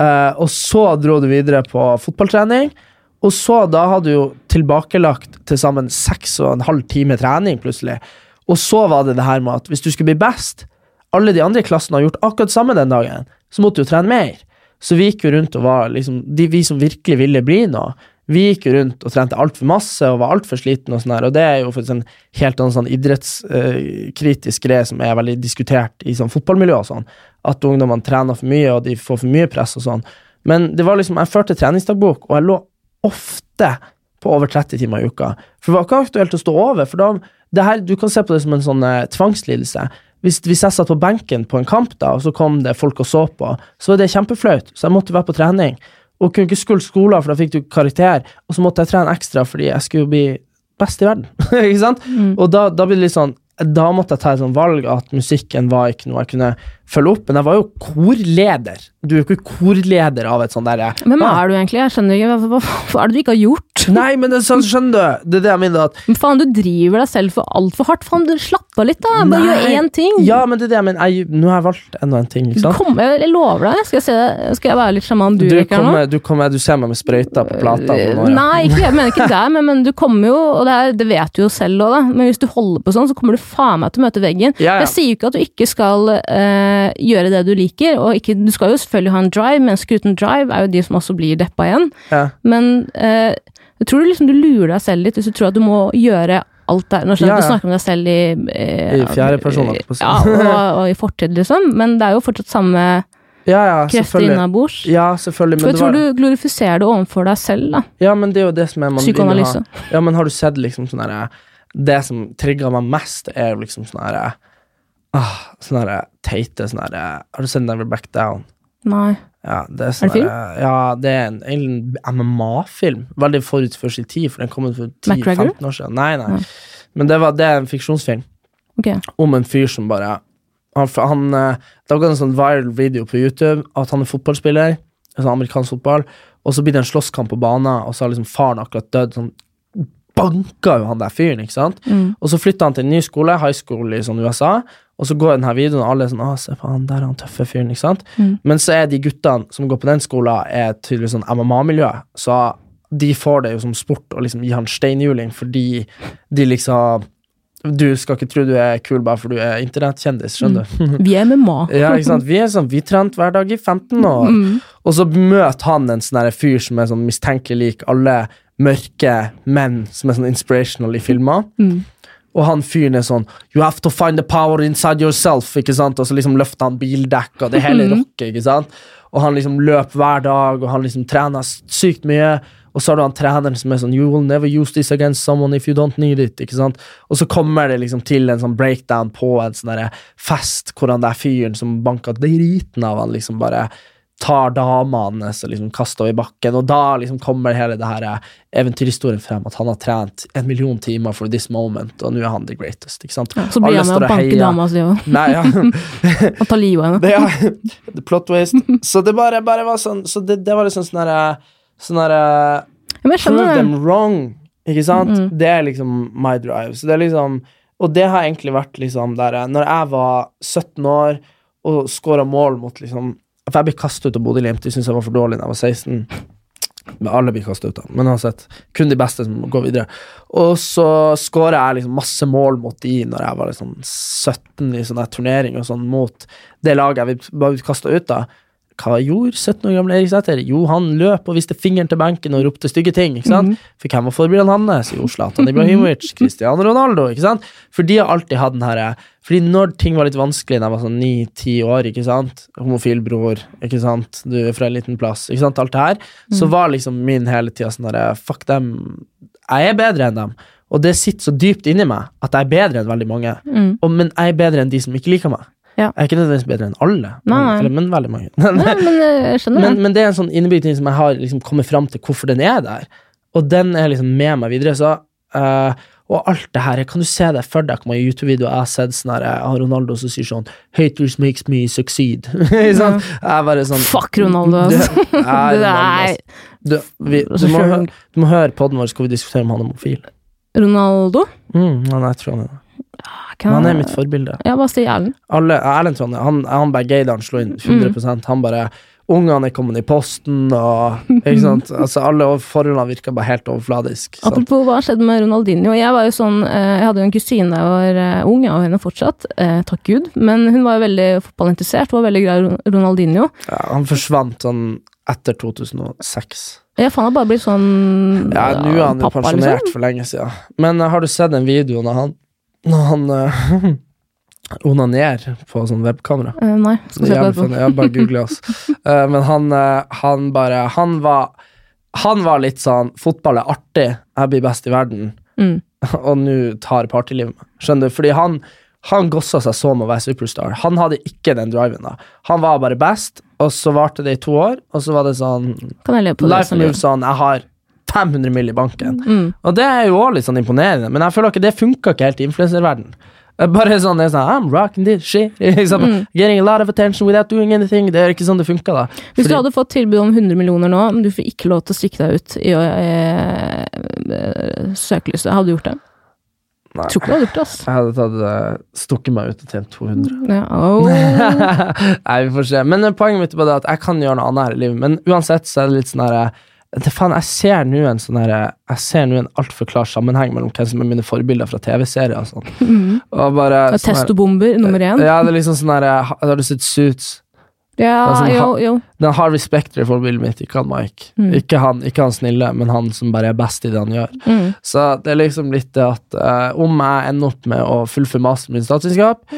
uh, og så dro du videre på fotballtrening. Og så, da hadde jo tilbakelagt til sammen seks og en halv time trening, plutselig. Og så var det det her med at hvis du skulle bli best Alle de andre i klassen har gjort akkurat samme den dagen, så måtte du jo trene mer. Så vi gikk jo rundt og var liksom de, Vi som virkelig ville bli noe, vi gikk jo rundt og trente altfor masse og var altfor sliten, og sånn her, og det er jo faktisk en helt annen sånn idrettskritisk greie som er veldig diskutert i sånn fotballmiljø og sånn, at ungdommene trener for mye, og de får for mye press og sånn. Men det var liksom, jeg førte treningsdagbok, og jeg lå ofte på over 30 timer i uka. For det var ikke aktuelt å stå over, for da det her, Du kan se på det som en sånn eh, tvangslidelse. Hvis, hvis jeg satt på benken på en kamp, da, og så kom det folk og så på, så var det kjempeflaut, så jeg måtte være på trening. Og kunne ikke skulle skolen, for da fikk du karakter, og så måtte jeg trene ekstra fordi jeg skulle bli best i verden. *laughs* ikke sant? Og da, da blir det litt sånn Da måtte jeg ta et sånt valg at musikken var ikke noe jeg kunne følge opp, men jeg var jo korleder. Du er jo ikke korleder av et sånt derre Hvem ja. er du egentlig? Jeg skjønner ikke. Hva, hva, er det du ikke har gjort? Nei, men det, er sånn, skjønner du? Det er det jeg mener. at Men faen, du driver deg selv for altfor hardt. Faen, du slapp av litt, da. Bare Nei. gjør én ting. Ja, men det er det jeg mener. Jeg, nå har jeg valgt enda en ting. ikke Du sant? kommer, jeg lover deg. Skal jeg, se, skal jeg være litt sjaman Du, Durek her nå? du, kommer, du ser meg med sprøyta på plata. på. Nei, ikke, jeg mener ikke deg, men, men du kommer jo, og det, er, det vet du jo selv òg, da. Men hvis du holder på sånn, så kommer du faen meg til å møte veggen. Ja, ja. Jeg sier jo ikke at du ikke skal eh, gjøre det du liker, og ikke, du skal jo selvfølgelig ha en drive, mennesker uten drive er jo de som også blir deppa igjen. Ja. Men eh, jeg tror du liksom du lurer deg selv litt hvis du tror at du må gjøre alt der. Nå skjønner ja, Ja, du snakker om deg selv i eh, I fjerde person. Ja, og, *laughs* og i fortid, liksom. Men det er jo fortsatt samme Ja, ja, krefter innabords. Ja, selvfølgelig. For jeg tror var, du glorifiserer det overfor deg selv, da. ja, men det er jo det som er man Psykoanalyse. ha. Ja, men har du sett liksom sånn herre Det som trigger meg mest, er jo liksom sånn herre ah, Sånn herre teite sånn herre Har du sett Never Back Down? Nei. Ja, det er, sånn det film? Der, Ja, det er en, en MMA-film. Veldig forut for sin tid, for den kom ut for 10-15 år siden. Nei, nei. Men det, var, det er en fiksjonsfilm. okay. om en fyr som bare Han, han eh, Det var en sånn viral video på YouTube at han er fotballspiller, sånn amerikansk fotball, og så blir det en slåsskamp på banen, og så har liksom faren akkurat dødd. Sånn banka jo han der fyren, ikke sant? Og så flytta han til en ny skole, high school i sånn USA, og så går denne videoen, og alle er sånn Å, se på han der, er han tøffe fyren, ikke sant? Men så er de guttene som går på den skolen, er tydeligvis sånn MMA-miljø, så de får det jo som sport å liksom gi han steinhjuling fordi de liksom Du skal ikke tro du er kul bare for du er internettkjendis, skjønner du? Vi er MMA. *laughs* ja, ikke sant. Vi er sånn, vi trente hver dag i 15 år, Mm. og så møter han en sånn fyr som er sånn mistenkelig lik alle mørke menn som er sånn inspirational i filmer. Mm. Og han fyren er sånn You have to find the power inside yourself. ikke sant? Og så liksom løfter han bildekk og det hele Mhm. rocket. ikke sant? Og han liksom løper hver dag, og han liksom trener sykt mye. Og så har du han treneren som er sånn You will never use this against someone if you don't need it. ikke sant? Og så kommer det liksom til en sånn breakdown på en sånn fest hvor han der fyren som banka driten av han, liksom bare tar damene hans og liksom kaster henne i bakken. Og da liksom kommer hele det her eh, eventyrhistorien frem, at han har trent en million timer for this moment, og nå er han the greatest. ikke sant? Ja, så blir han med og banke heier. dama si *laughs* og, og ta livet av henne. Ja. *laughs* The plot waste. Så det bare, bare var sånn Så det, det var liksom sånn herre Sånn herre Ja, men jeg Prove them wrong, ikke sant? Mm. Det er liksom my drive. Så det er liksom Og det har egentlig vært liksom der eh, Når jeg var 17 år og skåra mål mot liksom For jeg ble kastet ut av Bodø-Glimt. De syntes jeg var for dårlig da jeg var 16. Men alle blir kastet ut, da. Men uansett, kun de beste som går videre. Og så skåra jeg liksom masse mål mot de når jeg var liksom 17 i sånne turneringer og sånn, mot det laget jeg var kasta ut av. Hva gjorde 17 år gamle Erik Sæther? Jo, han løp og viste fingeren til benken og ropte stygge ting. ikke sant? For hvem var forbildene hans? Jo, Zlatan Ibrahimovic, *laughs* Cristiano Ronaldo. ikke sant? For de har alltid hatt den herre Fordi når ting var litt vanskelig da jeg var sånn ni-ti år, ikke sant, homofil bror, ikke sant, du er fra en liten plass, ikke sant, alt det her, så var liksom min hele tida sånn herre Fuck dem. Jeg er bedre enn dem. Og det sitter så dypt inni meg at jeg er bedre enn veldig mange. Mm. Og, men jeg er bedre enn de som ikke liker meg. Ja. Jeg er ikke nødvendigvis bedre enn alle, Nei, men, nei. eller, men veldig mange. Nei, men *laughs* eh, jeg men, det. men det er en sånn innebygd ting som jeg har liksom kommet fram til hvorfor den er der. Og den er liksom med meg videre. Så, uh, og alt det her, kan du se det for deg? Hvor mange YouTube-videoer jeg har sett sånn her, jeg har Ronaldo som sier sånn Haters makes me succeed. *laughs* sånn, jeg er bare sånn Fuck Ronaldo, altså. er *laughs* er du, vi, du, må, du må høre podden vår, så skal vi diskutere om han er homofil. Ronaldo? Mm, han, jeg tror han er det. Kan han er mitt forbilde. Ja, bare si Erlend. Alle, Erlend Trondheim, han, han bare han slo inn 100% Han bare Ungene er kommet i posten, og ikke *laughs* sant? Altså, alle forholdene virka bare helt overfladisk. sant? Apropos hva skjedde med Ronaldinho. Jeg var jo sånn, eh, jeg hadde jo en kusine da jeg var ung, jeg har henne fortsatt, eh, takk Gud. Men hun var jo veldig fotballinteressert, var veldig glad i Ronaldinho. Ja, han forsvant sånn etter 2006. Ja, for han har bare blitt sånn Ja, nå er han jo pappa, pensjonert liksom. for lenge siden. Men eh, har du sett den videoen av han Når han uh, *laughs* onanerer på sånn webkamera? Uh, nei, skal se på det. Jeg bare googler, oss. Uh, *laughs* men han, eh, han bare Han var Han var litt sånn Fotball er artig, jeg blir best i verden, Mm. *laughs* og nå tar partylivet meg. Skjønner du? Fordi han han gossa seg med å være superstar. Han hadde ikke den driven. da Han var bare best, og så varte det i to år, og så var det sånn? Life moves sånn Jeg har 500 mill. i banken. Mm. Og det er jo også litt sånn imponerende, men jeg føler ikke det funka ikke helt i influenserverdenen. Bare sånn, det er sånn I'm rocking this shit. *laughs* Liksom, Mm. Getting a lot of attention without doing anything. Det er ikke sånn det funka, da. Hvis du hadde fått tilbud om 100 millioner nå, men du får ikke lov til å stikke deg ut i eh, eh, søkelyset, hadde du gjort det? Nei. Tror ikke du hadde gjort det, ass. Jeg hadde tatt, uh, stukket meg ut og tjent 200. Ja, oh. *laughs* Nei, vi får se. Men poenget mitt er bare det at jeg kan gjøre noe annet her i livet. Men uansett så er det litt sånn herre det faen, Jeg ser nå en sånn her, Jeg ser nå en altfor klar sammenheng mellom hvem som er mine forbilder fra TV-serier og sånn. Og bare Og sånn Testobomber nummer én. Ja, det er liksom sånn her, Har du sett Suits? Ja, sånn, jo, jo. Den Harvey Specter er forbildet mitt, ikke han Mike. Mm. Ikke, han, ikke han snille, men han som bare er best i det han gjør. Mm. Så det er liksom litt det at uh, om jeg ender opp med å fullføre masteren min statsvitenskap,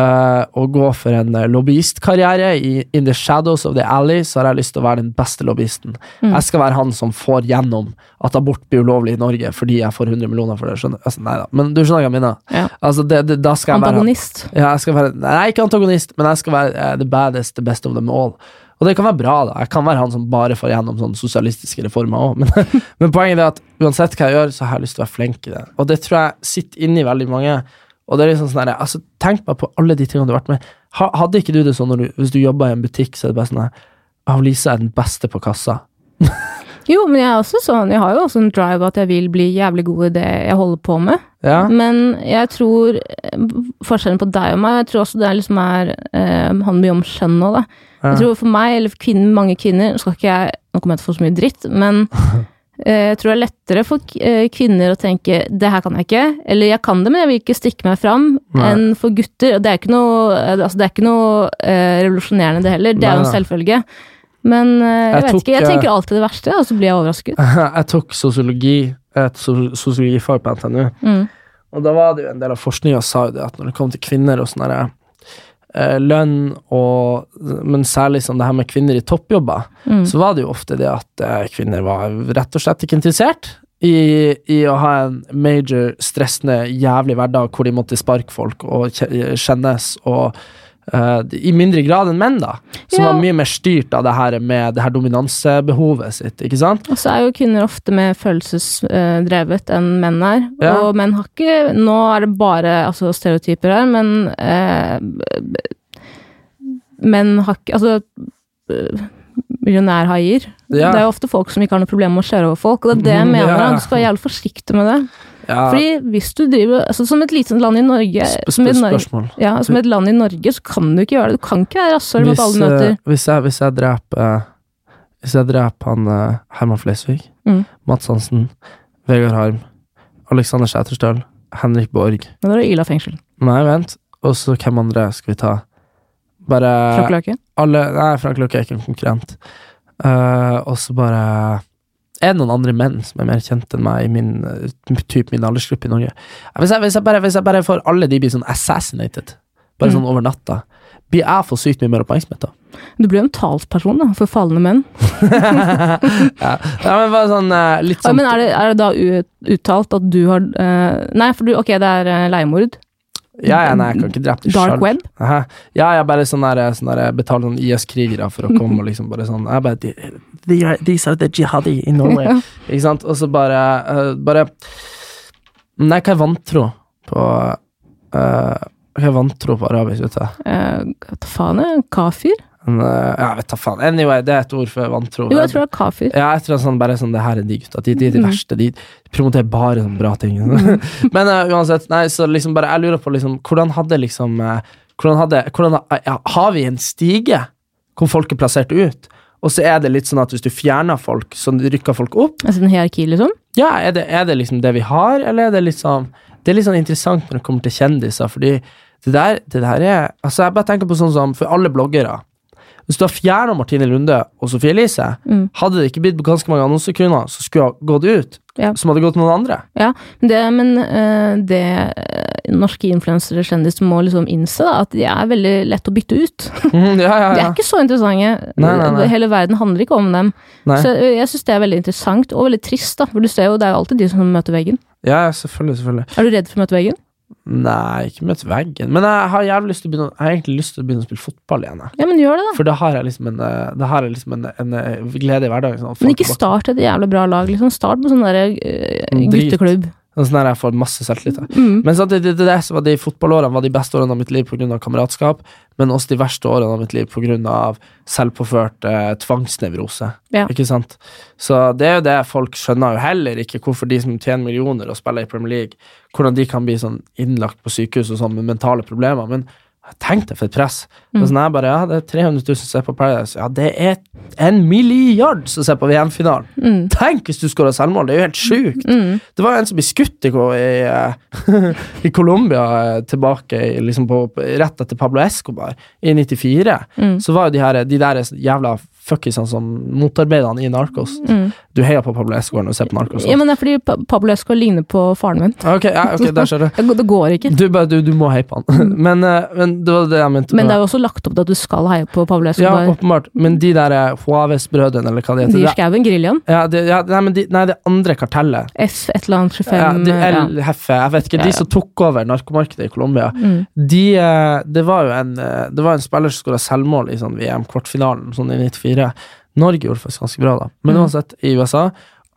eh, og gå for en eh, lobbyistkarriere i In the Shadows of the Alley, så har jeg lyst til å være den beste lobbyisten. Mm. Jeg skal være han som får gjennom at abort blir ulovlig i Norge fordi jeg får 100 millioner for det. Skjønner altså, Nei da, men du skjønner hva jeg mener? Ja. Altså, det, det, da skal jeg være. Antagonist. Ja, jeg skal være, nei, ikke antagonist, men jeg skal være uh, the baddest, the best of them all. Og det kan være bra, da. Jeg kan være han som bare får gjennom sånne sosialistiske reformer òg. Men, *laughs* men poenget er at uansett hva jeg gjør, så har jeg lyst til å være flink i det. Og det tror jeg sitter inni veldig mange. Og det er liksom sånn der, altså, Tenk meg på alle de tingene du har vært med ha, Hadde ikke du det sånn du, hvis du jobba i en butikk, så er det bare sånn at «Å, Lisa er den beste på kassa. *laughs* Jo, men jeg er også sånn, jeg har jo også en drive at jeg vil bli jævlig god i det jeg holder på med. Ja? Men jeg tror eh, forskjellen på deg og meg, jeg tror også det liksom er eh, handler mye om skjønn nå, da. Ja. Jeg tror for meg, eller for kvinner, mange kvinner, skal ikke jeg, nå kommer jeg til å få så mye dritt, men *laughs* Jeg tror det er lettere for eh, kvinner å tenke 'det her kan jeg ikke', eller 'jeg kan det, men jeg vil ikke stikke meg fram', Nei. enn for gutter. Og det er ikke noe, eh, altså, det er ikke noe eh, revolusjonerende, det heller. Det er jo en selvfølge. Men eh, jeg, Jeg vet tok, ikke, jeg eh, tenker alltid det verste, og så blir jeg overrasket. *laughs* Jeg tok sosiologi, et so- sosiologifag på NTNU, Mm. og da var det jo en del av forskninga sa jo det at når det kom til kvinner og sånn derre eh, lønn og Men særlig sånn det her med kvinner i toppjobber, Mm. så var det jo ofte det at eh, kvinner var rett og slett ikke interessert i, i å ha en major, stressende, jævlig hverdag hvor de måtte sparke folk og kjennes og eh, I mindre grad enn menn, da. Som Ja. var mye mer styrt av det her med det her dominansebehovet sitt, ikke sant? Og så er jo kvinner ofte mer følelsesdrevet enn menn er. Ja. Og menn har ikke Nå er det bare altså, stereotyper her, men uh, Menn har ikke Altså eh, millionærhaier. Ja. Det er jo ofte folk som ikke har noe problem med å skjære over folk, og det er det jeg *laughs* mener. Du skal være jævlig forsiktig med det. Ja, Fordi hvis du driver altså, Som et lite land i Norge som, et Norge, ja, som et land i Norge, så kan du ikke gjøre det. Du kan ikke være rasshøl mot alle møter. eh, hvis, jeg, hvis jeg dreper eh, Hvis jeg dreper han eh, Herman Flesvig, Mm. Mats Hansen, Vegard Harm, Alexander Sæterstøl, Henrik Borg Men da er det Ila fengsel. Nei, vent. Og så hvem andre skal vi ta? Bare Frank Løke? alle Nei, Frank Løke er ikke en konkurrent. Uh, og så bare Er det noen andre menn som er mer kjent enn meg i min uh, typ min aldersgruppe i Norge? Hvis jeg, hvis, jeg bare, hvis jeg bare får alle de blir sånn assassinated, bare Mm. sånn over natta, blir jeg for sykt mye mer oppmerksomhet da? Du blir jo en talsperson da, for falne menn. *laughs* ja. ja, men bare sånn litt litt Ja, sånn men er det, er det da uttalt at du har uh, Nei, for du, ok, det er leiemord. Ja, ja, nei, jeg kan ikke drepe det Dark selv. web? Aha. Ja, jeg bare sånn der, sånn der betaler sånn IS-krigere for å komme og liksom bare sånn Jeg bare de, These are the jihadi in Norway. Ja. Ikke sant? Og så bare uh, Bare Nei, hva er vantro på uh, Hva er vantro på arabisk, vet du? Uh, faen er? Kafir? En, eh, ja, vet da faen. Anyway, det er et ord for vantro. Jo, jeg tror det er kafir. Ja, jeg tror sånn, bare sånn, det her er de gutta. De, de de Mm. verste. De promoterer bare sånne bra ting. *laughs* Men uh, uansett, nei, så liksom bare, jeg lurer på liksom, hvordan hadde liksom uh, Hvordan hadde hvordan, ha- Har vi en stige hvor folk er plassert ut? Og så er det litt sånn at hvis du fjerner folk, så rykker folk opp? Altså en hierarki, liksom? Ja, er det, er det liksom det vi har, eller er det sånn Det er litt sånn interessant når det kommer til kjendiser, fordi det der, det der er Altså, jeg bare tenker på sånn som for alle bloggere. Hvis du har fjerna Martine Lunde og Sofie Elise, Mm. hadde det ikke blitt ganske mange annonsekroner som skulle ha gått ut, Ja. som hadde gått til noen andre? Ja, men det, men øh, det norske influensere og kjendiser må liksom innse, da, at de er veldig lett å bytte ut. Mhm, ja, ja, *laughs* De er ikke så interessante. Nei, nei, nei. Hele verden handler ikke om dem. Så jeg, jeg syns det er veldig interessant, og veldig trist, da. For du ser jo, det er jo alltid de som møter veggen. ja, selvfølgelig, selvfølgelig. Er du redd for å møte veggen? Nei, ikke møtt veggen. Men jeg har jævlig lyst til å begynne Jeg har egentlig lyst til å begynne å spille fotball igjen. Ja, men gjør det, da. For da har jeg liksom en, da har jeg liksom en, en glede i hverdagen. Sånn, Men ikke start et jævlig bra lag, liksom. Start med sånn eh, Drit. gutteklubb. Sånn der jeg får masse selvtillit. av. Mm. Men så det, det, det, så var de fotballårene var de beste årene av mitt liv pga. kameratskap, men også de verste årene av mitt liv pga. selvpåført eh, tvangsnevrose. Ja. Ikke sant? Så det er jo det folk skjønner jo heller ikke, hvorfor de som tjener millioner og spiller i Premier League, hvordan de kan bli sånn innlagt på sykehus og sånn med mentale problemer. Men tenk deg for et press. Er sånn jeg bare, ja, det er 300 000 som ser på Paradise. Ja, det er en milliard som ser på VM-finalen. Mm. Tenk hvis du skårer selvmål! Det er jo helt sjukt. Mm. Det var jo en som ble skutt i, eh, *laughs* i Colombia eh, tilbake liksom på, på- rett etter Pablo Escobar i 94. Mm. Så var jo de, her, de der jævla fuckisene som motarbeider han i Narcos. Mm. Du heier på Pablo Escobar når du ser på Narcos. Ja, men det er fordi Pa- Pablo Escobar ligner på faren min. Ok, ja, ok, der ser du. *laughs* Det går- ikke. Du, bare, du, du må heie på han. *laughs* men, eh, men det var det jeg mente. Men det er jo også lagt opp til at du skal heie på Pablo ja, åpenbart. Men de der eh, Juárez-brødrene, eller hva de heter de skauen, geriljaen. ja, de, ja, nei, men de, nei, det andre kartellet. F et eller annet 25 Ja, de. El Hefe, jeg vet ikke. De som tok over narkomarkedet i Colombia. Mm. De, eh, det var jo en, eh, det var en spiller som skåra selvmål i sånn VM-kvartfinalen sånn i 94. Norge gjorde faktisk ganske bra, da. Men Mm. uansett, i USA.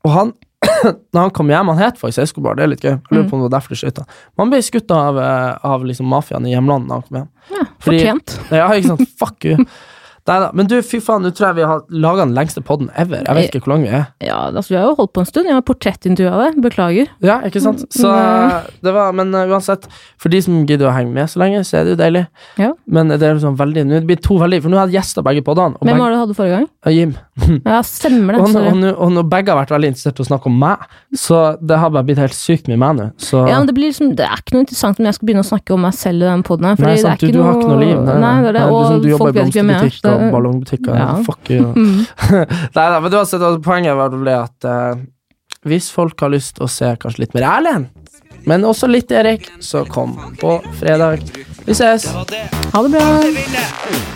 Og han, *clears throat* når han kom hjem, han het faktisk Escobar, det er litt gøy. Jeg lurer Mm. på om det var derfor de skøyta. Man ble skutt av, eh, av liksom mafiaen i hjemlandet da han kom hjem. Ja, Fordi- fortjent. Ja, ikke sant. Fuck you. Nei da. Men du, fy faen, nå tror jeg vi har laga den lengste podden ever. Jeg vet ikke hvor lang vi er. Ja, altså, vi har jo holdt på en stund. Jeg har portrettintervjua deg. Beklager. Ja, ikke sant? Så det var, Men uh, uansett, for de som gidder å henge med så lenge, så er det jo deilig. Ja. Men det er sånn veldig Nå blir to veldig For nå har jeg gjester begge podene. Hvem var det du hadde forrige gang? Jim. *laughs* Ja, stemmer det. Og, nå- og, nå- og når begge har vært veldig interessert i å snakke om meg, så det har bare blitt helt sykt mye meg nå. Så Ja, men det, blir liksom, det er ikke noe interessant om jeg skal begynne å snakke om meg selv i den poden her. Nei, er sant, du, du har ikke noe liv. Nei, det er det. Nei, du, sånn, du jobber i blomsterbutikk er. og ballongbutikker. Ja. Fuck you. *laughs* Mm. *laughs* Nei da, men uansett, altså, poenget var vel det at uh, hvis folk har lyst til å se kanskje litt mer Erlend, men også litt Erik, så kom på fredag. Vi ses! Ha det bra.